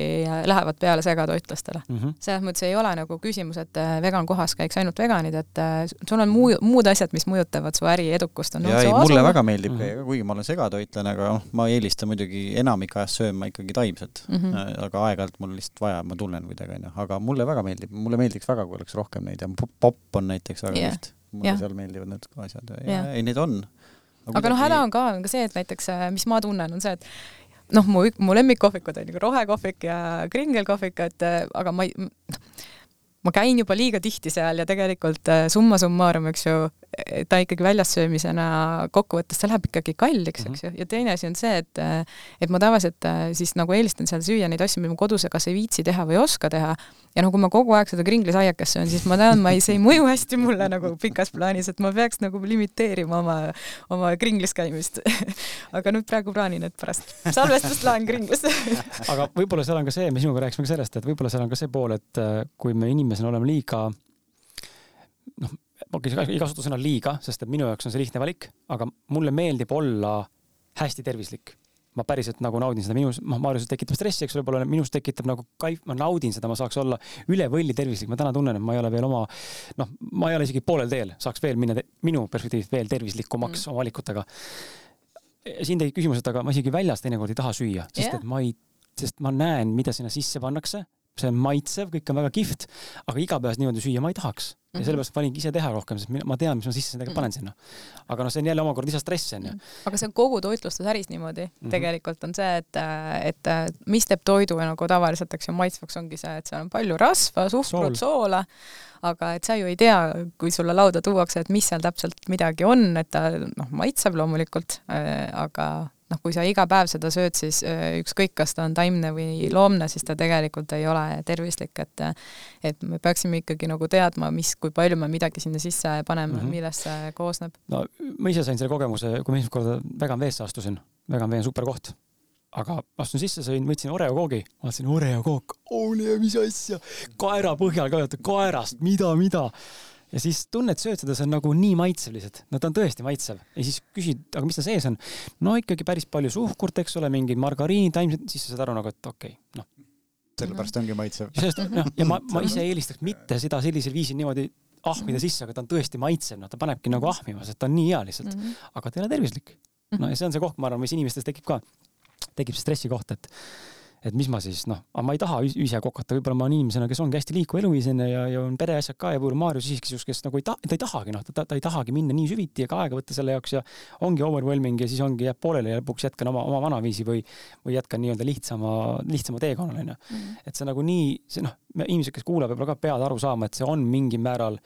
lähevad peale segatoitlastele mm. -hmm. selles mõttes ei ole nagu küsimus, et äh, vegan kohas käiks ainult veganid, et äh, sul on muu, muud asjad, mis mõjutavad su äri edukust. ja ei, mulle väga meeldib mm -hmm. käia, kuigi ma olen segatoitlane, aga noh, ma eelistan muidugi enamik ajast sööma ikkagi taimset mm. -hmm. aga aeg-ajalt mul lihtsalt vaja, ma tunnen kuidagi, onju. aga mulle väga meeldib, mulle meeldiks väga, kui oleks rohkem neid ja popp on näiteks väga yeah. kihvt. mulle yeah. seal meeldivad need asjad ja yeah. ei, neid on aga, aga noh, häda on ka, on ka see, et näiteks, mis ma tunnen, on see, et noh, mu, mu lemmikkohvikud on nagu rohekohvik ja kringelkohvik, et aga ma ei, ma käin juba liiga tihti seal ja tegelikult äh, summa summarum, eks ju, ta ikkagi väljassöömisena kokkuvõttes, see läheb ikkagi kalliks, eks ju, ja teine asi on see, et et ma tavaliselt äh, siis nagu eelistan seal süüa neid asju, mida ma kodus kas ei viitsi teha või ei oska teha, ja no kui ma kogu aeg seda kringlisaiakest söön, siis ma tean, ma ei, see ei mõju hästi mulle nagu pikas plaanis, et ma peaks nagu limiteerima oma, oma kringlis käimist. Aga nüüd praegu plaanin, et pärast salvestust lähen kringlisse aga võib-olla seal on ka see, me sinuga rääkisime ka sellest, et võib-olla seal on ka see pool, et äh, kui me inimesena oleme liiga noh, okei okay,, ei kasuta sõna liiga, sest et minu jaoks on see lihtne valik, aga mulle meeldib olla hästi tervislik. ma päriselt nagu naudin seda, minus, noh, Marius tekitab stressi, eks võib-olla minus tekitab nagu kaif, ma naudin seda, ma saaks olla üle võlli tervislik, ma täna tunnen, et ma ei ole veel oma, noh, ma ei ole isegi poolel teel, saaks veel minna minu perspektiivist veel tervislikumaks mm. oma valikutega. siin tekib küsimus, et aga ma isegi väljas teinekord ei taha süüa, sest yeah. et ma ei, sest ma näen, mida sinna sisse pannakse see on maitsev, kõik on väga kihvt, aga igapäevaselt niimoodi süüa ma ei tahaks. ja mhm. sellepärast valingi ise teha rohkem, sest ma tean, mis ma sisse nendega panen sinna. aga noh, see on jälle omakorda lisastress onju. Mhm. aga see on kogu toitlustusäris niimoodi mm, -hmm. tegelikult on see, et, et mis teeb toidu nagu tavaliselt, eks ju, maitsvaks ongi see, et seal on palju rasva, suhkrut, soola, aga et sa ju ei tea, kui sulle lauda tuuakse, et mis seal täpselt midagi on, et ta noh, maitseb loomulikult, aga noh, kui sa iga päev seda sööd, siis ükskõik, kas ta on taimne või loomne, siis ta tegelikult ei ole tervislik, et et me peaksime ikkagi nagu teadma, mis, kui palju me midagi sinna sisse paneme mm, -hmm. millest see koosneb. no ma ise sain selle kogemuse, kui ma esimest korda vegan veesse astusin, vegan vee on super koht. Aga astun sisse, sõin, võtsin Oreo koogi, vaatasin Oreo kook, ole mis asja, kaera põhjal ka, kaerast, mida, mida ja siis tunned, sööd seda, see on nagu nii maitsev lihtsalt, no ta on tõesti maitsev ja siis küsid, aga mis ta sees on? no ikkagi päris palju suhkurt, eks ole, mingid margariinid, taimsed, siis sa saad aru nagu, et okei okay,, noh. sellepärast ongi maitsev. sellest, noh, ja ma, ma ise eelistaks mitte seda sellisel viisil niimoodi ahmida sisse, aga ta on tõesti maitsev, noh, ta panebki nagu ahmima, sest ta on nii hea lihtsalt mm. -hmm. aga ta ei ole tervislik. no ja see on see koht, ma arvan, mis inimestes tekib ka, tekib see stressikoht, et et mis ma siis noh, ma ei taha ise kokata, võib-olla ma olen inimesena, kes ongi hästi liikuv eluviiseline ja, ja on pereasjad ka ja võib-olla Maarjus isiksus, kes nagu ei ta-, ta ei tahagi noh, ta, ta ei tahagi minna nii süviti ega aega võtta selle jaoks ja ongi overwhelming ja siis ongi, jääb pooleli ja lõpuks jätkan oma, oma vanaviisi või, või jätkan nii-öelda lihtsama, lihtsama teekonnal onju mm. -hmm. et see nagu nii, see noh, inimesed, kes kuulavad, võib-olla ka peavad aru saama, et see on mingil määral,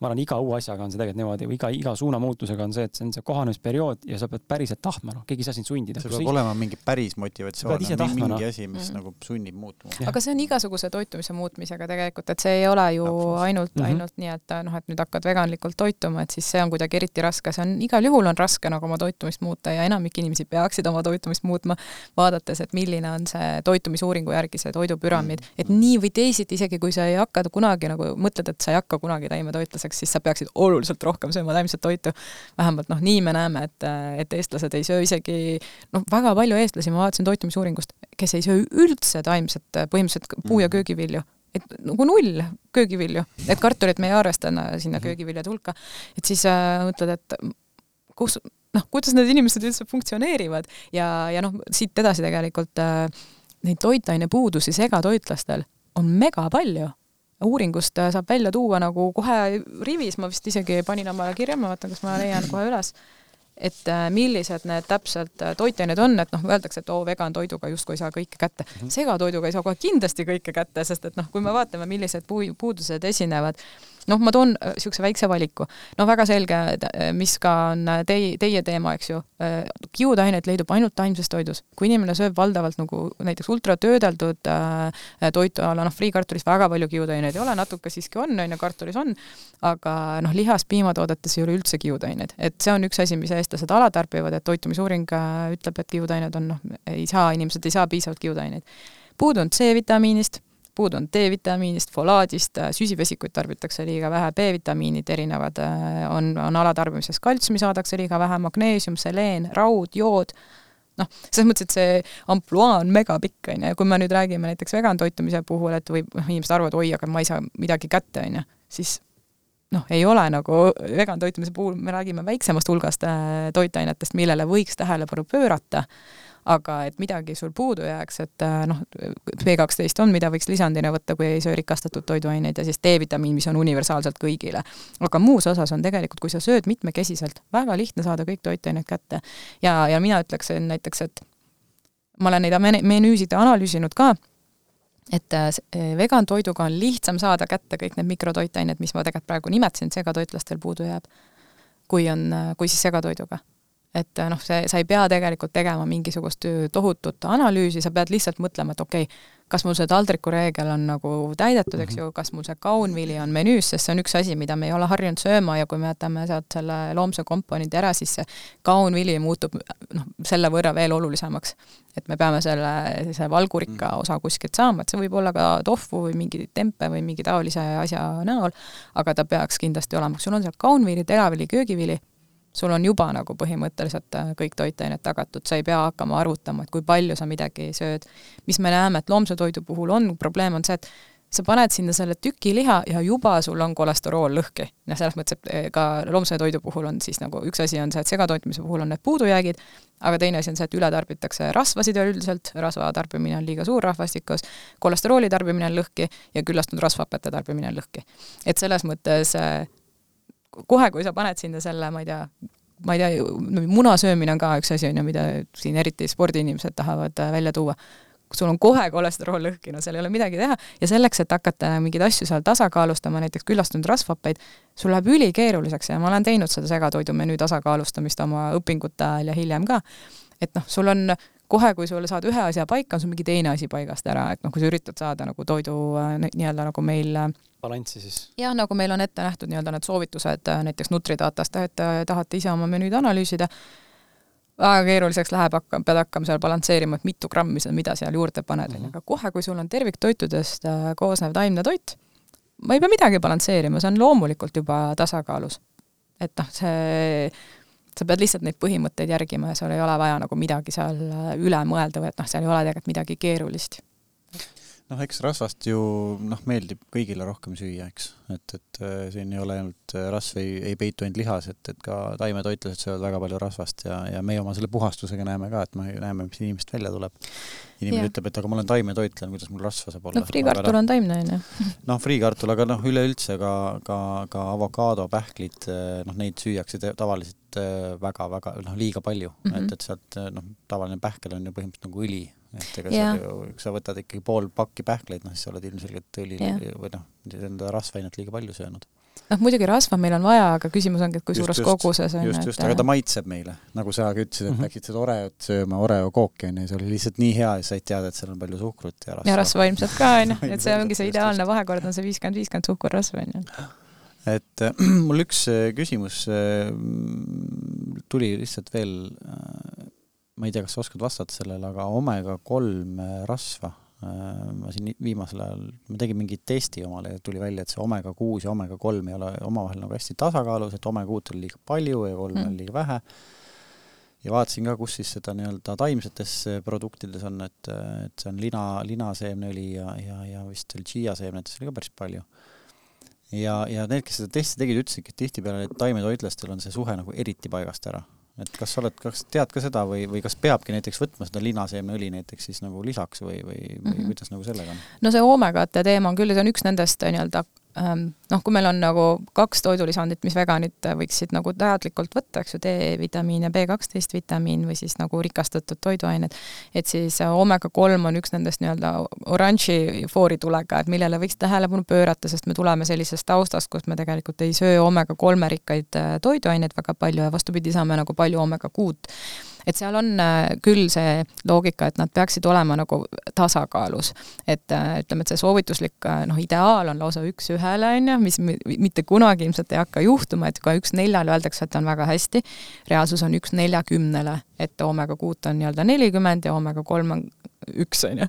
ma arvan, iga uue asjaga on see tegelikult niimoodi või iga, iga suunamuutusega on see, et see on see kohanemisperiood ja sa pead päriselt tahtma, noh, keegi ei saa sind sundida. sul peab olema mingi päris motivatsioon, mingi no. asi, mis mm -hmm. nagu sunnib muutuma. aga see on igasuguse toitumise muutmisega tegelikult, et see ei ole ju Absolut. ainult mm, -hmm. ainult nii, et noh, et nüüd hakkad veganlikult toituma, et siis see on kuidagi eriti raske, see on igal juhul on raske nagu oma toitumist muuta ja enamik inimesi peaksid oma toitumist muutma, vaadates, et milline on see toitumisuuringu järgi see toidupüramiid, et nii või teisiti, isegi kui sa ei hakka kunagi nagu, mõtled, et sa ei hakka kunagi taimetoitlaseks, siis sa peaksid oluliselt rohkem sööma taimset toitu. vähemalt noh, nii me näeme, et, et eestlased ei söö isegi, noh, väga palju eestlasi, ma vaatasin toitumisuuringust, kes ei söö üldse taimset, põhimõtteliselt puu- ja mm. köögivilju et nagu null köögivilju, et kartulit me ei arvesta sinna mhm. köögiviljade hulka, et siis äh, mõtled, et kus, noh, kuidas need inimesed üldse funktsioneerivad ja, ja noh, siit edasi tegelikult äh, neid toitainepuudusi segatoitlastel on mega palju. uuringust äh, saab välja tuua nagu kohe rivis, ma vist isegi panin omale kirja, ma vaatan, kas ma leian kohe üles et äh, millised need täpselt äh, toitained on, et noh, öeldakse, et oo, vegan toiduga justkui ei saa kõike kätte mm. -hmm. segatoiduga ei saa kohe kindlasti kõike kätte, sest et noh, kui me vaatame, millised puudused esinevad, noh, ma toon niisuguse väikse valiku. no väga selge, mis ka on teie, teie teema, eks ju, kiudainet leidub ainult taimses toidus. kui inimene sööb valdavalt nagu näiteks ultratöödeldud äh, toitu noh, friikartulis väga palju kiudaineid ei ole, natuke siiski on, on ju, kartulis on, aga noh, lihas, piimatoodetes ei ole üldse kiudaineid. et see on üks asi, mis eestlased alatarbivad, et toitumisuuring ütleb, et kiudained on noh, ei saa, inimesed ei saa piisavalt kiudaineid. puudu on C-vitamiinist puudu on D-vitamiinist, folaadist, süsivesikuid tarbitakse liiga vähe, B-vitamiinid erinevad äh, on, on alatarbimises, kaltsiumi saadakse liiga vähe, magneesium, seleen, raud, jood, noh, selles mõttes, et see ampluaa on megapikk, on ju, ja kui me nüüd räägime näiteks vegan toitumise puhul, et või noh, inimesed arvavad, oi, aga ma ei saa midagi kätte, on ju, siis noh, ei ole nagu vegan toitumise puhul, me räägime väiksemast hulgast äh, toitainetest, millele võiks tähelepanu pöörata aga et midagi sul puudu jääks, et äh, noh, B12 on, mida võiks lisandina võtta, kui ei söö rikastatud toiduaineid ja siis D-vitamiin, mis on universaalselt kõigile. aga muus osas on tegelikult, kui sa sööd mitmekesiselt, väga lihtne saada kõik toitained kätte. ja, ja mina ütleksin näiteks, et ma olen neid menüüsid analüüsinud ka, et äh, vegan toiduga on lihtsam saada kätte kõik need mikrotoitained, mis ma tegelikult praegu nimetasin, segatoitlastel puudu jääb, kui on, äh, kui siis segatoiduga et äh, noh, see, sa ei pea tegelikult tegema mingisugust tohutut analüüsi, sa pead lihtsalt mõtlema, et okei okay,, kas mul see taldriku reegel on nagu täidetud, eks ju, mhm. kas mul see kaunvili on menüüs, sest see on üks asi, mida me ei ole harjunud sööma ja kui me jätame sealt selle loomse komponendi ära, siis see kaunvili muutub noh, selle võrra veel olulisemaks. et me peame selle, selle valgurikka mhm. osa kuskilt saama, et see võib olla ka tofu või mingi tempe või mingi taolise asja näol, aga ta peaks kindlasti olema, kui sul on seal kaunvili, teravili, köögivili sul on juba nagu põhimõtteliselt äh, kõik toitained tagatud, sa ei pea hakkama arvutama, et kui palju sa midagi sööd. mis me näeme, et loomse toidu puhul on, probleem on see, et sa paned sinna selle tüki liha ja juba sul on kolesterool lõhki. noh, selles mõttes, et eh, ka loomse toidu puhul on siis nagu üks asi on see, et segatoitmise puhul on need puudujäägid, aga teine asi on see, et ületarbitakse rasvasid üleüldiselt, rasva tarbimine on liiga suur rahvastikus, kolesterooli tarbimine on lõhki ja küllastunud rasvhapete tarbimine on lõhki. et selles mõttes eh, kohe, kui sa paned sinna selle, ma ei tea, ma ei tea, muna söömine on ka üks asi, on ju, mida siin eriti spordiinimesed tahavad eh, välja tuua. Sul on kohe kolesterool lõhki, no seal ei ole midagi teha. Ja selleks, et hakata mingeid asju seal tasakaalustama, näiteks küllastunud rasvhappeid, sul läheb ülikeeruliseks ja ma olen teinud seda segatoidumenüü tasakaalustamist oma õpingute ajal ja hiljem ka, et noh, sul on kohe, kui sul saad ühe asja paika, on sul mingi teine asi paigast ära, et noh, kui sa üritad saada nagu toidu nii-öelda nagu meil balanssi siis? jah, nagu meil on ette nähtud nii-öelda need soovitused näiteks Nutridatast, et tahate ise oma menüüd analüüsida, väga keeruliseks läheb, hakkab, pead hakkama seal balansseerima, et mitu grammi sa mida seal juurde paned, on ju, aga kohe, kui sul on terviktoitudest äh, koosnev taimne toit, ma ei pea midagi balansseerima, see on loomulikult juba tasakaalus. et noh, see, sa pead lihtsalt neid põhimõtteid järgima ja sul ei ole vaja nagu midagi seal äh, üle mõelda või et noh, seal ei ole tegelikult midagi keerulist noh, eks rasvast ju noh, meeldib kõigile rohkem süüa, eks, et, et äh, siin ei ole ainult äh, rasv ei, ei peitu ainult lihas, et, et ka taimetoitlased söövad väga palju rasvast ja, ja meie oma selle puhastusega näeme ka, et me näeme, mis inimesest välja tuleb. inimene ja. ütleb, et aga ma olen taimetoitlane, kuidas mul rasva saab olla? no friikartul on taimne, on ju. noh, friikartul, aga noh, üleüldse ka, ka, ka avokaado, pähklid, äh, noh, neid süüakse tavaliselt väga-väga, noh, liiga palju mm, -hmm. et, et sealt noh, tavaline pähkel on ju põhimõtteliselt nagu õli et ega yeah. sa ju, sa võtad ikkagi pool pakki pähkleid, noh siis sa oled ilmselgelt õli yeah. või noh, enda rasvainet liiga palju söönud. noh, muidugi rasva meil on vaja, aga küsimus ongi, et kui suures koguses on just, just, aga ta maitseb meile, nagu sa ka ütlesid, et mm -hmm. läksid seda Oreot sööma, Oreo kooki on ju, see oli lihtsalt nii hea ja said teada, et seal on palju suhkrut ja rasva. ja rasva ilmselt ka on ju, et see ongi see ideaalne vahekord on see viiskümmend, viiskümmend suhkur-rasva on ju et äh, mul üks äh, küsimus äh, tuli lihtsalt veel äh, ma ei tea, kas sa oskad vastata sellele, aga omega kolm äh, rasva, äh, ma siin viimasel ajal, ma tegin mingi testi omale ja tuli välja, et see omega kuus ja omega kolm ei ole omavahel nagu hästi tasakaalus, et omega kuut oli liiga palju ja kolme mm. oli liiga vähe. ja vaatasin ka, kus siis seda nii-öelda taimsetes äh, produktides on, et, et see on lina, linaseemneõli ja, ja, ja vist oli chia-seemnetes oli ka päris palju ja, ja need, kes seda testi tegid, ütlesidki, et tihtipeale taimetoitlastel on see suhe nagu eriti paigast ära et kas sa oled, kas tead ka seda või, või kas peabki näiteks võtma seda linaseemneõli näiteks siis nagu lisaks või, või, või mm -hmm. kuidas nagu sellega on? no see oomegate teema on küll, see on üks nendest nii-öelda Ehm, noh, kui meil on nagu kaks toidulisandit, mis veganid võiksid nagu teadlikult võtta, eks ju, D-vitamiin ja B12 vitamiin või siis nagu rikastatud toiduained, et siis omega kolm on üks nendest nii-öelda oranži fooritulega, et millele võiks tähelepanu pöörata, sest me tuleme sellisest taustast, kus me tegelikult ei söö omega kolme rikkaid äh, toiduaineid väga palju ja vastupidi, saame nagu palju omega kuut et seal on äh, küll see loogika, et nad peaksid olema nagu tasakaalus. et äh, ütleme, et see soovituslik äh, noh, ideaal on lausa üks ühele, on ju, mis mitte kunagi ilmselt ei hakka juhtuma, et kui üks neljale öeldakse, et on väga hästi, reaalsus on üks neljakümnele, et oomega kuut on nii-öelda nelikümmend ja oomega kolm on üks, on ju.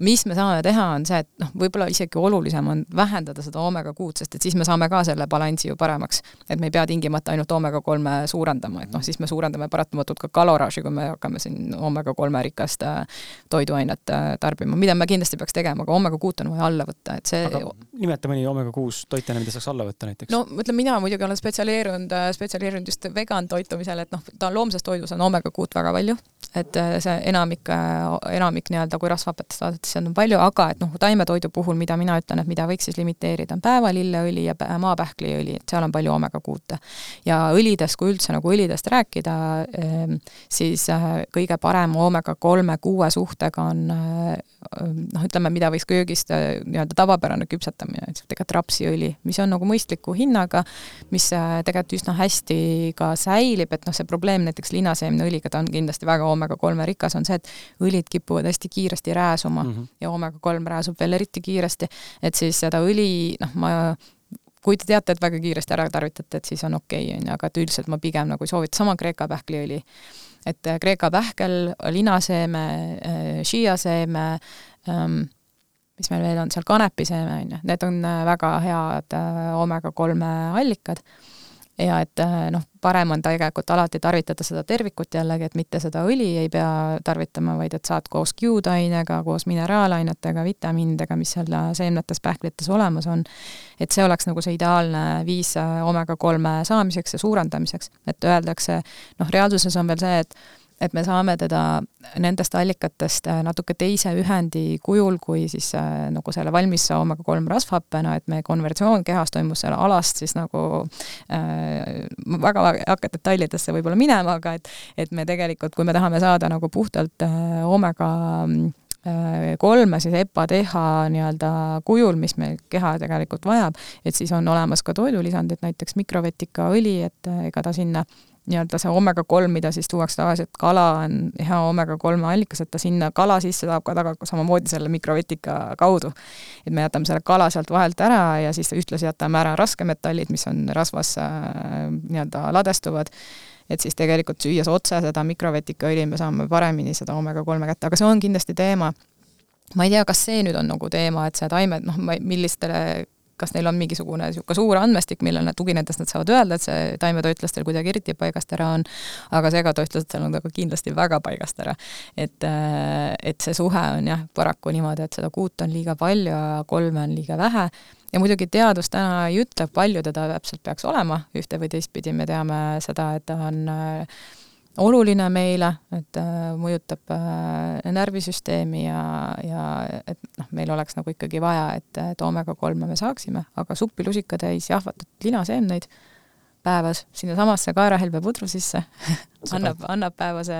mis me saame teha, on see, et noh, võib-olla isegi olulisem on vähendada seda oomega kuut, sest et siis me saame ka selle balansi ju paremaks. et me ei pea tingimata ainult oomega kolme suurendama, et noh, siis me suurendame paratamatult ka kaloraaži, kui me hakkame siin oomega kolme rikast äh, toiduainet äh, tarbima, mida me kindlasti peaks tegema, aga oomega kuut on vaja alla võtta, et see aga nimeta mõni oomega kuus toitaine, mida saaks alla võtta näiteks? no ütleme, mina muidugi olen spetsialiseerunud, äh, spetsialiseerunud just vegan toitumisele, et noh, ta loomses toidus on oomega kuut väga palju, et see enamik, enamik nii-öelda, kui rasvhapetest vaadates on palju, aga et noh, taimetoidu puhul, mida mina ütlen, et mida võiks siis limiteerida, on päevalilleõli ja maapähkliõli, et seal on palju omega kuute. ja õlidest, kui üldse nagu õlidest rääkida, ehm, siis äh, kõige parem omega kolme, kuue suhtega on äh, noh, ütleme, mida võiks köögist äh, nii-öelda tavapärane küpsetamine, et tegelikult rapsiõli, mis on nagu mõistliku hinnaga, mis tegelikult üsna hästi ka säilib, et noh, see probleem näiteks linaseemneõliga, ta on kindlasti väga omega kolme rikas, on see, et õlid kipuvad hästi hästi kiiresti rääsuma mm -hmm. ja oomega kolm rääsub veel eriti kiiresti, et siis seda õli, noh, ma kui te teate, et väga kiiresti ära tarvitate, et siis on okei okay,, on ju, aga et üldiselt ma pigem nagu soovita sama Kreeka pähkliõli. et äh, Kreeka pähkel, linaseeme, äh, šiiaseeme ähm,, mis meil veel on seal, kanepiseeme, on ju, need on äh, väga head oomega kolme allikad ja et äh, noh, parem on tegelikult alati tarvitada seda tervikut jällegi, et mitte seda õli ei pea tarvitama, vaid et saad koos kiudainega, koos mineraalainetega, vitamiinidega, mis seal seemnetes, pähklites olemas on, et see oleks nagu see ideaalne viis äh, omega kolme saamiseks ja suurendamiseks. et öeldakse, noh, reaalsuses on veel see, et et me saame teda nendest allikatest äh, natuke teise ühendi kujul kui siis äh, nagu selle valmis omega kolm rasvhappena, et meie konversioon kehas toimus seal alast siis nagu äh, väga hakka detailidesse võib-olla minema, aga et et me tegelikult, kui me tahame saada nagu puhtalt äh, omega äh, kolme siis EPA-TH nii-öelda kujul, mis meil keha tegelikult vajab, et siis on olemas ka toidulisandid, näiteks mikrovetikaõli, et ega ta sinna nii-öelda see omega kolm, mida siis tuuakse tavaliselt, kala on hea omega kolme allikas, et ta sinna kala sisse saab ka taga samamoodi selle mikrovetika kaudu. et me jätame selle kala sealt vahelt ära ja siis ühtlasi jätame ära raskemetallid, mis on rasvas äh, nii-öelda ladestuvad, et siis tegelikult süües otse seda mikrovetikaõli me saame paremini seda omega kolme kätte, aga see on kindlasti teema. ma ei tea, kas see nüüd on nagu teema, et see taimed, noh, ma, millistele kas neil on mingisugune niisugune suur andmestik, millele tuginedes nad saavad öelda, et see taimetoitlastel kuidagi eriti paigast ära on, aga segatoitlastel on ta ka kindlasti väga paigast ära. et, äh, et see suhe on jah, paraku niimoodi, et seda kuut on liiga palju ja kolme on liiga vähe ja muidugi teadus täna ei ütle, palju teda täpselt peaks olema, ühte või teistpidi me teame seda, et ta on äh, oluline meile, et äh, mõjutab äh, närvisüsteemi ja, ja et noh, meil oleks nagu ikkagi vaja, et, et oomega kolme me saaksime, aga suppi lusikatäis jahvatatud linaseemneid päevas sinnasamasse kaerahelbepudru sisse annab, annab päevase,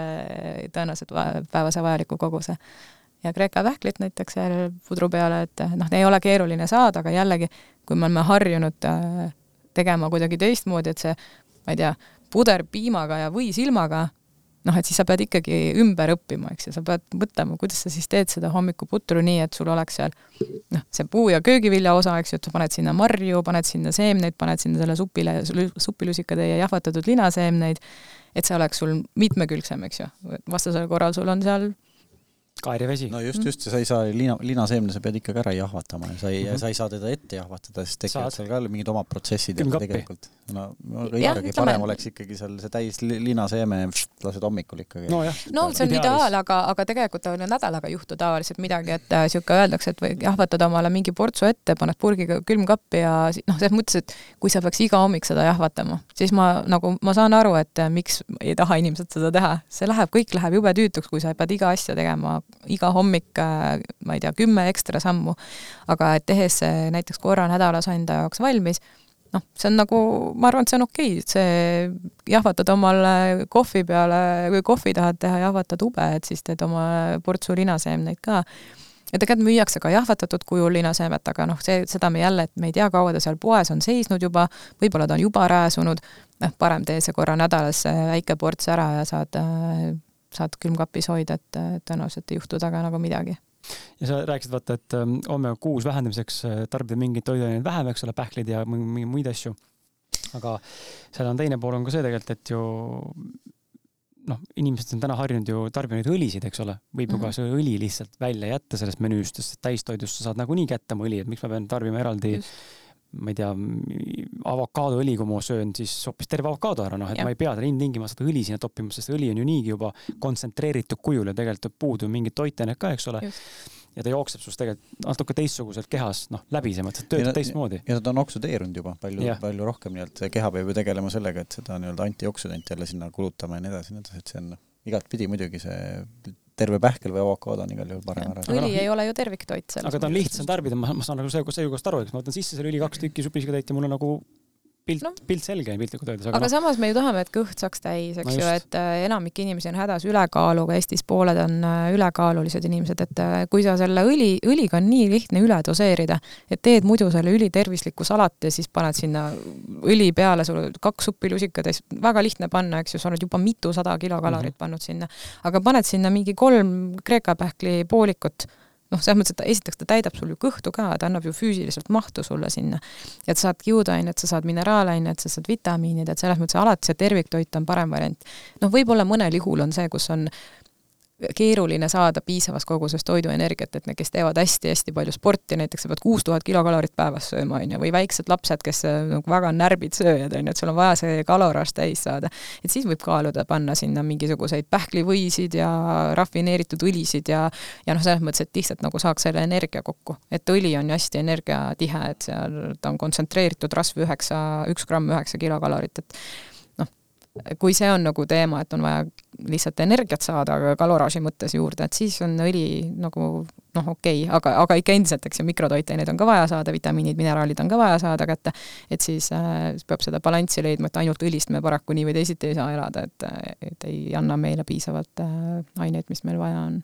tõenäoliselt päevase vajaliku koguse. ja Kreeka pähklit näiteks pudru peale, et noh, ei ole keeruline saada, aga jällegi, kui me oleme harjunud äh, tegema kuidagi teistmoodi, et see, ma ei tea, puder piimaga ja või silmaga, noh, et siis sa pead ikkagi ümber õppima, eks ju, sa pead mõtlema, kuidas sa siis teed seda hommikuputru nii, et sul oleks seal noh, see puu- ja köögivilja osa, eks ju, et sa paned sinna marju, paned sinna seemneid, paned sinna selle supile, supilusikatäie jahvatatud linaseemneid, et see oleks sul mitmekülgsem, eks ju. vastasel korral sul on seal kaerivesi. no just, just, sa ei saa lina, linaseemne, sa pead ikkagi ära jahvatama ja sa ei mm, -hmm. sa ei saa teda ette jahvatada, sest tekivad seal ka mingid omad protsessid tegelikult no, no ikkagi parem oleks ikkagi seal see täis linaseeme, lased hommikul ikkagi. no, no see on ideaal, aga, aga tegelikult on ju nädalaga juhtu tavaliselt midagi, et äh, öeldakse, et või jahvatad omale mingi portsu ette, paned purgiga külmkappi ja noh, selles mõttes, et kui sa peaks iga hommik seda jahvatama, siis ma nagu, ma saan aru, et äh, miks ei taha inimesed seda teha, see läheb, kõik läheb jube tüütuks, kui sa pead iga asja tegema iga hommik, äh, ma ei tea, kümme ekstra sammu, aga et tehes see näiteks korra nädalas enda jaoks valmis, noh, see on nagu, ma arvan, et see on okei okay., see jahvatad omale kohvi peale, kui kohvi tahad teha, jahvatad ube, et siis teed oma portsu linaseemneid ka. ja tegelikult müüakse ka jahvatatud kujul linaseemet, aga noh, see, seda me jälle, et me ei tea, kaua ta seal poes on seisnud juba, võib-olla ta on juba rääsunud, noh, parem tee see korra nädalas väike ports ära ja saad saad külmkapis hoida, et tõenäoliselt ei juhtu temaga nagu midagi ja sa rääkisid vaata, et ähm, omega kuus vähendamiseks äh, tarbida mingeid toiduaineid vähem, eks ole, pähklid ja mingeid muid asju. aga seal on teine pool on ka see tegelikult, et ju noh, inimesed on täna harjunud ju tarbima neid õlisid, eks ole, võib ju mm -hmm. ka see õli lihtsalt välja jätta sellest menüüst, sest täistoidust sa saad nagunii kätte oma õli, et miks ma pean tarbima eraldi Just ma ei tea, avokaadoõli, kui ma söön, siis hoopis terve avokaado ära, noh, et ja. ma ei pea ilmtingimata seda õli sinna toppima, sest õli on ju niigi juba kontsentreeritud kujul ja tegelikult puudu mingid toitainet ka, eks ole. ja ta jookseb sinust tegelikult natuke teistsuguselt kehas, noh, läbi selles mõttes, et töötab teistmoodi. ja ta on oksüdeerunud juba palju, palju rohkem nii-öelda, keha peab ju tegelema sellega, et seda nii-öelda antioksüdanti jälle sinna kulutama ja nii edasi, nii edasi, et see on noh, igatpidi muidugi see terve pähkel või avokaado on igal juhul parem ära. õli ei ole ju terviktoit. aga ta on lihtsam tarbida, ma, ma saan nagu seekord aru, eks ma võtan sisse selle õli kaks tükki supisikõtäit ja mul on nagu pilt no., pilt selge piltlikult öeldes. aga, aga no. samas me ju tahame, et kõht saaks täis, eks no ju, et äh, enamik inimesi on hädas ülekaaluga, Eestis pooled on äh, ülekaalulised inimesed, et äh, kui sa selle õli, õliga on nii lihtne üle doseerida, et teed muidu selle ülitervisliku salati ja siis paned sinna õli peale, sul kaks suppi lusikatäis, väga lihtne panna, eks ju, sa oled juba mitusada kilokalorit mm -hmm. pannud sinna. aga paned sinna mingi kolm kreeka pähkli poolikut noh, selles mõttes, et ta esiteks ta täidab sul ju kõhtu ka, ta annab ju füüsiliselt mahtu sulle sinna. et sa saad kiudainet, sa saad mineraalainet, sa saad vitamiinid, et selles mõttes alati see terviktoit on parem variant. noh, võib-olla mõnel juhul on see, kus on keeruline saada piisavas koguses toiduenergiat, et need, kes teevad hästi-hästi palju sporti, näiteks sa pead kuus tuhat kilokalorit päevas sööma, on ju, või väiksed lapsed, kes äh, nagu väga närbid sööjad, on ju, et sul on vaja see kaloraaž täis saada. et siis võib kaaluda panna sinna mingisuguseid pähklivõisid ja rafineeritud õlisid ja ja noh, selles mõttes, et lihtsalt nagu saaks selle energia kokku. et õli on ju hästi energiatihe, et seal ta on kontsentreeritud rasv üheksa, üks gramm üheksa kilokalorit, et kui see on nagu teema, et on vaja lihtsalt energiat saada, aga kaloraaži mõttes juurde, et siis on õli nagu noh, okei okay,, aga, aga ikka endiselt, eks ju, mikrotoitaineid on ka vaja saada, vitamiinid, mineraalid on ka vaja saada kätte, et siis äh, peab seda balanssi leidma, et ainult õlist me paraku nii või teisiti ei saa elada, et, et ei anna meile piisavalt äh, aineid, mis meil vaja on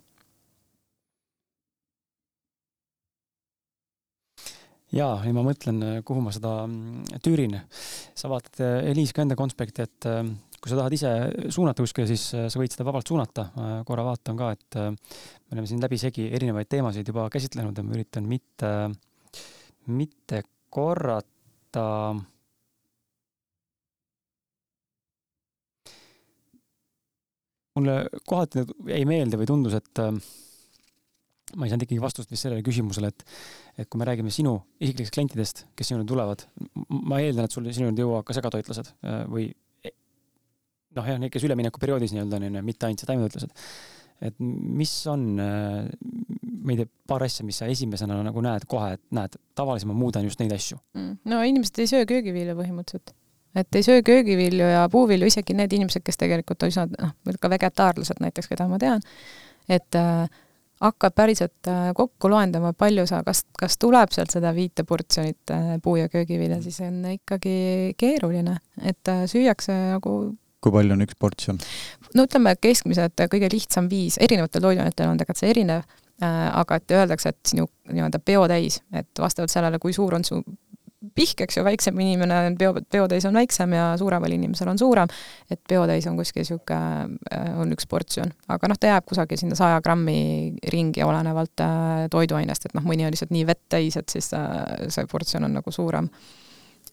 jaa, ja ma mõtlen, kuhu ma seda mm, tüürin. sa vaatad, Eliis, ka enda konspekti, et äh, kui sa tahad ise suunata kuskile, siis äh, sa võid seda vabalt suunata. Äh, korra vaatan ka, et me oleme siin läbisegi erinevaid teemasid juba käsitlenud ja ma üritan mitte, mitte korrata mulle kohati jäi meelde või tundus, et ma ei saanud ikkagi vastust vist sellele küsimusele, et, et kui me räägime sinu isiklikest klientidest, kes sinu juurde tulevad, ma eeldan, et sul sinu juurde jõuavad ka segatoitlased äh, või noh, jah, kes üleminekuperioodis nii-öelda on, mitte ainult taimetoitlased. et mis on, äh, ma ei tea, paar asja, mis sa esimesena nagu näed kohe, et näed, tavaliselt ma muudan just neid asju mm.? no inimesed ei söö köögivilja põhimõtteliselt et ei söö köögivilju ja puuvilju, isegi need inimesed, kes tegelikult on üsna, noh, ka vegetaarlased näiteks, keda ma tean, et äh, hakkad päriselt äh, kokku loendama, palju sa, kas, kas tuleb sealt seda viite portsjonit äh, puu- ja köögivilja, siis on ikkagi keeruline, et äh, süüakse nagu kui palju on üks portsjon? no ütleme, keskmiselt kõige lihtsam viis, erinevatel toiduainetel on tegelikult see erinev, aga et öeldakse, et sinu nii-öelda peotäis, et vastavalt sellele, kui suur on su pihk, eks ju, väiksem inimene on peo, peotäis on väiksem ja suuremal inimesel on suurem, et peotäis on kuskil niisugune, äh, on üks portsjon. aga noh, ta jääb kusagil sinna saja grammi ringi, olenevalt äh, toiduainest, et noh, mõni on lihtsalt nii vett täis, et siis äh, see portsjon on nagu suurem.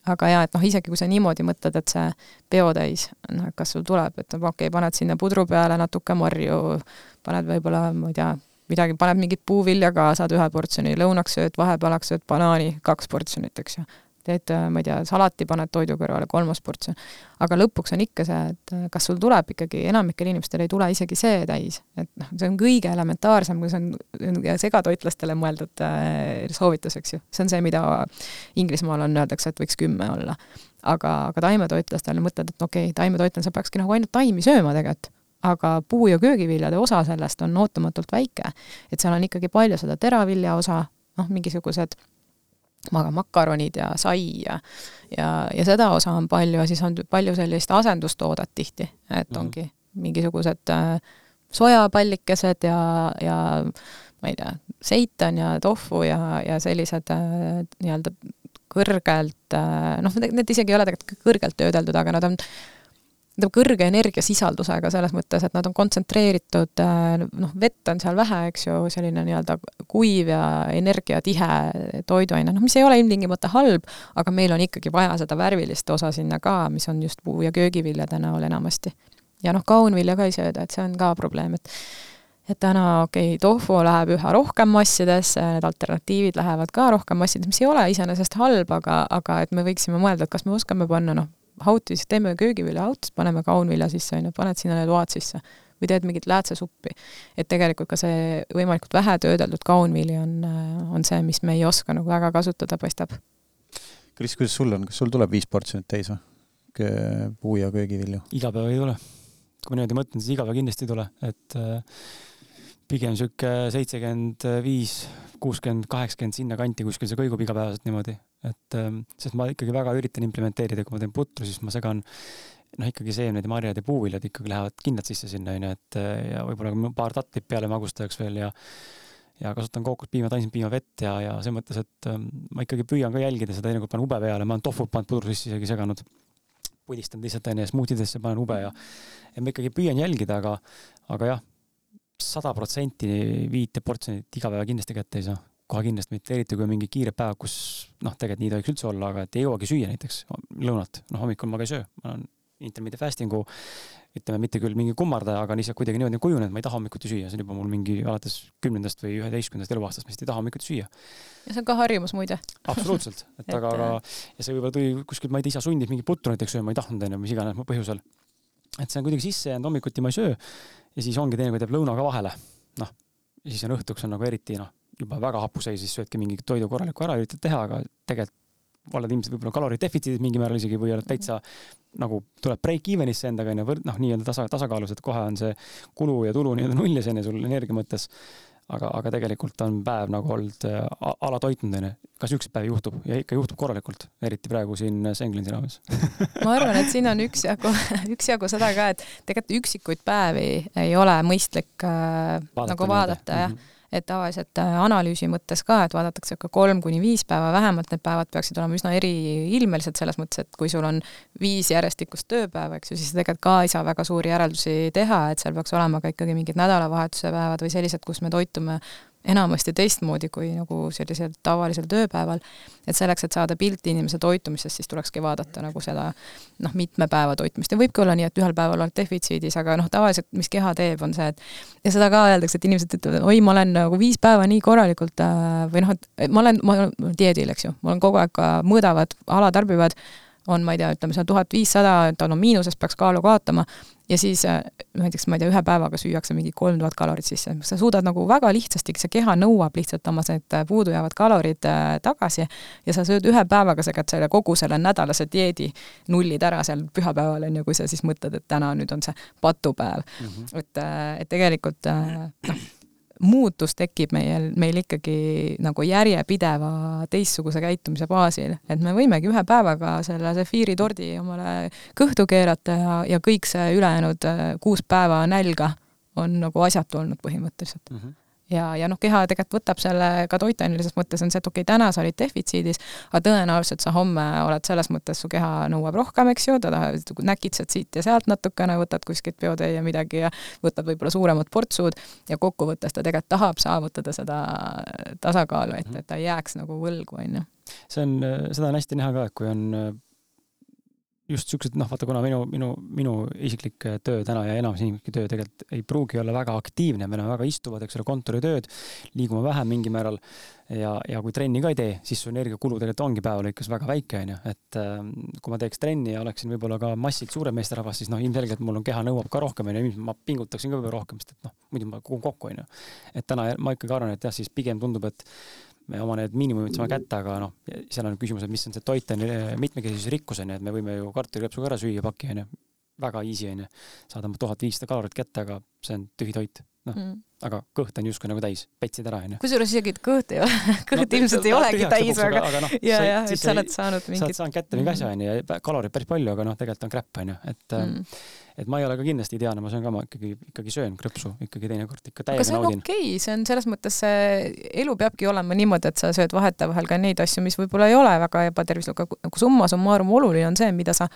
Aga jaa, et noh, isegi kui sa niimoodi mõtled, et see peotäis, noh, et kas sul tuleb, et okei okay,, paned sinna pudru peale natuke marju, paned võib-olla, ma ei tea, midagi, paned mingit puuvilja ka, saad ühe portsjoni, lõunaks sööd, vahepealaks sööd banaani, kaks portsjonit, eks ju. Teed, äh, ma ei tea, salati paned toidu kõrvale, kolmas portsjon. aga lõpuks on ikka see, et äh, kas sul tuleb ikkagi, enamikel inimestel ei tule isegi see täis, et noh, see on kõige elementaarsem, kui see on segatoitlastele mõeldud äh, soovitus, eks ju. see on see, mida Inglismaal on, öeldakse, et võiks kümme olla. aga, aga taimetoitlastele mõtled, et okei okay,, taimetoitlane, sa peakski nagu ainult taimi sööma tegelikult aga puu- ja köögiviljade osa sellest on ootamatult väike. et seal on ikkagi palju seda teravilja osa, noh, mingisugused aga makaronid ja sai ja ja, ja seda osa on palju ja siis on palju sellist asendustoodet tihti, et mm -hmm. ongi mingisugused äh, sojapallikesed ja, ja ma ei tea, seitan ja tofu ja, ja sellised äh, nii-öelda kõrgelt äh,, noh, need isegi ei ole tegelikult kõrgelt töödeldud, aga nad on tähendab, kõrge energiasisaldusega selles mõttes, et nad on kontsentreeritud, äh, noh, vett on seal vähe, eks ju, selline nii-öelda kuiv ja energiatihe toiduaine, noh, mis ei ole ilmtingimata halb, aga meil on ikkagi vaja seda värvilist osa sinna ka, mis on just puu- ja köögiviljade näol enamasti. ja noh, kaunvilja ka ei sööda, et see on ka probleem, et et täna okei okay,, tofu läheb üha rohkem massidesse, need alternatiivid lähevad ka rohkem massidesse, mis ei ole iseenesest halb, aga, aga et me võiksime mõelda, et kas me oskame panna noh, hautis, teeme köögivilja hautist, paneme kaunvilja sisse, on ju, paned sinna need oad sisse või teed mingit läätsesuppi. et tegelikult ka see võimalikult vähe töödeldud kaunvili on, on see, mis me ei oska nagu väga kasutada, paistab. Kris, kuidas sul on, kas sul tuleb viis portsjonit täis või? puu- ja köögivilju? iga päev ei tule. kui ma niimoodi mõtlen, siis iga päev kindlasti ei tule, et äh, pigem niisugune seitsekümmend viis, kuuskümmend, kaheksakümmend sinnakanti kuskil see kõigub igapäevaselt niimoodi, et ähm, sest ma ikkagi väga üritan implementeerida, kui ma teen putru, siis ma segan noh, ikkagi seemned ja marjad ja puuviljad ikkagi lähevad kindlalt sisse sinna, onju, et äh, ja võib-olla paar tatlit peale magustajaks veel ja ja kasutan kookospiima, taimsepiima, vett ja, ja selles mõttes, et ähm, ma ikkagi püüan ka jälgida seda, teinekord panen ube peale, ma olen tohvut pannud pudru sisse isegi seganud, pudistanud lihtsalt onju, smuutidesse panen ube ja ja ma ikkagi püüan jälgida, aga, aga jah, sada protsenti viite portsjonit iga päev kindlasti kätte ei saa. Kohe kindlasti mitte, eriti kui on mingi kiire päev, kus noh, tegelikult nii tohiks üldse olla, aga et ei jõuagi süüa näiteks lõunat, noh hommikul ma ka ei söö, ma olen intermittent fasting'u ütleme, mitte küll mingi kummardaja, aga lihtsalt kuidagi niimoodi kujunenud, ma ei taha hommikuti süüa, see on juba mul mingi alates kümnendast või üheteistkümnendast eluaastast, ma lihtsalt ei taha hommikuti süüa. ja see on ka harjumus muide. absoluutselt, et aga, aga ja see võib-olla tuli kuskilt, ma ei tea, isa sundis mingi putru näiteks sööma, ma ei tahtnud onju, mis iganes põhjusel. et see on kuidagi sisse jäänud, hommikuti ma ei söö ja siis ongi teinekord jääb lõuna ka vahele. noh, ja siis on õhtuks on nagu eriti noh, juba väga hapuseis, siis söödki mingi toidu korraliku ära, üritad teha, aga tegelikult oled ilmselt võib-olla kaloridefitsiidis mingil määral isegi või oled täitsa nagu tuleb break even'isse endaga onju, noh, nii-öelda tasa, tasakaalus, et kohe on see kulu ja tulu nii-öelda nullis onju sul energia mõttes. Aga, aga tegelikult on päev nagu olnud äh, alatoitnud onju. ka siukseid päevi juhtub? Ja ikka juhtub korralikult, eriti praegu siin Senglinsi raames. Ma arvan, et siin on üksjagu, üksjagu seda ka, et tegelikult üksikuid päevi ei ole mõistlik äh, vaadata nagu vaadata jah. Mm -hmm et tavaliselt äh, analüüsi mõttes ka, et vaadatakse ikka kolm kuni viis päeva, vähemalt need päevad peaksid olema üsna eriilmelised selles mõttes, et kui sul on viis järjestikust tööpäeva, eks ju, siis tegelikult ka ei saa väga suuri järeldusi teha, et seal peaks olema ka ikkagi mingid nädalavahetuse päevad või sellised, kus me toitume enamasti teistmoodi kui nagu sellisel tavalisel tööpäeval. et selleks, et saada pilti inimese toitumisest, siis tulekski vaadata nagu seda noh, mitme päeva toitmist ja võibki olla nii, et ühel päeval oled defitsiidis, aga noh, tavaliselt mis keha teeb, on see, et ja seda ka öeldakse, et inimesed ütlevad, oi, ma olen nagu viis päeva nii korralikult äh, või noh, et ma olen, ma olen dieedil, eks ju, ma olen kogu aeg mõõdavad, alatarbivad on, ma ei tea, ütleme seal tuhat viissada, ta on miinuses, peaks kaalu kaotama, ja siis äh, näiteks ma ei tea, ühe päevaga süüakse mingi kolm tuhat kalorit sisse, sa suudad nagu väga lihtsasti, see keha nõuab lihtsalt oma need äh, puudujäävad kalorid äh, tagasi ja sa sööd ühe päevaga segad selle kogu selle nädalase dieedi nullid ära seal pühapäeval, on ju, kui sa siis mõtled, et täna nüüd on see patupäev mm. -hmm. et, et tegelikult noh, muutus tekib meil, meil ikkagi nagu järjepideva teistsuguse käitumise baasil, et me võimegi ühe päevaga selle sefiiritordi omale kõhtu keerata ja, ja kõik see ülejäänud äh, kuus päeva nälga on nagu asjatu olnud põhimõtteliselt mm. -hmm ja, ja noh, keha tegelikult võtab selle ka toitainelises mõttes on see, et okei okay,, täna sa olid defitsiidis, aga tõenäoliselt sa homme oled selles mõttes, su keha nõuab rohkem, eks ju, ta tahab, näkitsed siit ja sealt natukene, võtad kuskilt peotäie midagi ja võtad võib-olla suuremad portsud ja kokkuvõttes ta tegelikult tahab saavutada seda tasakaalu, et, et ta ei jääks nagu võlgu, on ju. see on, seda on hästi näha ka, et kui on just siuksed, noh, vaata, kuna minu, minu, minu isiklik äh, töö täna ja enamus inimeste töö tegelikult ei pruugi olla väga aktiivne, me oleme väga istuvad, eks ole, kontoritööd, liigume vähem mingil määral ja, ja kui trenni ka ei tee, siis su energiakulu tegelikult ongi päeva lõikes väga väike, onju, et äh, kui ma teeks trenni ja oleksin võib-olla ka massilt suurem meesterahvas, siis noh, ilmselgelt mul on keha nõuab ka rohkem, onju, ma pingutaksin ka võib-olla rohkem, sest et noh, muidu ma kukun kokku, onju. et täna ma ikkagi arvan, et jah, siis pigem tundub, et me oma need miinimumid saame kätte, aga noh, seal on küsimus, et mis on see toiteni mitmekesisuse rikkus onju, et me võime ju kartulikõpsu ka ära süüa paki onju, väga easy onju, saadame tuhat viissada kalorit kätte, aga see on tühi toit, noh mm., aga kõht on justkui nagu täis, petsid ära onju. kusjuures isegi kõht ei ole, kõht no, ilmselt ei olegi täis, aga, aga noh, ja, ja, et sa oled saanud mingit. sa oled saanud kätte mingi asja onju ja kaloreid päris palju, aga noh, tegelikult on crap onju, et mm et ma ei ole ka kindlasti ideaalne, ma söön ka, ma ikkagi, ikkagi söön krõpsu ikkagi teinekord ikka täiega naudin. aga see on okei okay., see on selles mõttes, see elu peabki olema niimoodi, et sa sööd vahetevahel ka neid asju, mis võib-olla ei ole väga ebatervislik, aga nagu summa summarum oluline on see, mida sa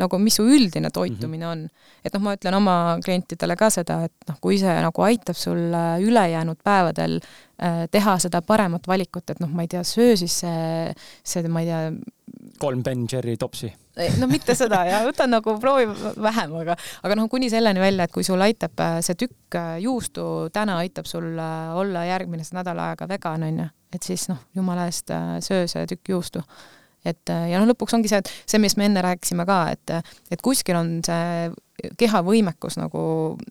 nagu mis su üldine toitumine on. et noh, ma ütlen oma klientidele ka seda, et noh, kui see nagu aitab sul äh, ülejäänud päevadel äh, teha seda paremat valikut, et noh, ma ei tea, söö siis see, see, ma ei tea, kolm Ben Jerry topsi. No mitte seda ja võta nagu proovi vähem, aga, aga noh, kuni selleni välja, et kui sul aitab äh, see tükk juustu täna aitab sul olla järgmine nädal aega vegan onju, et siis noh, jumala eest söö see tükk juustu et ja noh, lõpuks ongi see, et see, mis me enne rääkisime ka, et, et kuskil on see keha võimekus nagu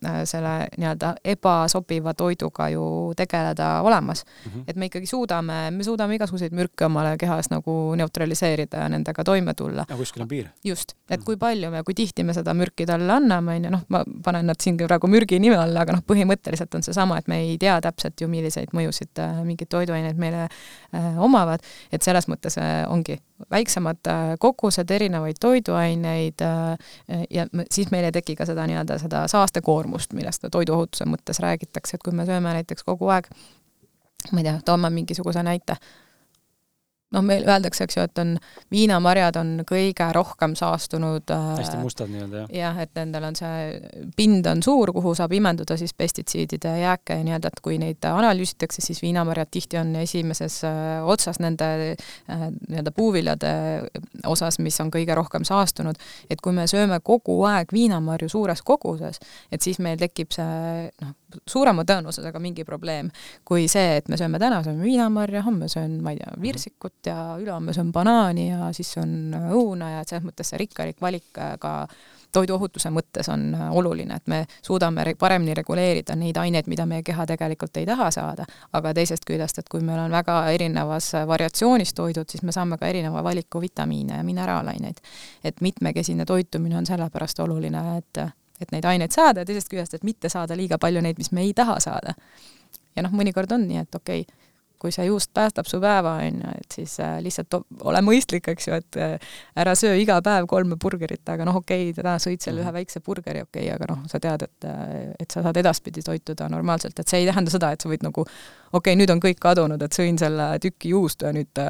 äh, selle nii-öelda ebasobiva toiduga ju tegeleda olemas mm. -hmm. et me ikkagi suudame, me suudame igasuguseid mürke omale kehas nagu neutraliseerida ja nendega toime tulla. aga kuskil on piir. just, et mhm. kui palju me, kui tihti me seda mürki talle anname, on ju, noh, ma panen nad siin praegu mürgi nime alla, aga noh, põhimõtteliselt on seesama, et me ei tea täpselt ju, milliseid mõjusid äh, mingid toiduained meile äh, omavad, et selles mõttes äh, ongi väiksemad äh, kogused erinevaid toiduaineid äh, ja siis meil ei teki ka seda nii-öelda seda saastekoormust, millest toiduohutuse mõttes räägitakse, et kui me sööme näiteks kogu aeg, ma ei tea, toome mingisuguse näite, noh, meil öeldakse, eks ju, et on, viinamarjad on kõige rohkem saastunud äh, hästi mustad nii-öelda, jah? jah, et nendel on see, pind on suur, kuhu saab imenduda siis pestitsiidide jääke ja nii-öelda, et kui neid analüüsitakse, siis viinamarjad tihti on esimeses äh, otsas nende äh, nii-öelda puuviljade osas, mis on kõige rohkem saastunud, et kui me sööme kogu aeg viinamarju suures koguses, et siis meil tekib see noh, suurema tõenäosusega mingi probleem kui see, et me sööme täna, sööme viinamarja, homme söön, ma ei tea, virsikut ja ülehomme söön banaani ja siis söön õuna ja et selles mõttes see rikkalik valik ka toiduohutuse mõttes on oluline, et me suudame paremini reguleerida neid aineid, mida meie keha tegelikult ei taha saada, aga teisest küljest, et kui meil on väga erinevas variatsioonis toidud, siis me saame ka erineva valiku vitamiine ja mineraalaineid. et mitmekesine toitumine on sellepärast oluline, et et neid aineid saada ja teisest küljest, et mitte saada liiga palju neid, mis me ei taha saada. ja noh, mõnikord on nii, et okei okay,, kui see juust päästab su päeva, on ju, et siis äh, lihtsalt ole mõistlik, eks ju, et äh, ära söö iga päev kolme burgerit, aga noh, okei okay,, täna sõid seal ühe mhm. väikse burgeri, okei okay,, aga noh, sa tead, et, äh, et sa saad edaspidi toituda normaalselt, et see ei tähenda seda, et sa võid nagu okei okay,, nüüd on kõik kadunud, et sõin selle tüki juustu ja nüüd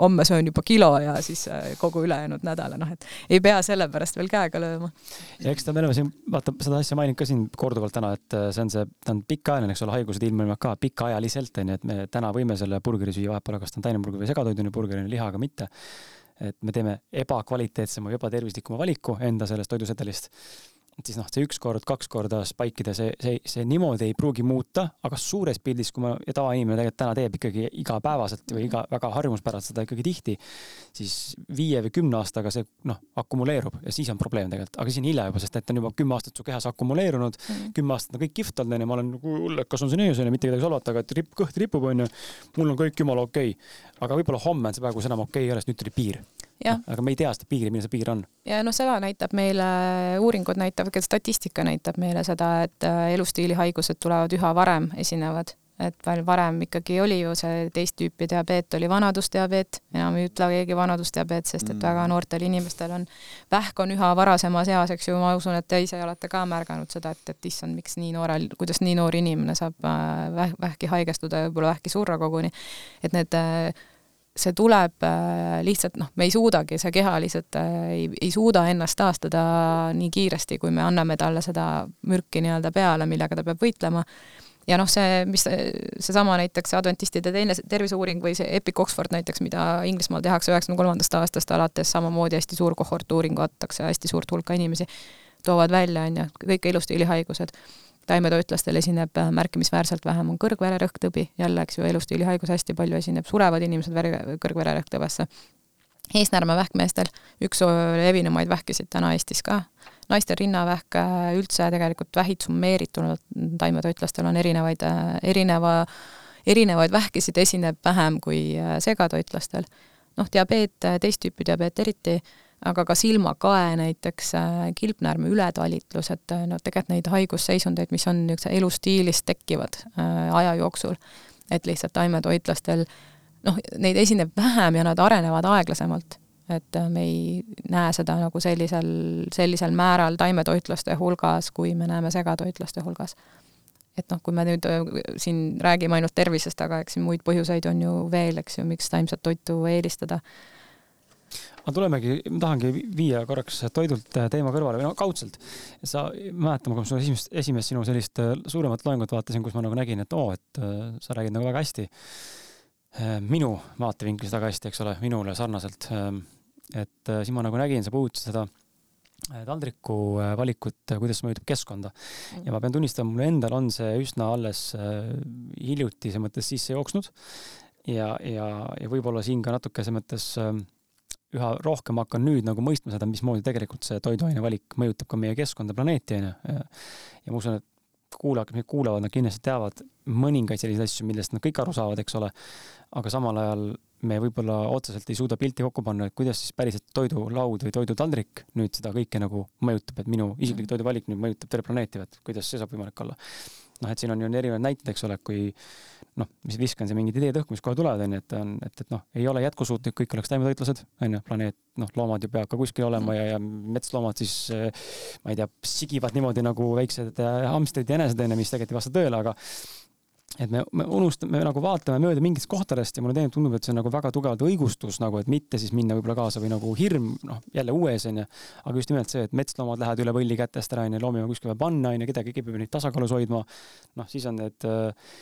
homme söön juba kilo ja siis äh, kogu ülejäänud nädala, noh et ei pea selle pärast veel käega lööma. ja eks ta, me oleme siin, vaata seda asja maininud ka siin korduvalt täna, et äh, see on see, ta on pikaajaline, eks ole, haigused ilmnevad ka pikaajaliselt onju, et me täna võime selle burgeri süüa, vahet pole, kas ta on taineburger või segatoidune burger, lihaga mitte. et me teeme ebakvaliteetsema, ebatervislikuma valiku enda sellest toidusedelist et siis noh, see üks kord, kaks korda spike ida, see, see, see niimoodi ei pruugi muuta, aga suures pildis, kui ma, ja tavainimene tegelikult täna teeb ikkagi igapäevaselt või iga, väga harjumuspäraselt seda ikkagi tihti, siis viie või kümne aastaga see noh, akumuleerub ja siis on probleem tegelikult, aga siis on hilja juba, sest et on juba kümme aastat su kehas akumuleerunud mm, -hmm. kümme aastat on kõik kihvt olnud, onju, ma olen nagu ullekas on see ees, onju, mitte kedagi solvata, aga et ripp, kõht ripub, onju. mul on kõik jumala okei okay., aga võib-olla homme on see päev, kus enam okei okay ei ole, sest nüüd tuli piir aga me ei tea seda piiri, milline see piir on. ja noh, seda näitab meile, uuringud näitavad, ka statistika näitab meile seda, et äh, elustiilihaigused tulevad üha varem, esinevad et veel varem ikkagi oli ju see teist tüüpi diabeet oli vanadusdiabeet, enam ei ütle keegi vanadusdiabeet, sest et väga mm. noortel inimestel on, vähk on üha varasemas eas, eks ju, ma usun, et te ise olete ka märganud seda, et, et issand, miks nii noorel, kuidas nii noor inimene saab äh, väh, vähki haigestuda ja võib-olla vähki surra koguni. et need äh, see tuleb äh, lihtsalt noh, me ei suudagi, see keha lihtsalt äh, ei, ei suuda ennast taastada nii kiiresti, kui me anname talle seda mürki nii-öelda peale, millega ta peab võitlema. ja noh, see, mis seesama näiteks adventistide teine terviseuuring või see Epic Oxford näiteks, mida Inglismaal tehakse üheksakümne kolmandast aastast alates, samamoodi hästi suur kohort uuringu antakse hästi suurt hulka inimesi, toovad välja, on ju, kõik elustiilihaigused taimetoitlastel esineb äh, märkimisväärselt vähem, on kõrgvererõhktõbi, jälle, eks ju, elustiilihaigus hästi palju esineb, surevad inimesed vere, kõrgvererõhktõvesse. eesnäärmevähkmeestel üks levinumaid vähkisid täna Eestis ka, naistel rinnavähk, äh, üldse tegelikult vähid summeerituna taimetoitlastel on erinevaid, äh, erineva, erinevaid vähkisid esineb vähem kui segatoitlastel. noh, diabeet, teist tüüpi diabeet eriti aga ka silmakae näiteks, äh, kilpnäärme ületalitlus, et äh, no tegelikult neid haigusseisundeid, mis on niisuguse elustiilis tekkivad äh, aja jooksul, et lihtsalt taimetoitlastel noh, neid esineb vähem ja nad arenevad aeglasemalt. et me ei näe seda nagu sellisel, sellisel määral taimetoitlaste hulgas, kui me näeme segatoitlaste hulgas et noh, kui me nüüd siin räägime ainult tervisest, aga eks muid põhjuseid on ju veel, eks ju, miks taimset toitu eelistada aga tulemegi, ma tahangi viia korraks toidult äh, teema kõrvale või no kaudselt. sa, mäletan, kui ma su esimest, esimest sinu sellist äh, suuremat loengut vaatasin, kus ma nagu nägin, et oo, et äh, sa räägid nagu väga hästi. minu vaatevinklist väga hästi, eks ole, minule sarnaselt. Ähm, et siis ma nagu nägin, sa puudutasid seda taldriku valikut, kuidas see mõjutab keskkonda. ja ma pean tunnistama, mul endal on see üsna alles hiljuti selles mõttes sisse jooksnud. ja, ja, ja võib-olla siin ka natuke selles mõttes äh, üha rohkem hakkan nüüd nagu mõistma seda, mismoodi tegelikult see toiduaine valik mõjutab ka meie keskkonda, planeeti, onju. ja ma usun, et kuulajad, kes meid kuulavad, nad kindlasti teavad mõningaid selliseid asju, millest nad kõik aru saavad, eks ole. aga samal ajal me võib-olla otseselt ei suuda pilti kokku panna, et kuidas siis päriselt toidulaud või toidutaldrik nüüd seda kõike nagu mõjutab, et minu isiklik toiduvalik nüüd mõjutab terve planeeti, et kuidas see saab võimalik olla noh, et siin on ju erinevaid näiteid, eks ole, kui noh, mis viskan siin mingid ideed õhku, mis kohe tulevad, onju, et on, et, et noh, ei ole jätkusuutlik, kõik oleks taimetoitlased, onju, planeet, noh, loomad ju peavad ka kuskil olema ja, ja metsloomad siis ma ei tea, sigivad niimoodi nagu väiksed hamstrid ja enesed, onju, mis tegelikult ei vasta tõele, aga et me, me unustame, me nagu vaatame mööda mingitest kohtadest ja mulle tegelikult tundub, et see on nagu väga tugevalt õigustus nagu, et mitte siis minna võib-olla kaasa või nagu hirm, noh, jälle uue ees onju. aga just nimelt see, et metsloomad lähevad üle võlli kätest ära onju, loomi on kuskile panna onju, kedagi, keegi peab neid tasakaalus hoidma. noh, siis on need äh,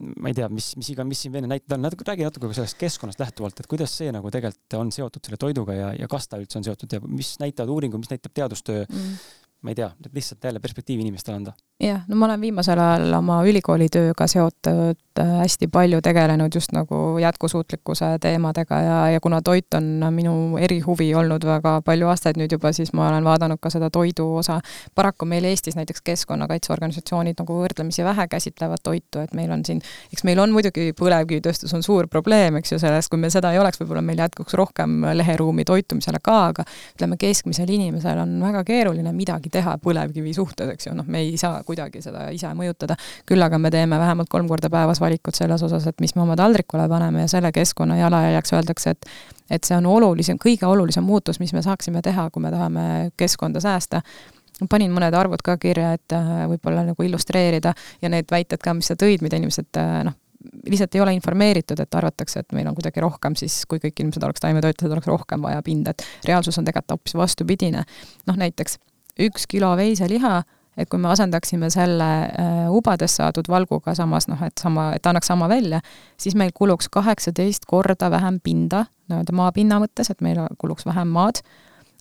ma ei tea, mis, mis iga, mis siin veel näited on, natuke, räägi natuke sellest keskkonnast lähtuvalt, et kuidas see nagu tegelikult on seotud selle toiduga ja, ja kas ta üldse on seotud ja mis näitavad uuringud, mis näitab teadustöö mm., ma ei tea, lihtsalt jälle perspektiivi inimestele anda jah, no ma olen viimasel ajal oma ülikooli tööga seotud äh, hästi palju tegelenud just nagu jätkusuutlikkuse teemadega ja, ja kuna toit on minu erihuvi olnud väga palju aastaid nüüd juba, siis ma olen vaadanud ka seda toidu osa. paraku meil Eestis näiteks keskkonnakaitseorganisatsioonid nagu võrdlemisi vähe käsitlevad toitu, et meil on siin, eks meil on muidugi põlevkivitööstus on suur probleem, eks ju, sellest, kui meil seda ei oleks, võib-olla meil jätkuks rohkem leheruumi toitumisele ka, aga ütleme, keskmisel inimesel on väga keeruline midagi teha põlevkivi suhtes, eks ju, noh, me ei saa kuidagi seda ise mõjutada. küll aga me teeme vähemalt kolm korda päevas valikud selles osas, et mis me oma taldrikule paneme ja selle keskkonna jalajäljeks öeldakse, et et see on olulisem, kõige olulisem muutus, mis me saaksime teha, kui me tahame keskkonda säästa panin mõned arvud ka kirja, et äh, võib-olla nagu illustreerida ja need väited ka, mis sa tõid, mida inimesed äh, noh, lihtsalt ei ole informeeritud, et arvatakse, et meil on kuidagi rohkem siis, kui kõik inimesed oleks taimetoitlased, oleks rohkem vaja pinda, et reaalsus on tegelikult hoopis vastupidine. noh, näiteks üks kilo veiseliha et kui me asendaksime selle äh, ubades saadud valguga samas noh, et sama, et annaks sama välja, siis meil kuluks kaheksateist korda vähem pinda, nii-öelda maapinna mõttes, et meil kuluks vähem maad,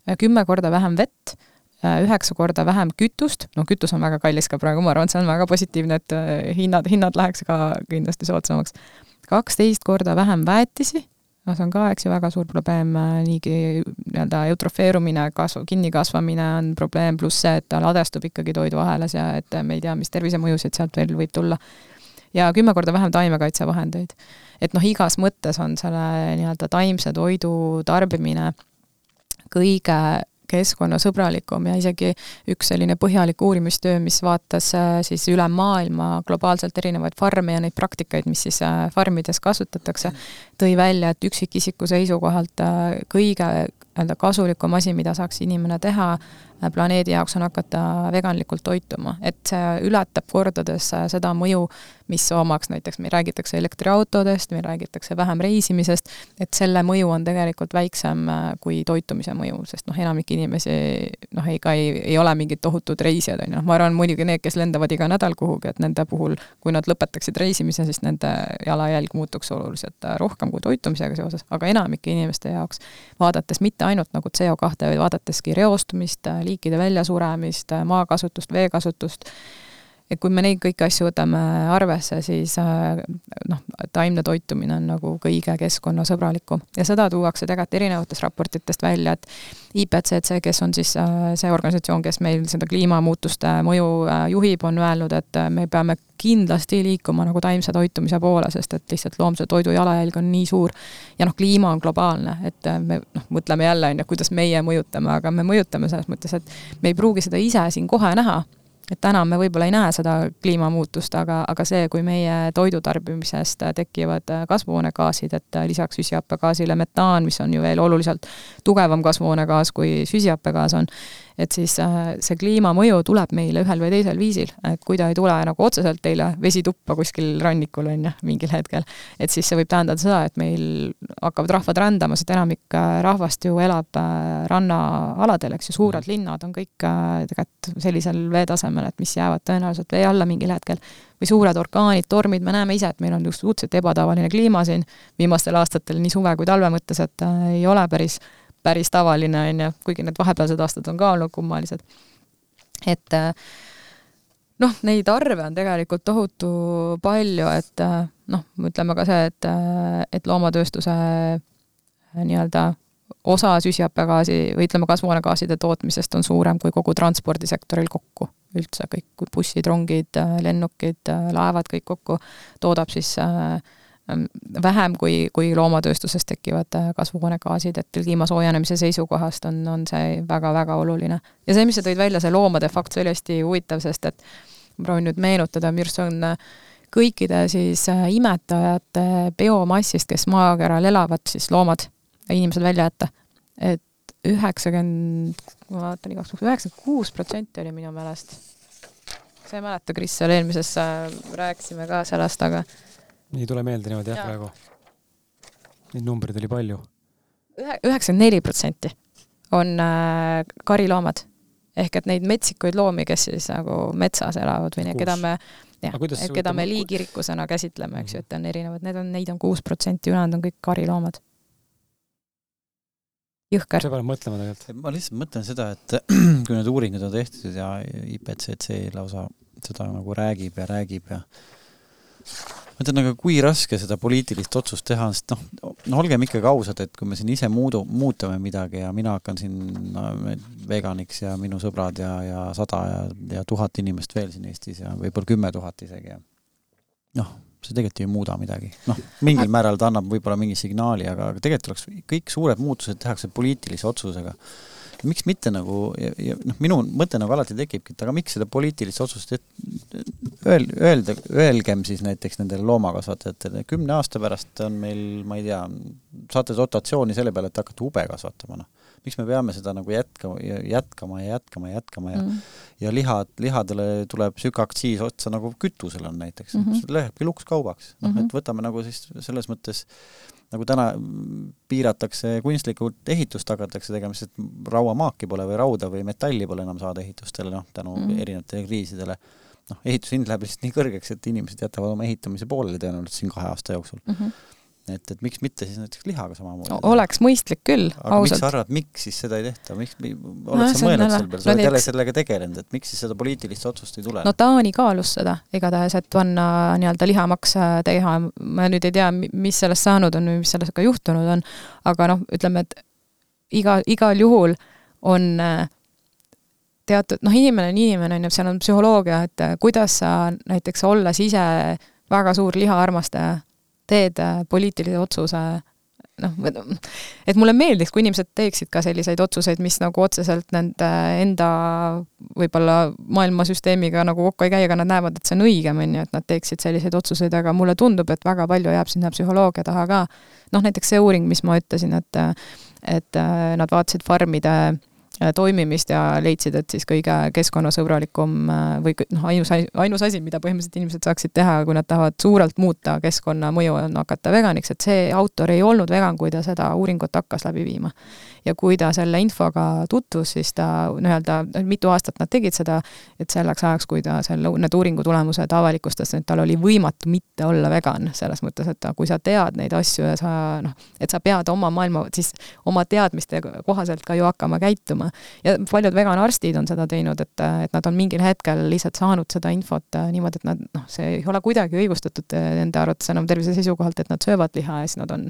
äh, kümme korda vähem vett, äh, üheksa korda vähem kütust, no kütus on väga kallis ka praegu, ma arvan, et see on väga positiivne, et hinnad, hinnad läheks ka kindlasti soodsamaks. kaksteist korda vähem väetisi noh, see on ka, eks ju, väga suur probleem, äh, niigi nii-öelda eutrofeerumine, kasv, kinnikasvamine on probleem, pluss see, et ta ladestub ikkagi toiduahelas ja et me ei tea, mis tervisemõjusid sealt veel võib tulla. ja kümme korda vähem taimekaitsevahendeid. et noh, igas mõttes on selle nii-öelda taimse toidu tarbimine kõige keskkonnasõbralikum ja isegi üks selline põhjalik uurimistöö, mis vaatas äh, siis üle maailma globaalselt erinevaid farme ja neid praktikaid, mis siis äh, farmides kasutatakse, tõi välja, et üksikisiku seisukohalt äh, kõige nii-öelda kasulikum asi, mida saaks inimene teha, planeedi jaoks on hakata veganlikult toituma, et see ületab kordades seda mõju, mis omaks näiteks, meil räägitakse elektriautodest, meil räägitakse vähem reisimisest, et selle mõju on tegelikult väiksem äh, kui toitumise mõju, sest noh, enamik inimesi noh, ega ei, ei ole mingid tohutud reisijad, on ju, noh, ma arvan muidugi need, kes lendavad iga nädal kuhugi, et nende puhul, kui nad lõpetaksid reisimise, siis nende jalajälg muutuks oluliselt äh, rohkem kui toitumisega seoses, aga enamike inimeste jaoks, vaadates mitte ainult nagu CO2, vaid vaadateski reostumist, äh, liikide väljasuremist, maakasutust, veekasutust, et kui me neid kõiki asju võtame arvesse, siis äh, noh, taimne toitumine on nagu kõige keskkonnasõbralikum ja seda tuuakse tegelikult erinevatest raportitest välja, et IPCC, kes on siis äh, see organisatsioon, kes meil seda kliimamuutuste mõju äh, juhib, on öelnud, et me peame kindlasti liikuma nagu taimse toitumise poole, sest et lihtsalt loomse toidu jalajälg on nii suur. ja noh, kliima on globaalne, et me noh, mõtleme jälle, on ju, kuidas meie mõjutame, aga me mõjutame selles mõttes, et me ei pruugi seda ise siin kohe näha et täna me võib-olla ei näe seda kliimamuutust, aga, aga see, kui meie toidu tarbimisest tekivad kasvuhoonegaasid, et lisaks süsihappegaasile metaan, mis on ju veel oluliselt tugevam kasvuhoonegaas, kui süsihappegaas on, et siis äh, see kliimamõju tuleb meile ühel või teisel viisil, et kui ta ei tule nagu otseselt teile vesituppa kuskil rannikul, on ju, mingil hetkel, et siis see võib tähendada seda, et meil hakkavad rahvad rändama, sest enamik äh, rahvast ju elab äh, rannaaladel, eks ju, suured mhm. linnad on kõik tegelikult sellisel veetasemel, et mis jäävad tõenäoliselt vee alla mingil hetkel, või suured orkaanid, tormid, me näeme ise, et meil on just suhteliselt ebatavaline kliima siin viimastel aastatel nii suve kui talve mõttes, et ei ole päris päris tavaline, on ju, kuigi need vahepealsed aastad on ka olnud kummalised. et äh, noh, neid arve on tegelikult tohutu palju, et äh, noh, ütleme ka see, et, äh, et loomatööstuse nii-öelda osa süsihappegaasi või ütleme, kasvuhoonegaaside tootmisest on suurem kui kogu transpordisektoril kokku üldse, kõik bussid, rongid, lennukid, laevad, kõik kokku toodab siis äh, vähem kui, kui loomatööstuses tekivad äh, kasvuhoonegaasid, et kliima soojenemise seisukohast on, on see väga-väga oluline. ja see, mis sa tõid välja, see loomade fakt, see oli hästi huvitav, sest et ma proovin nüüd meenutada, minu arust on äh, kõikide siis äh, imetajate biomassist, kes maakeral elavad, siis loomad ja inimesed välja jätta. et üheksakümmend, ma vaatan igaks juhuks, üheksakümmend kuus protsenti oli minu meelest sa ei mäleta, Kris, seal eelmises rääkisime ka sellest, aga ei tule meelde niimoodi jah praegu. Neid numbreid oli palju. ühe, üheksakümmend neli protsenti on äh, kariloomad. ehk et neid metsikuid loomi, kes siis nagu metsas elavad või need, keda me jah, keda me liigirikkusena käsitleme, eks ju, et on erinevad, need on, neid on kuus protsenti, ülejäänud on kõik kariloomad jõhker. see paneb mõtlema tegelikult. ma lihtsalt mõtlen seda, et kui need uuringud on tehtud ja IPCC lausa seda nagu räägib ja räägib ja mõtlen, aga kui raske seda poliitilist otsust teha on, sest noh, no olgem ikkagi ausad, et kui me siin ise muudu, muutame midagi ja mina hakkan siin no, veganiks ja minu sõbrad ja, ja sada ja, ja tuhat inimest veel siin Eestis ja võib-olla kümme tuhat isegi ja noh see tegelikult ei muuda midagi. noh, mingil määral ta annab võib-olla mingi signaali, aga, aga tegelikult oleks, kõik suured muutused tehakse poliitilise otsusega. Miks mitte nagu, ja, ja noh, minu mõte nagu alati tekibki, et aga miks seda poliitilist otsust, et öel-, öelda, öelgem siis näiteks nendele loomakasvatajatele, kümne aasta pärast on meil, ma ei tea, saate dotatsiooni selle peale, et hakata ube kasvatama, noh miks me peame seda nagu jätkama ja jätkama ja jätkama ja jätkama ja mm. ja lihad, lihadele tuleb niisugune aktsiis otsa nagu kütusel on näiteks mm, -hmm. see lähebki lukskaubaks, noh mm -hmm. et võtame nagu siis selles mõttes nagu täna piiratakse kunstlikult ehitust hakatakse tegema, sest rauamaaki pole või rauda või metalli pole enam saada ehitustele, noh, tänu mm erinevatele kriisidele. noh, ehitushind läheb lihtsalt nii kõrgeks, et inimesed jätavad oma ehitamise pooleli tõenäoliselt siin kahe aasta jooksul mm. -hmm et, et miks mitte siis näiteks lihaga samamoodi? oleks mõistlik küll, ausalt. miks sa arvad, miks siis seda ei tehta, miks, oled no, sa mõelnud selle peale, sa oled jälle sellega tegelenud, et miks siis seda poliitilist otsust ei tule? no Taani kaalus seda igatahes, et panna nii-öelda lihamaks teha, ma nüüd ei tea, mis sellest saanud on või mis sellega juhtunud on, aga noh, ütleme, et iga, igal juhul on äh, teatud, noh, inimene on inimene, on ju, seal on psühholoogia, et äh, kuidas sa näiteks olles ise väga suur lihaarmastaja, teed äh, poliitilise otsuse noh, et mulle meeldiks, kui inimesed teeksid ka selliseid otsuseid, mis nagu otseselt nende enda võib-olla maailmasüsteemiga nagu kokku ei käi, aga nad näevad, et see on õigem, on ju, et nad teeksid selliseid otsuseid, aga mulle tundub, et väga palju jääb sinna psühholoogia taha ka. noh, näiteks see uuring, mis ma ütlesin, et et äh, nad vaatasid farmide toimimist ja leidsid, et siis kõige keskkonnasõbralikum äh, või noh, ainus, ainus asi, mida põhimõtteliselt inimesed saaksid teha, kui nad tahavad suurelt muuta keskkonnamõju, on hakata veganiks, et see autor ei olnud vegan, kui ta seda uuringut hakkas läbi viima. Ja kui ta selle infoga tutvus, siis ta nii-öelda, mitu aastat nad tegid seda, et selleks ajaks, kui ta selle, need uuringu tulemused avalikustas, et tal oli võimatu mitte olla vegan, selles mõttes, et kui sa tead neid asju ja sa noh, et sa pead oma maailma, siis oma teadmiste kohaselt ka ju hakkama käituma. Ja paljud veganarstid on seda teinud, et, et nad on mingil hetkel lihtsalt saanud seda infot niimoodi, et nad noh, see ei ole kuidagi õigustatud äh, nende arvates enam tervise seisukohalt, et nad söövad liha ja siis nad on,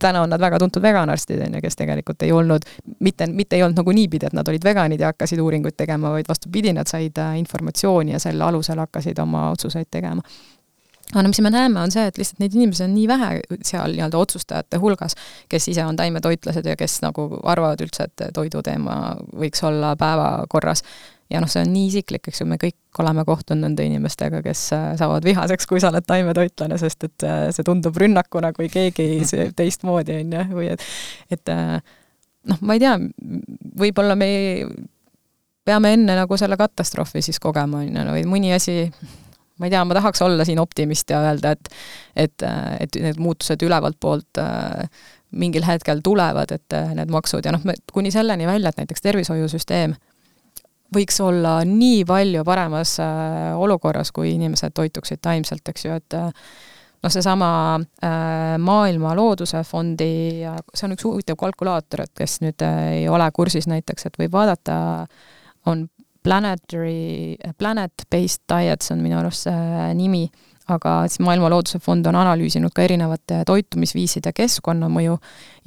täna on nad väga tuntud veganarstid, on ju, kes tegelikult ei olnud, mitte, mitte ei olnud nagu niipidi, et nad olid veganid ja hakkasid uuringuid tegema, vaid vastupidi, nad said äh, informatsiooni ja selle alusel hakkasid oma otsuseid tegema aga no mis me näeme, on see, et lihtsalt neid inimesi on nii vähe seal nii-öelda otsustajate hulgas, kes ise on taimetoitlased ja kes nagu arvavad üldse, et toiduteema võiks olla päevakorras. ja noh, see on nii isiklik, eks ju, me kõik oleme kohtunud nende inimestega, kes äh, saavad vihaseks, kui sa oled taimetoitlane, sest et äh, see tundub rünnakuna, kui keegi sööb teistmoodi, on ju, või et et äh, noh, ma ei tea, võib-olla me peame enne nagu selle katastroofi siis kogema, on ju, või mõni asi ma ei tea, ma tahaks olla siin optimist ja öelda, et et, et need muutused ülevalt poolt äh, mingil hetkel tulevad, et äh, need maksud ja noh, kuni selleni välja, et näiteks tervishoiusüsteem võiks olla nii palju paremas äh, olukorras, kui inimesed toituksid taimselt, eks ju, et noh, seesama Maailma Looduse Fondi, see on üks huvitav kalkulaator, et kes nüüd ei ole kursis näiteks, et võib vaadata, on Planetary, Planet-Based Diets on minu arust see nimi, aga siis Maailma Looduse Fond on analüüsinud ka erinevate toitumisviiside keskkonnamõju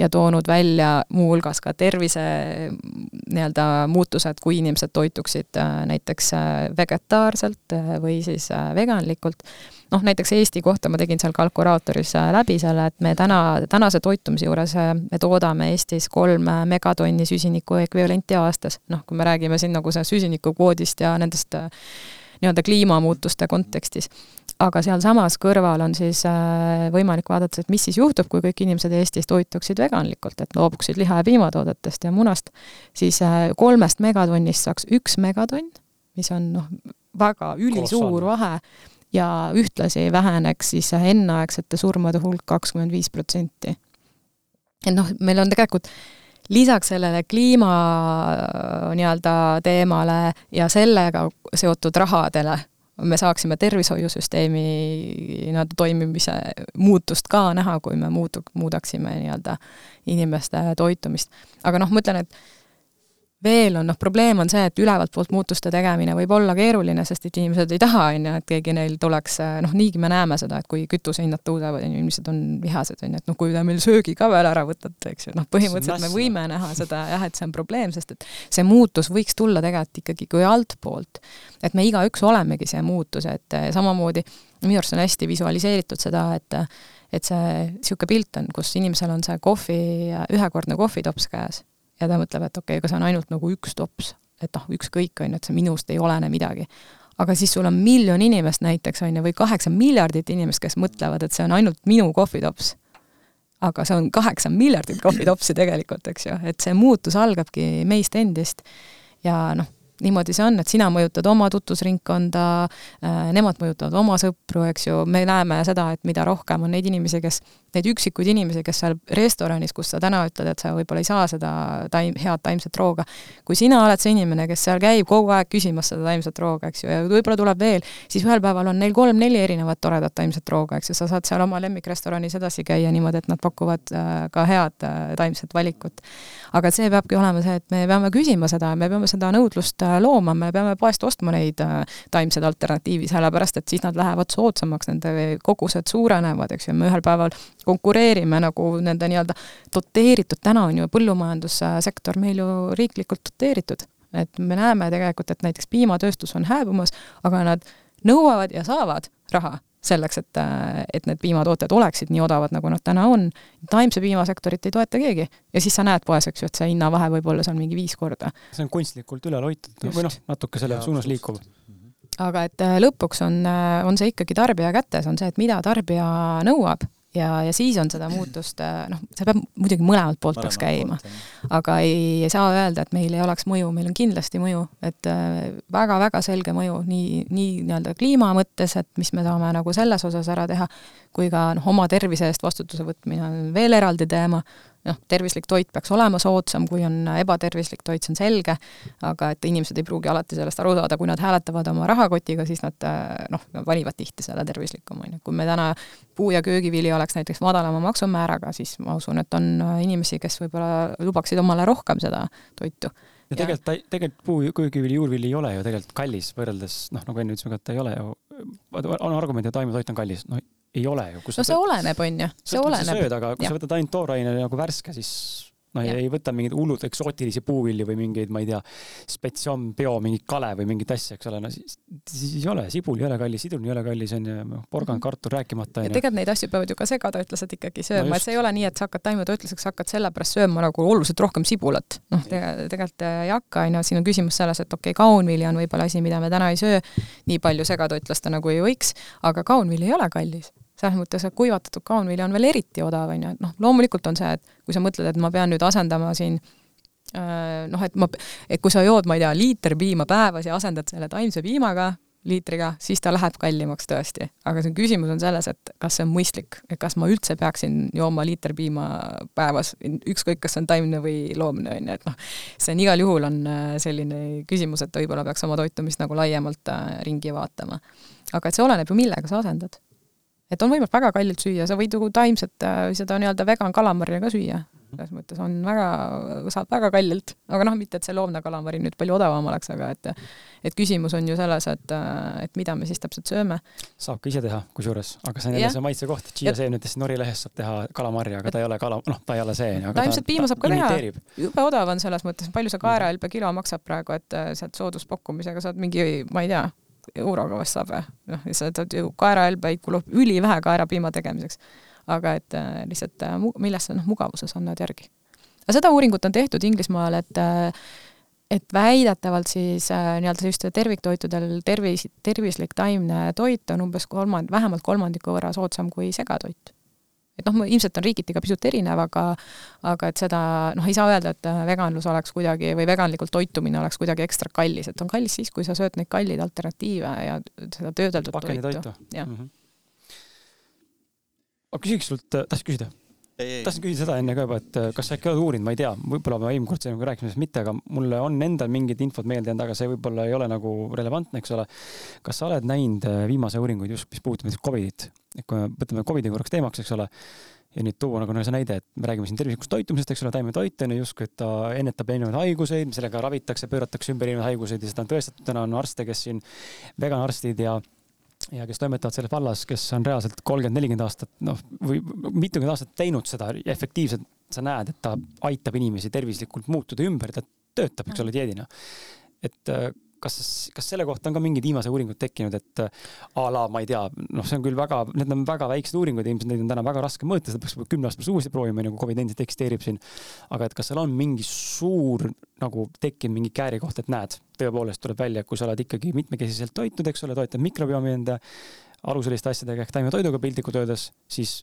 ja toonud välja muuhulgas ka tervise nii-öelda muutused, kui inimesed toituksid äh, näiteks äh, vegetaarselt äh, või siis veganlikult noh, näiteks Eesti kohta ma tegin seal kalkulaatoris äh, läbi selle, et me täna, tänase toitumise juures äh, me toodame Eestis kolm äh, megatonni süsiniku ekvivalenti aastas. noh, kui me räägime siin nagu see süsinikukvoodist ja nendest nii-öelda kliimamuutuste kontekstis. aga sealsamas kõrval on siis võimalik vaadata, et mis siis juhtub, kui kõik inimesed Eestis toituksid veganlikult, et loobuksid liha- ja piimatoodetest ja munast, siis kolmest megatonnist saaks üks megatonn, mis on noh, väga ülisuur vahe ja ühtlasi väheneks siis enneaegsete surmade hulk kakskümmend viis protsenti. et noh, meil on tegelikult lisaks sellele kliima nii-öelda teemale ja sellega seotud rahadele me saaksime tervishoiusüsteemi nii-öelda toimimise muutust ka näha, kui me muutu-, muudaksime nii-öelda inimeste toitumist. aga noh, ma ütlen, et veel on, noh, probleem on see, et ülevalt poolt muutuste tegemine võib olla keeruline, sest et inimesed ei taha, on ju, et keegi neil tuleks, noh, niigi me näeme seda, et kui kütusehinnad tõusevad, on ju, inimesed on vihased, on ju, et noh, kui te meil söögi ka veel ära võtate, eks ju, noh, põhimõtteliselt me võime näha seda jah, et see on probleem, sest et see muutus võiks tulla tegelikult ikkagi kui altpoolt. et me igaüks olemegi see muutus, et samamoodi minu arust on hästi visualiseeritud seda, et et see niisugune pilt on, kus inimesel on see kohvi, ühekordne kohvitops käes ja ta mõtleb, et okei okay,, aga see on ainult nagu üks tops, et noh, ükskõik, on ju, et see minust ei olene midagi. aga siis sul on miljon inimest näiteks, on ju, või kaheksa miljardit inimest, kes mõtlevad, et see on ainult minu kohvitops. aga see on kaheksa miljardit kohvitopsi tegelikult, eks ju, et see muutus algabki meist endist ja noh, niimoodi see on, et sina mõjutad oma tutvusringkonda, äh, nemad mõjutavad oma sõpru, eks ju, me näeme seda, et mida rohkem on neid inimesi, kes, neid üksikuid inimesi, kes seal restoranis, kus sa täna ütled, et sa võib-olla ei saa seda taim, head taimset rooga, kui sina oled see inimene, kes seal käib kogu aeg küsimas seda taimset rooga, eks ju, ja võib-olla tuleb veel, siis ühel päeval on neil kolm-neli erinevat toredat taimset rooga, eks ju, sa saad seal oma lemmikrestoranis edasi käia niimoodi, et nad pakuvad äh, ka head äh, taimset valikut. aga see peabki olema see, et me peame küsima seda, me peame seda nõudlust looma, me peame poest ostma neid äh, taimseid alternatiivi, sellepärast et siis nad lähevad soodsamaks, nende kogused suurenevad, eks ju, me ühel päeval konkureerime nagu nende nii-öelda doteeritud, täna on ju põllumajandussektor meil ju riiklikult doteeritud. et me näeme tegelikult, et näiteks piimatööstus on hääbumas, aga nad nõuavad ja saavad raha selleks, et, et need piimatooted oleksid nii odavad, nagu nad täna on. taimse piimasektorit ei toeta keegi ja siis sa näed poes, eks ju, et see hinnavahe võib olla seal mingi viis korda. see on kunstlikult üle loitud või noh, natuke selle suunas liikuv. aga et äh, lõpuks on, äh, on see ikkagi tarbija kätes, on see, et mida tarbija nõuab ja, ja siis on seda muutust, äh, noh, see peab muidugi mõlemalt poolt peaks käima. aga ei, ei saa öelda, et meil ei oleks mõju, meil on kindlasti mõju, et väga-väga äh, selge mõju nii, nii nii-öelda kliima mõttes, et mis me saame nagu selles osas ära teha, kui ka noh, oma tervise eest vastutuse võtmine on veel eraldi teema, noh, tervislik toit peaks olema soodsam, kui on ebatervislik toit, see on selge, aga et inimesed ei pruugi alati sellest aru saada, kui nad hääletavad oma rahakotiga, siis nad noh, valivad tihti selle tervislikuma, on ju. kui me täna puu- ja köögivili oleks näiteks madalama maksumääraga, siis ma usun, et on inimesi, kes võib-olla lubaksid omale rohkem seda toitu ja tegelikult ta, tegelikult puu, köögivili, juurvili ei ole ju tegelikult kallis võrreldes noh, nagu enne ütlesime ka, et ta ei ole ju, on argument, et taimetoit on kallis, no ei ole ju. no see oleneb, on ju, see oleneb. sööd, aga kui ja. sa võtad ainult tooraine nagu värske, siis noh, ei võta mingeid hullult eksootilisi puuvilju või mingeid, ma ei tea, spetsioon bio mingit kale või mingit asja, eks ole, no siis, siis ei ole, sibul ei ole kallis, sidrun ei ole kallis, on ju, noh, porgand, mhm. kartul rääkimata. ja tegelikult neid asju peavad ju ka segatoitlased ikkagi sööma. No, et see ei ole nii, et sa hakkad taimetoitlaseks, hakkad sellepärast sööma nagu oluliselt rohkem sibulat. noh, tegelikult ei hakka, on ju, siin on küsimus selles, et okei okay,, kaunvili on võib-olla asi, mida me täna ei söö. Nii palju segatoitlaste nagu ei võiks, aga kaunvili ei ole kallis selles mõttes, et kuivatatud kaunvili on veel eriti odav, on ju, et noh, loomulikult on see, et kui sa mõtled, et ma pean nüüd asendama siin äh, noh, et ma, et kui sa jood, ma ei tea, liiter piima päevas ja asendad selle taimse piimaga, liitriga, siis ta läheb kallimaks tõesti. aga see küsimus on selles, et kas see on mõistlik, et kas ma üldse peaksin jooma liiter piima päevas, ükskõik, kas see on taimne või loomne, on ju, et noh, see on igal juhul on äh, selline küsimus, et võib-olla peaks oma toitumist nagu laiemalt äh, ringi vaatama. aga et see oleneb ju, millega sa asendad et on võimalik väga kallilt süüa, sa võid ju taimset äh, seda nii-öelda vegan kalamarja ka süüa. selles mõttes on väga, saab väga kallilt, aga noh, mitte et see loomne kalamari nüüd palju odavam oleks, aga et et küsimus on ju selles, et, äh, et mida me siis täpselt sööme. saab ka ise teha, kusjuures, aga see on jälle see maitse koht, et chia-seemnetest norilehest saab teha kalamarja, aga ta ei ole kala, noh, ta ei ole see. taimset piima saab ka teha, jube odav on selles mõttes, palju see kaerahelbe kilo maksab praegu, et äh, sealt sooduspakkumisega saad mingi, ma ei tea, euroga saab või? noh, seda ju kaerahelbeid kulub ülivähe kaerapiima tegemiseks. aga et äh, lihtsalt äh, millest sa noh, mugavuses annad järgi. aga seda uuringut on tehtud Inglismaal, et äh, et väidetavalt siis äh, nii-öelda sellistel terviktoitudel tervis, tervislik taimne toit on umbes kolmand-, vähemalt kolmandiku võrra soodsam kui segatoit. Et noh, ilmselt on riigiti ka pisut erinev, aga aga et seda noh, ei saa öelda, et veganlus oleks kuidagi või veganlikult toitumine oleks kuidagi ekstra kallis, et on kallis siis, kui sa sööd neid kalleid alternatiive ja seda töödeldud toitu. jah mm -hmm. ma küsiks sult, tahtsid küsida? Tahtsin küsida seda enne ka juba, et kas sa äkki oled uurinud, ma ei tea, võib-olla ma eelmine kord sinuga rääkisime sellest mitte, aga mulle on endal mingit infot meelde jäänud, aga see võib-olla ei ole nagu relevantne, eks ole. kas sa oled näinud viimase uuringuid just, mis puudutab näiteks Covidit, et kui me võtame Covidi korraks teemaks, eks ole ja nüüd tuua nagu see näide, et me räägime siin tervislikust toitumisest, eks ole, taimetoit on ju justkui, et ta ennetab erinevaid haiguseid, sellega ravitakse, pööratakse ümber erinevaid haiguseid ja seda on tõestatud, täna on arste, kes siin, veganarstid ja ja kes toimetavad selles vallas, kes on reaalselt kolmkümmend, nelikümmend aastat, noh, või mitukümmend aastat teinud seda efektiivselt, sa näed, et ta aitab inimesi tervislikult muutuda ümber, ta töötab, eks ole, dieedina. et kas, kas selle kohta on ka mingid viimased uuringud tekkinud, et a la, ma ei tea, noh, see on küll väga, need on väga väiksed uuringud, ilmselt neid on täna väga raske mõõta, seda peaks kümne aasta pärast uuesti proovima, nagu Covid endiselt eksisteerib siin. aga et kas seal on mingi suur nagu tekkinud mingi kääri koht, et näed, tõepoolest tuleb välja, kui sa oled ikkagi mitmekesiselt toitnud, eks ole, toetad mikrobiomi enda aluseliste asjadega ehk taimetoiduga piltlikult öeldes, siis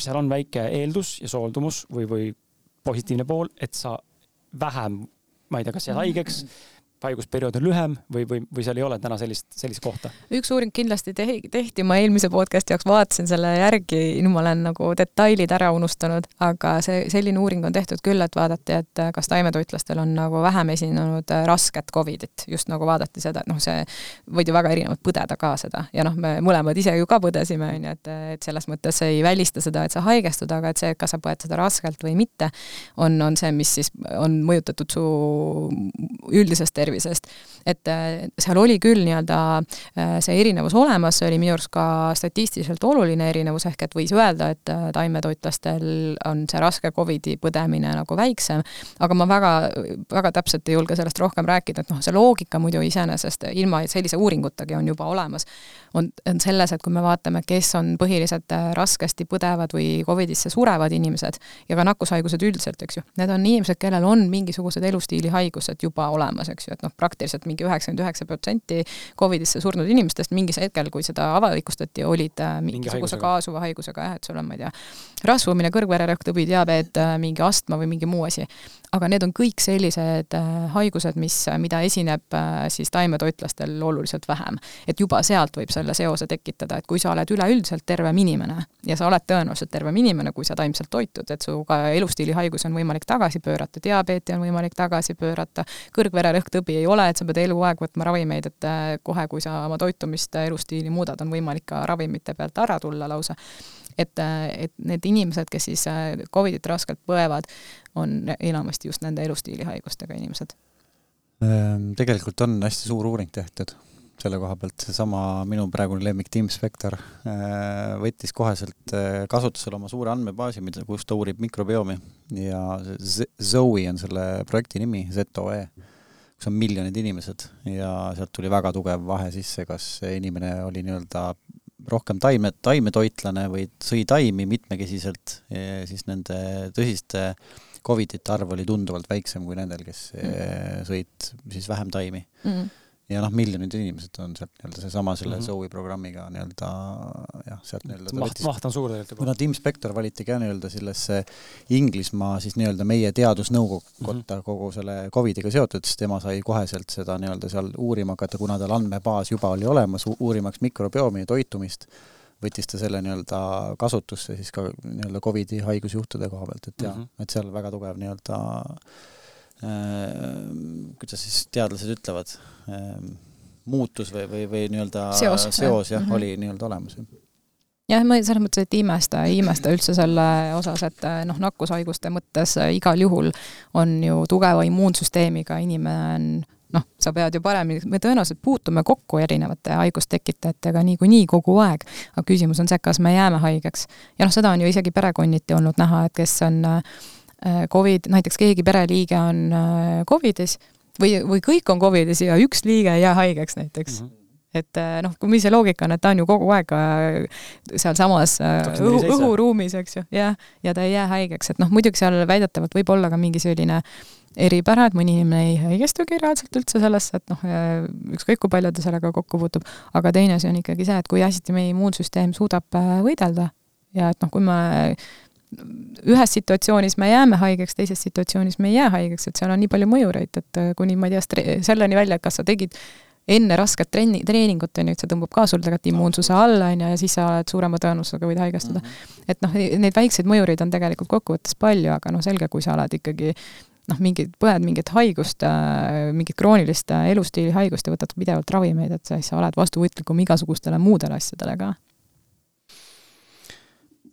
seal on väike eeldus ja sooldumus või, või positiivne pool, et sa vähem, ma ei tea, kas jääd haigeks mm, -hmm haigusperiood on lühem või, või, või seal ei ole täna sellist, sellist kohta? üks uuring kindlasti tehti, ma eelmise podcast'i jaoks vaatasin selle järgi, nüüd ma olen nagu detailid ära unustanud, aga see, selline uuring on tehtud küll, et vaadati, et kas taimetoitlastel on nagu vähem esinenud rasket Covidit, just nagu vaadati seda, et noh, see võid ju väga erinevalt põdeda ka seda. Ja noh, me mõlemad ise ju ka põdesime, on ju, et, et selles mõttes ei välista seda, et sa haigestud, aga et see, kas sa põed seda raskelt või mitte, on, on see, mis siis on mõjutatud su üldisest tervisest. Et äh, seal oli küll nii-öelda äh, see erinevus olemas, see oli minu arust ka statistiliselt oluline erinevus, ehk et võis öelda, et äh, taimetoitlastel on see raske Covidi põdemine nagu väiksem, aga ma väga, väga täpselt ei julge sellest rohkem rääkida, et noh, see loogika muidu iseenesest ilma sellise uuringutagi on juba olemas, on, on selles, et kui me vaatame, kes on põhiliselt raskesti põdevad või Covidisse surevad inimesed ja ka nakkushaigused üldiselt, eks ju, need on inimesed, kellel on mingisugused elustiilihaigused juba olemas, eks ju, et noh, praktiliselt mingi üheksakümmend üheksa protsenti Covidisse surnud inimestest mingis hetkel, kui seda avalikustati, olid äh, mingisuguse mingi kaasuva haigusega jah, et sul on, ma ei tea, rasvumine, kõrgvererõhktõbi, diabeet, äh, mingi astma või mingi muu asi. aga need on kõik sellised äh, haigused, mis, mida esineb siis taimetoitlastel oluliselt vähem. et juba sealt võib selle seose tekitada, et kui sa oled üleüldiselt tervem inimene ja sa oled tõenäoliselt tervem inimene, kui sa taimselt toitud, et su ka elustiilihaigus on võimalik tagasi pöörata, diabeeti on võimalik tagasi pöörata, kõrgvererõhktõbi ei ole, et sa pead eluaeg võtma ravimeid, et äh, kohe, kui sa oma toitumist, äh, elustiili muudad, on võimalik ka ravimite pealt ära tulla lausa. Et, äh, et need inimesed, kes siis Covidit raskelt põevad, on enamasti just nende elustiilihaigustega inimesed. Ehm, tegelikult on hästi suur uuring tehtud selle koha pealt, seesama minu praegune lemmik Tim Spector võttis koheselt kasutusele oma suure andmebaasi, mida, kus ta uurib mikrobiomi. Ja Zoe on selle projekti nimi, Z-O-E kus on miljonid inimesed. Ja sealt tuli väga tugev vahe sisse, kas inimene oli nii-öelda rohkem taime, taimetoitlane või sõi taimi mitmekesiselt, siis nende tõsiste Covidite arv oli tunduvalt väiksem kui nendel, kes mm. sõid siis vähem taimi mm ja noh, miljonid inimesed on sealt nii-öelda seesama selle mm -hmm. Zoe programmiga nii-öelda jah, sealt nii-öelda maht, maht on suur tegelikult juba. kuna Tim Spector valiti ka nii-öelda sellesse Inglismaa siis nii-öelda meie teadusnõukotta mm -hmm. kogu selle Covidiga seotud, siis tema sai koheselt seda nii-öelda seal uurima hakata, kuna tal andmebaas juba oli olemas, uurimaks mikrobiomi ja toitumist, võttis ta selle nii-öelda kasutusse siis ka nii-öelda Covidi haigusjuhtude koha pealt, et jah mm, -hmm. et seal väga tugev nii-öelda kuidas siis teadlased ütlevad, äh, muutus või, või, või nii-öelda seos, seos jah mm, -hmm. oli nii-öelda olemas. jah, ma selles mõttes, et ei imesta, ei imesta üldse selle osas, et äh, noh, nakkushaiguste mõttes igal juhul on ju tugeva immuunsüsteemiga inimene on noh, sa pead ju paremini, me tõenäoliselt puutume kokku erinevate haigustekitajatega niikuinii kogu aeg, aga küsimus on see, kas me jääme haigeks. ja noh, seda on ju isegi perekonniti olnud näha, et kes on äh, Äh, Covid, näiteks keegi pereliige on äh, Covidis või, või kõik on Covidis ja üks liige ei jää haigeks näiteks. Mm. -hmm et äh, noh, kui mis see loogika on, et ta on ju kogu aeg sealsamas õhu, õhuruumis, eks ju, jah, ja ta ei jää haigeks, et noh, muidugi seal väidetavalt võib olla ka mingi selline eripära, et mõni inimene ei haigestugi reaalselt üldse sellesse, et noh, ükskõik kui palju ta sellega kokku puutub, aga teine asi on ikkagi see, et kui hästi meie immuunsüsteem suudab võidelda ja et noh, kui me ühes situatsioonis me jääme haigeks, teises situatsioonis me ei jää haigeks, et seal on nii palju mõjureid, et kuni ma ei tea, selleni välja, et kas sa tegid enne rasket trenni, treeningut, on ju, et see tõmbab ka sul tegelikult immuunsuse alla, on ju, ja siis sa oled suurema tõenäosusega võid haigestuda mm. -hmm. et noh, neid väikseid mõjureid on tegelikult kokkuvõttes palju, aga noh, selge, kui sa oled ikkagi noh, mingid, põed mingit haigust, äh, mingit kroonilist äh, elustiili haigust ja võtad pidevalt ravimeid, et siis sa oled vastuvõtlikum igasugustele muudele asjadele ka.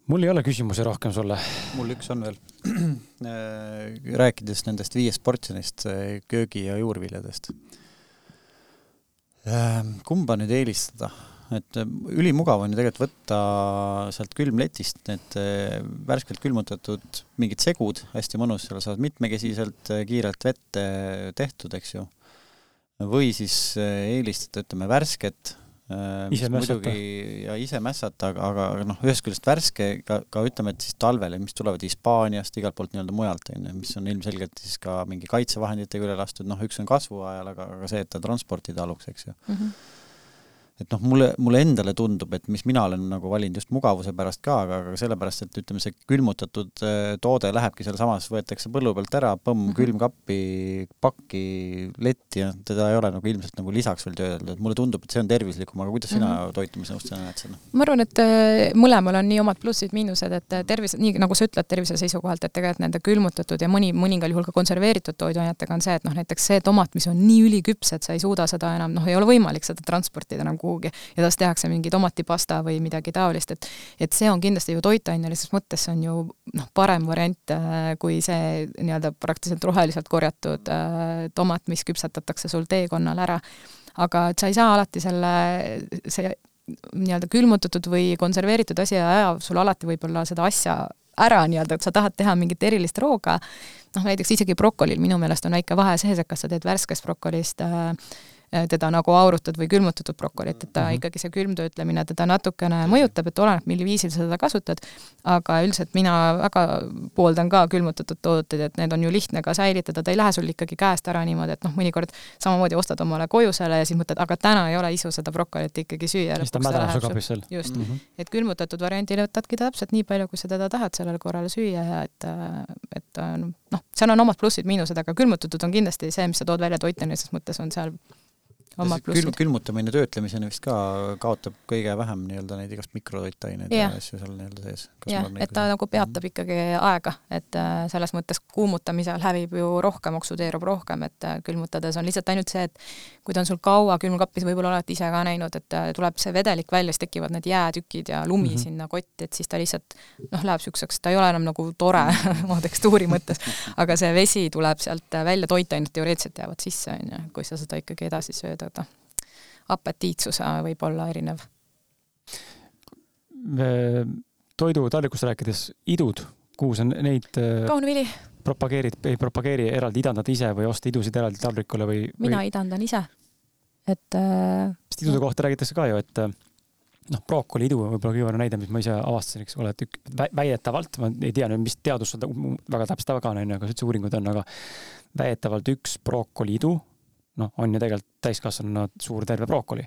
Mul ei ole küsimusi rohkem sulle. mul üks on veel. rääkides nendest viiest portsjonist köögi- ja juurviljadest Ehm, kumba nüüd eelistada, et ehm, ülimugav on ju tegelikult võtta sealt külmletist need ehm, värskelt külmutatud mingid segud, hästi mõnus, seal saad mitmekesiselt kiirelt vette tehtud, eks ju. või siis eelistada, ütleme, värsket ise mässata. ja ise mässata, aga, aga, aga noh, ühest küljest värske ka, ka ütleme, et siis talvel, mis tulevad Hispaaniast, igalt poolt nii-öelda mujalt, on ju, mis on ilmselgelt siis ka mingi kaitsevahenditega üle lastud, noh, üks on kasvu ajal, aga, aga see, et ta transportida aluks, eks ju mm. -hmm et noh, mulle, mulle endale tundub, et mis mina olen nagu valinud just mugavuse pärast ka, aga, aga sellepärast, et ütleme, see külmutatud äh, toode lähebki sealsamas, võetakse põllu pealt ära, põmm mm -hmm. külmkappi, pakki, letti ja teda ei ole nagu ilmselt nagu lisaks veel töödelda, et mulle tundub, et see on tervislikum, aga kuidas sina mm -hmm. toitumisnõustajana näed seda? ma arvan, et äh, mõlemal on nii omad plussid-miinused, et äh, tervis, nii nagu sa ütled tervise seisukohalt, et tegelikult nende külmutatud ja mõni, mõningal juhul ka konserveeritud toiduainetega on see, et noh, näiteks see tomat, mis on nii üliküps, et sa ei suuda seda enam, noh, ei ole võimalik seda transportida nagu kuhugi ja tast tehakse mingi tomatipasta või midagi taolist, et et see on kindlasti ju toitainelises mõttes, on ju noh, parem variant äh, kui see nii-öelda praktiliselt roheliselt korjatud äh, tomat, mis küpsetatakse sul teekonnal ära. aga sa ei saa alati selle, see nii-öelda külmutatud või konserveeritud asi ei aja sul alati võib-olla seda asja ära nii-öelda, et sa tahad teha mingit erilist rooga, noh näiteks isegi brokolil minu meelest on väike vahe sees, et kas sa teed värskest brokolist Äh, teda nagu aurutatud või külmutatud brokolit, et ta mm -hmm. ikkagi see külmtöötlemine teda natukene mõjutab, et oleneb, mil viisil sa seda kasutad, aga üldiselt mina väga pooldan ka külmutatud tooteid, et need on ju lihtne ka säilitada, ta ei lähe sul ikkagi käest ära niimoodi, et noh, mõnikord samamoodi ostad omale koju selle ja siis mõtled, aga täna ei ole isu seda brokolit ikkagi süüa. siis ta mädaneb su kapis seal. just mm, -hmm. et külmutatud variandil võtadki täpselt nii palju, kui sa teda tahad sellel korral süüa ja et, et noh, seal on omad plussid-miinused, aga külmutatud on kindlasti see, mis sa tood välja toitanises mõttes, on seal omad plussid. külmutamine töötlemiseni vist ka kaotab kõige vähem nii-öelda neid igast mikrotoitaineid ja asju seal nii-öelda sees. jah, et ta nagu peatab -hmm. ikkagi aega, et äh, selles mõttes kuumutamisel hävib ju rohkem, oksudeerub rohkem, et äh, külmutades on lihtsalt ainult see, et kui ta on sul kaua külmkapis, võib-olla olete ise ka näinud, et äh, tuleb see vedelik välja, siis tekivad need jäätükid ja lumi mm -hmm. sinna kotti, et siis ta lihtsalt noh, läheb niisuguseks, ta ei ole enam nagu tore oma tekstuuri mõttes, aga see vesi tuleb sealt välja, toitained teoreetiliselt jäävad sisse, on ju, kui sa seda ikkagi edasi sööd mõjutada. apetiitsus võib olla erinev. toidutallikust rääkides, idud, kuhu sa neid äh, kaunvili. propageerid, ei propageeri eraldi, idandad ise või osta idusid eraldi taldrikule või? mina või... idandan ise, et äh.... sest idude kohta räägitakse ka ju, et äh, noh, brookoli idu on võib-olla kõige parem näide, mis ma ise avastasin, eks ole, et ük, väidetavalt, ma ei tea nüüd, mis teadus seda väga täpselt taga on, onju, aga üldse uuringud on, aga väidetavalt üks brookoli idu noh, on ju tegelikult täiskasvanuna suur terve brookoli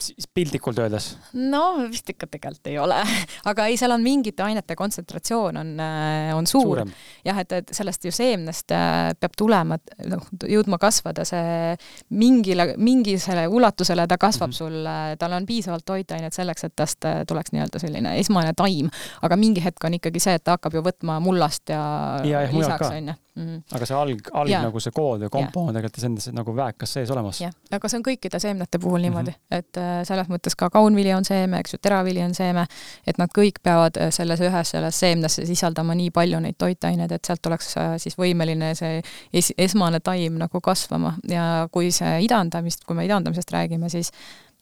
siis piltlikult öeldes? no vist ikka tegelikult ei ole, aga ei, seal on mingite ainete kontsentratsioon on, äh, on suur. jah, et, et sellest ju seemnest äh, peab tulema, noh, jõudma kasvada see mingile, mingisele ulatusele ta kasvab mm -hmm. sul, äh, tal on piisavalt toitainet selleks, et tast tuleks nii-öelda selline esmane taim, aga mingi hetk on ikkagi see, et ta hakkab ju võtma mullast ja, ja lisaks, on ju Mm -hmm. aga see alg, alg ja. nagu see kood või kompo on tegelikult endas nagu väekas sees olemas. jah, aga see on kõikide seemnete puhul niimoodi mm, -hmm. et selles mõttes ka kaunvili on seeme, eks ju, teravili on seeme, et nad kõik peavad äh, selles ühes selles seemnesse sisaldama nii palju neid toitaineid, et sealt oleks äh, siis võimeline see es esmane taim nagu kasvama ja kui see idandamist, kui me idandamisest räägime, siis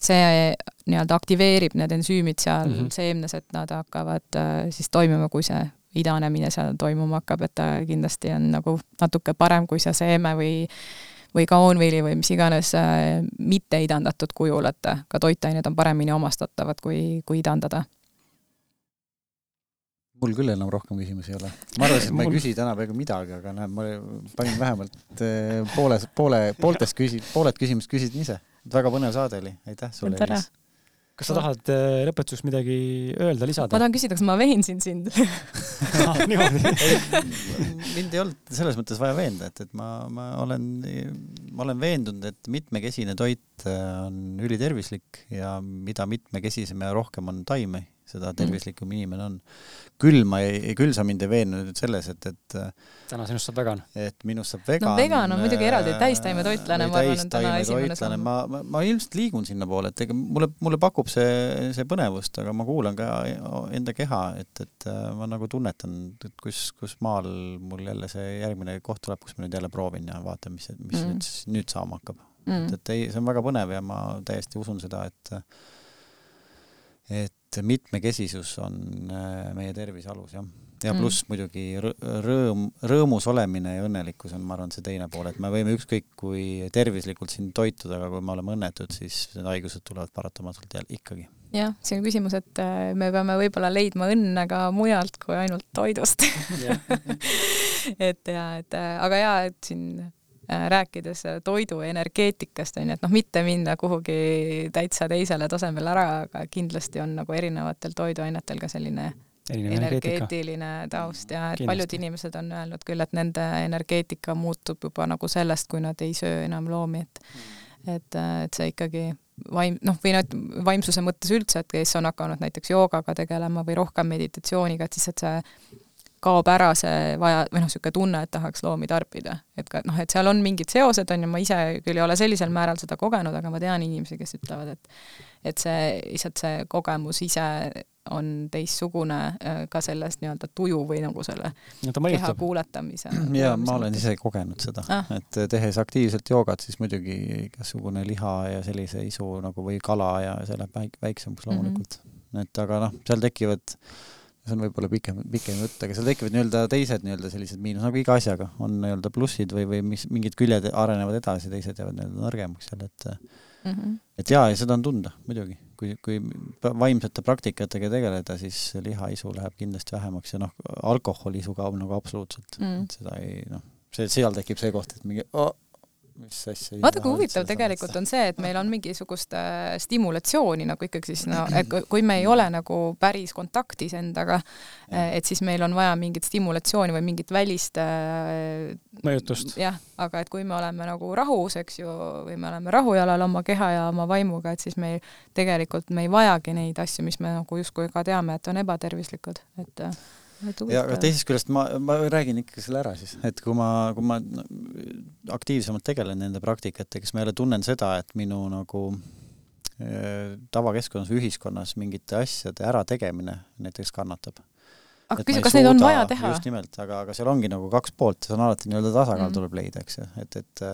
see nii-öelda aktiveerib need ensüümid seal mm -hmm. seemnes, et nad hakkavad siis toimima, kui see idanemine seal toimuma hakkab, et ta kindlasti on nagu natuke parem kui see seeme või või kaunviili või mis iganes äh, mitte idandatud kujul, et ka toitained on paremini omastatavad, kui, kui idandada mul küll enam rohkem küsimusi ei ole. ma arvasin, et ma ei küsi täna peaaegu midagi, aga näed, ma panin vähemalt äh, poole, poole, pooltest küsi-, pooled küsimused küsisin ise. väga põnev saade oli, aitäh sulle, Elis kas sa tahad äh, lõpetuseks midagi öelda, lisada? ma tahan küsida, kas ma veensin sind niimoodi mind ei olnud selles mõttes vaja veenda, et, et ma, ma olen, ma olen veendunud, et mitmekesine toit äh, on ülitervislik ja mida mitmekesisem ja rohkem on taimi, seda tervislikum inimene on. küll ma ei, küll sa mind ei veennud nüüd selles, et, et täna sinust saab vegan. et minust saab vegan. no vegan on muidugi eraldi, täistaimetoitlane, ma arvan, on täna esimene samm. ma, ma, ma ilmselt liigun sinnapoole, et ega mulle, mulle pakub see, see põnevust, aga ma kuulan ka enda keha, et, et äh, ma nagu tunnetan, et kus, kus maal mul jälle see järgmine koht tuleb, kus ma nüüd jälle proovin ja vaatan, mis, mis mm. nüüd, nüüd saama hakkab mm.. et, et ei, see on väga põnev ja ma täiesti usun seda, et et mitmekesisus on äh, meie tervise alus, jah. ja mm. pluss muidugi rõõm, rõõmus olemine ja õnnelikkus on, ma arvan, see teine pool, et me võime ükskõik kui tervislikult siin toituda, aga kui me oleme õnnetud, siis need haigused tulevad paratamatult jälle ikkagi. jah, see on küsimus, et äh, me peame võib-olla leidma õnne ka mujalt kui ainult toidust et ja, et äh, aga jaa, et siin rääkides äh, toidu energeetikast, on ju, et noh, mitte minna kuhugi täitsa teisele tasemele ära, aga kindlasti on nagu erinevatel toiduainetel ka selline energeetiline taust ja et kindlasti. paljud inimesed on öelnud küll, et nende energeetika muutub juba nagu sellest, kui nad ei söö enam loomi, et et, äh, et see ikkagi vaim-, noh, või noh, vaimsuse mõttes üldse, et kes on hakanud näiteks joogaga tegelema või rohkem meditatsiooniga, et siis, et see kaob ära see vaja, või noh, niisugune tunne, et tahaks loomi tarbida. et ka noh, et seal on mingid seosed, on ju, ma ise küll ei ole sellisel määral seda kogenud, aga ma tean inimesi, kes ütlevad, et et see, lihtsalt see kogemus ise on teistsugune äh, ka sellest nii-öelda tuju või nagu selle no, keha kuuletamise. jaa, ma olen ise kogenud seda ah., et tehes aktiivselt joogat, siis muidugi igasugune liha ja sellise isu nagu või kala ja see läheb väik-, väiksemaks loomulikult mm. -hmm. et aga noh, seal tekivad see on võib-olla pikem, pikem jutt, aga seal tekivad nii-öelda teised nii-öelda sellised miinus, nagu iga asjaga, on nii-öelda plussid või, või mis, mingid küljed arenevad edasi, teised jäävad nii-öelda nõrgemaks jälle, et mm -hmm. et jaa, ja seda on tunda muidugi, kui, kui vaimsete praktikatega tegeleda, siis lihaisu läheb kindlasti vähemaks ja noh, alkoholiisu kaob nagu absoluutselt mm, -hmm. et seda ei noh, see, seal tekib see koht, et mingi oh, mis asja. vaata, kui huvitav tegelikult on see, et meil on mingisugust äh, stimulatsiooni nagu ikkagi siis no, et kui me ei ole nagu päris kontaktis endaga, äh, et siis meil on vaja mingit stimulatsiooni või mingit välist äh, mõjutust. jah, aga et kui me oleme nagu rahus, eks ju, või me oleme rahujalal oma keha ja oma vaimuga, et siis me ei, tegelikult me ei vajagi neid asju, mis me nagu justkui ka teame, et on ebatervislikud, et ja aga teisest küljest ma, ma räägin ikkagi selle ära siis, et kui ma, kui ma aktiivsemalt tegelen nende praktikatega, siis ma jälle tunnen seda, et minu nagu äh, tavakeskkonnas või ühiskonnas mingite asjade ärategemine näiteks kannatab aga küsi, kas neid on vaja teha? just nimelt, aga, aga seal ongi nagu kaks poolt, see on alati nii-öelda tasakaal mm. tuleb leida, eks ju, et, et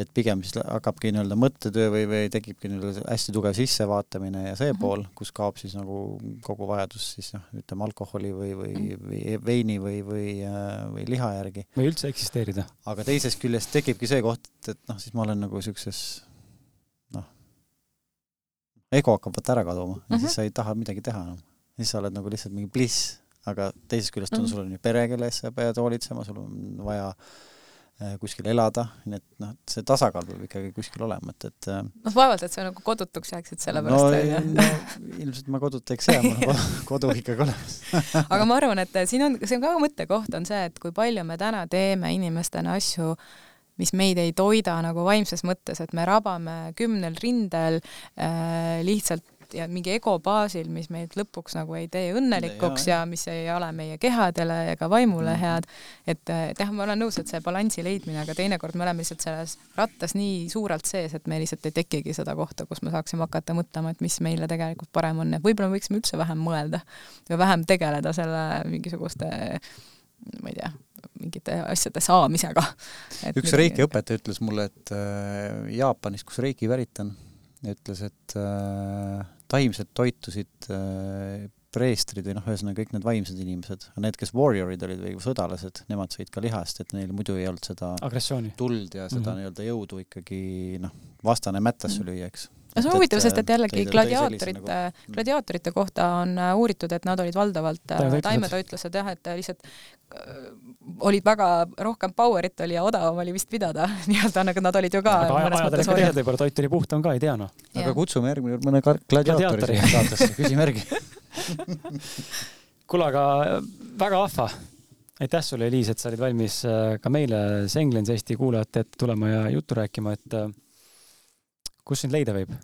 et pigem siis hakkabki nii-öelda mõttetöö või, või tekibki nii-öelda hästi tugev sissevaatamine ja see mm -hmm. pool, kus kaob siis nagu kogu vajadus siis noh, ütleme alkoholi või, või mm, või veini või, või, või liha järgi. või üldse eksisteerida. aga teisest küljest tekibki see koht, et, et noh, siis ma olen nagu niisuguses noh, ego hakkab vaata ära kaduma ja mm -hmm. siis sa ei taha midagi teha enam. siis sa oled nagu lihtsalt mingi bliss aga teisest küljest on mm -hmm. sul on ju pere, kelle eest sa pead hoolitsema, sul on vaja äh, kuskil elada, nii et noh, see tasakaal peab ikkagi kuskil olema, et, et äh, noh, vaevalt, et sa nagu kodutuks jääksid selle pärast no, või? no ilmselt ma koduta eks jää, mul on kodu ikkagi olemas aga ma arvan, et siin on, see on ka mõttekoht, on see, et kui palju me täna teeme inimestena asju, mis meid ei toida nagu vaimses mõttes, et me rabame kümnel rindel äh, lihtsalt ja mingi ego baasil, mis meid lõpuks nagu ei tee õnnelikuks ja, ja mis ei ole meie kehadele ega vaimule mhm. head. et, et jah, ma olen nõus, et see balansi leidmine, aga teinekord me oleme lihtsalt selles rattas nii suurelt sees, et meil lihtsalt ei tekigi seda kohta, kus me saaksime hakata mõtlema, et mis meile tegelikult parem on, et võib-olla me võiksime üldse vähem mõelda või vähem tegeleda selle mingisuguste ma ei tea, mingite asjade saamisega. üks reiki õpetaja ütles mulle, et äh, Jaapanis, kus reiki pärit on, ütles, et äh, taimselt toitusid äh, preestrid või noh, ühesõnaga kõik need vaimsed inimesed, need, kes warriorid olid või sõdalased, nemad sõid ka lihast, et neil muidu ei olnud seda agressiooni tuld ja seda mm -hmm. nii-öelda jõudu ikkagi noh, vastane mättasse mm -hmm. lüüa, eks. No see on huvitav, sest et jällegi gladiaatorite nagu..., mm. gladiaatorite kohta on äh, uuritud, et nad olid valdavalt taimetoitlased jah, et lihtsalt olid väga, rohkem power'it oli ja odavam oli vist pidada nii-öelda, nagu nad olid ju ka. aga ajadel ikka tead, võib-olla toit oli puhtam ka, ei tea noh. aga kutsume järgmine kord mõne gladiaatori siia saatesse, küsime järgi kuule, aga väga vahva. aitäh sulle, Eliis, et sa olid valmis äh, ka meile Senglens Eesti kuulajate ette tulema ja juttu rääkima, et äh, kus sind leida võib?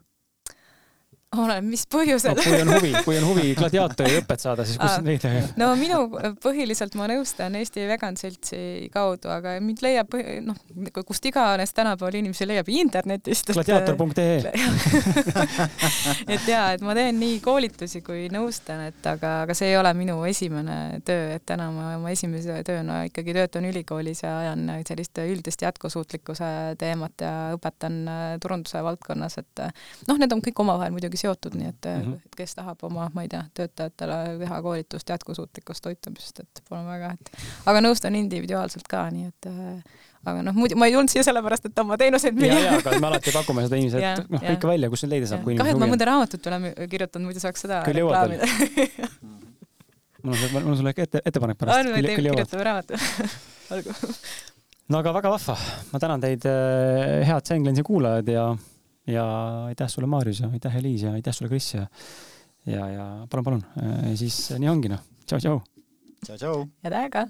Oleneb, mis põhjusel no,. kui on huvi, kui on huvi gladiaatori õpet saada, siis kus sind leida? no minu põhiliselt ma nõustan Eesti Vegan Seltsi kaudu, aga mind leiab noh, kust iganes tänapäeval inimesi leiab internetist. gladiaator.ee et jaa, et ma teen nii koolitusi kui nõustan, et aga, aga see ei ole minu esimene töö, et täna ma oma esimese tööna ikkagi töötan ülikoolis ja ajan sellist üldist jätkusuutlikkuse teemat ja õpetan turunduse valdkonnas, et noh, need on kõik omavahel muidugi seotud, nii et mm -hmm. kes tahab oma, ma ei tea, töötajatele teha koolitust jätkusuutlikust toitumisest, et palun väga, et aga nõustan individuaalselt ka, nii et aga noh, muidu ma ei tulnud siia sellepärast, et oma teenuseid müüa. ja, ja, aga me alati pakume seda inimesed, noh, ikka välja, kus neid leida saab. kahju, et ma mõnda raamatut olen kirjutanud, muidu saaks seda veel mul on, mul on sulle ette, ettepanek pärast. kirjutame raamatu olgu. no aga väga vahva, ma tänan teid, eh, head Senglensi kuulajad ja ja aitäh sulle, Maarjus ja aitäh, Eliis ja aitäh sulle, Kris ja ja, ja palun, palun, siis nii ongi noh. tšau, tšau. tšau, tšau. head aega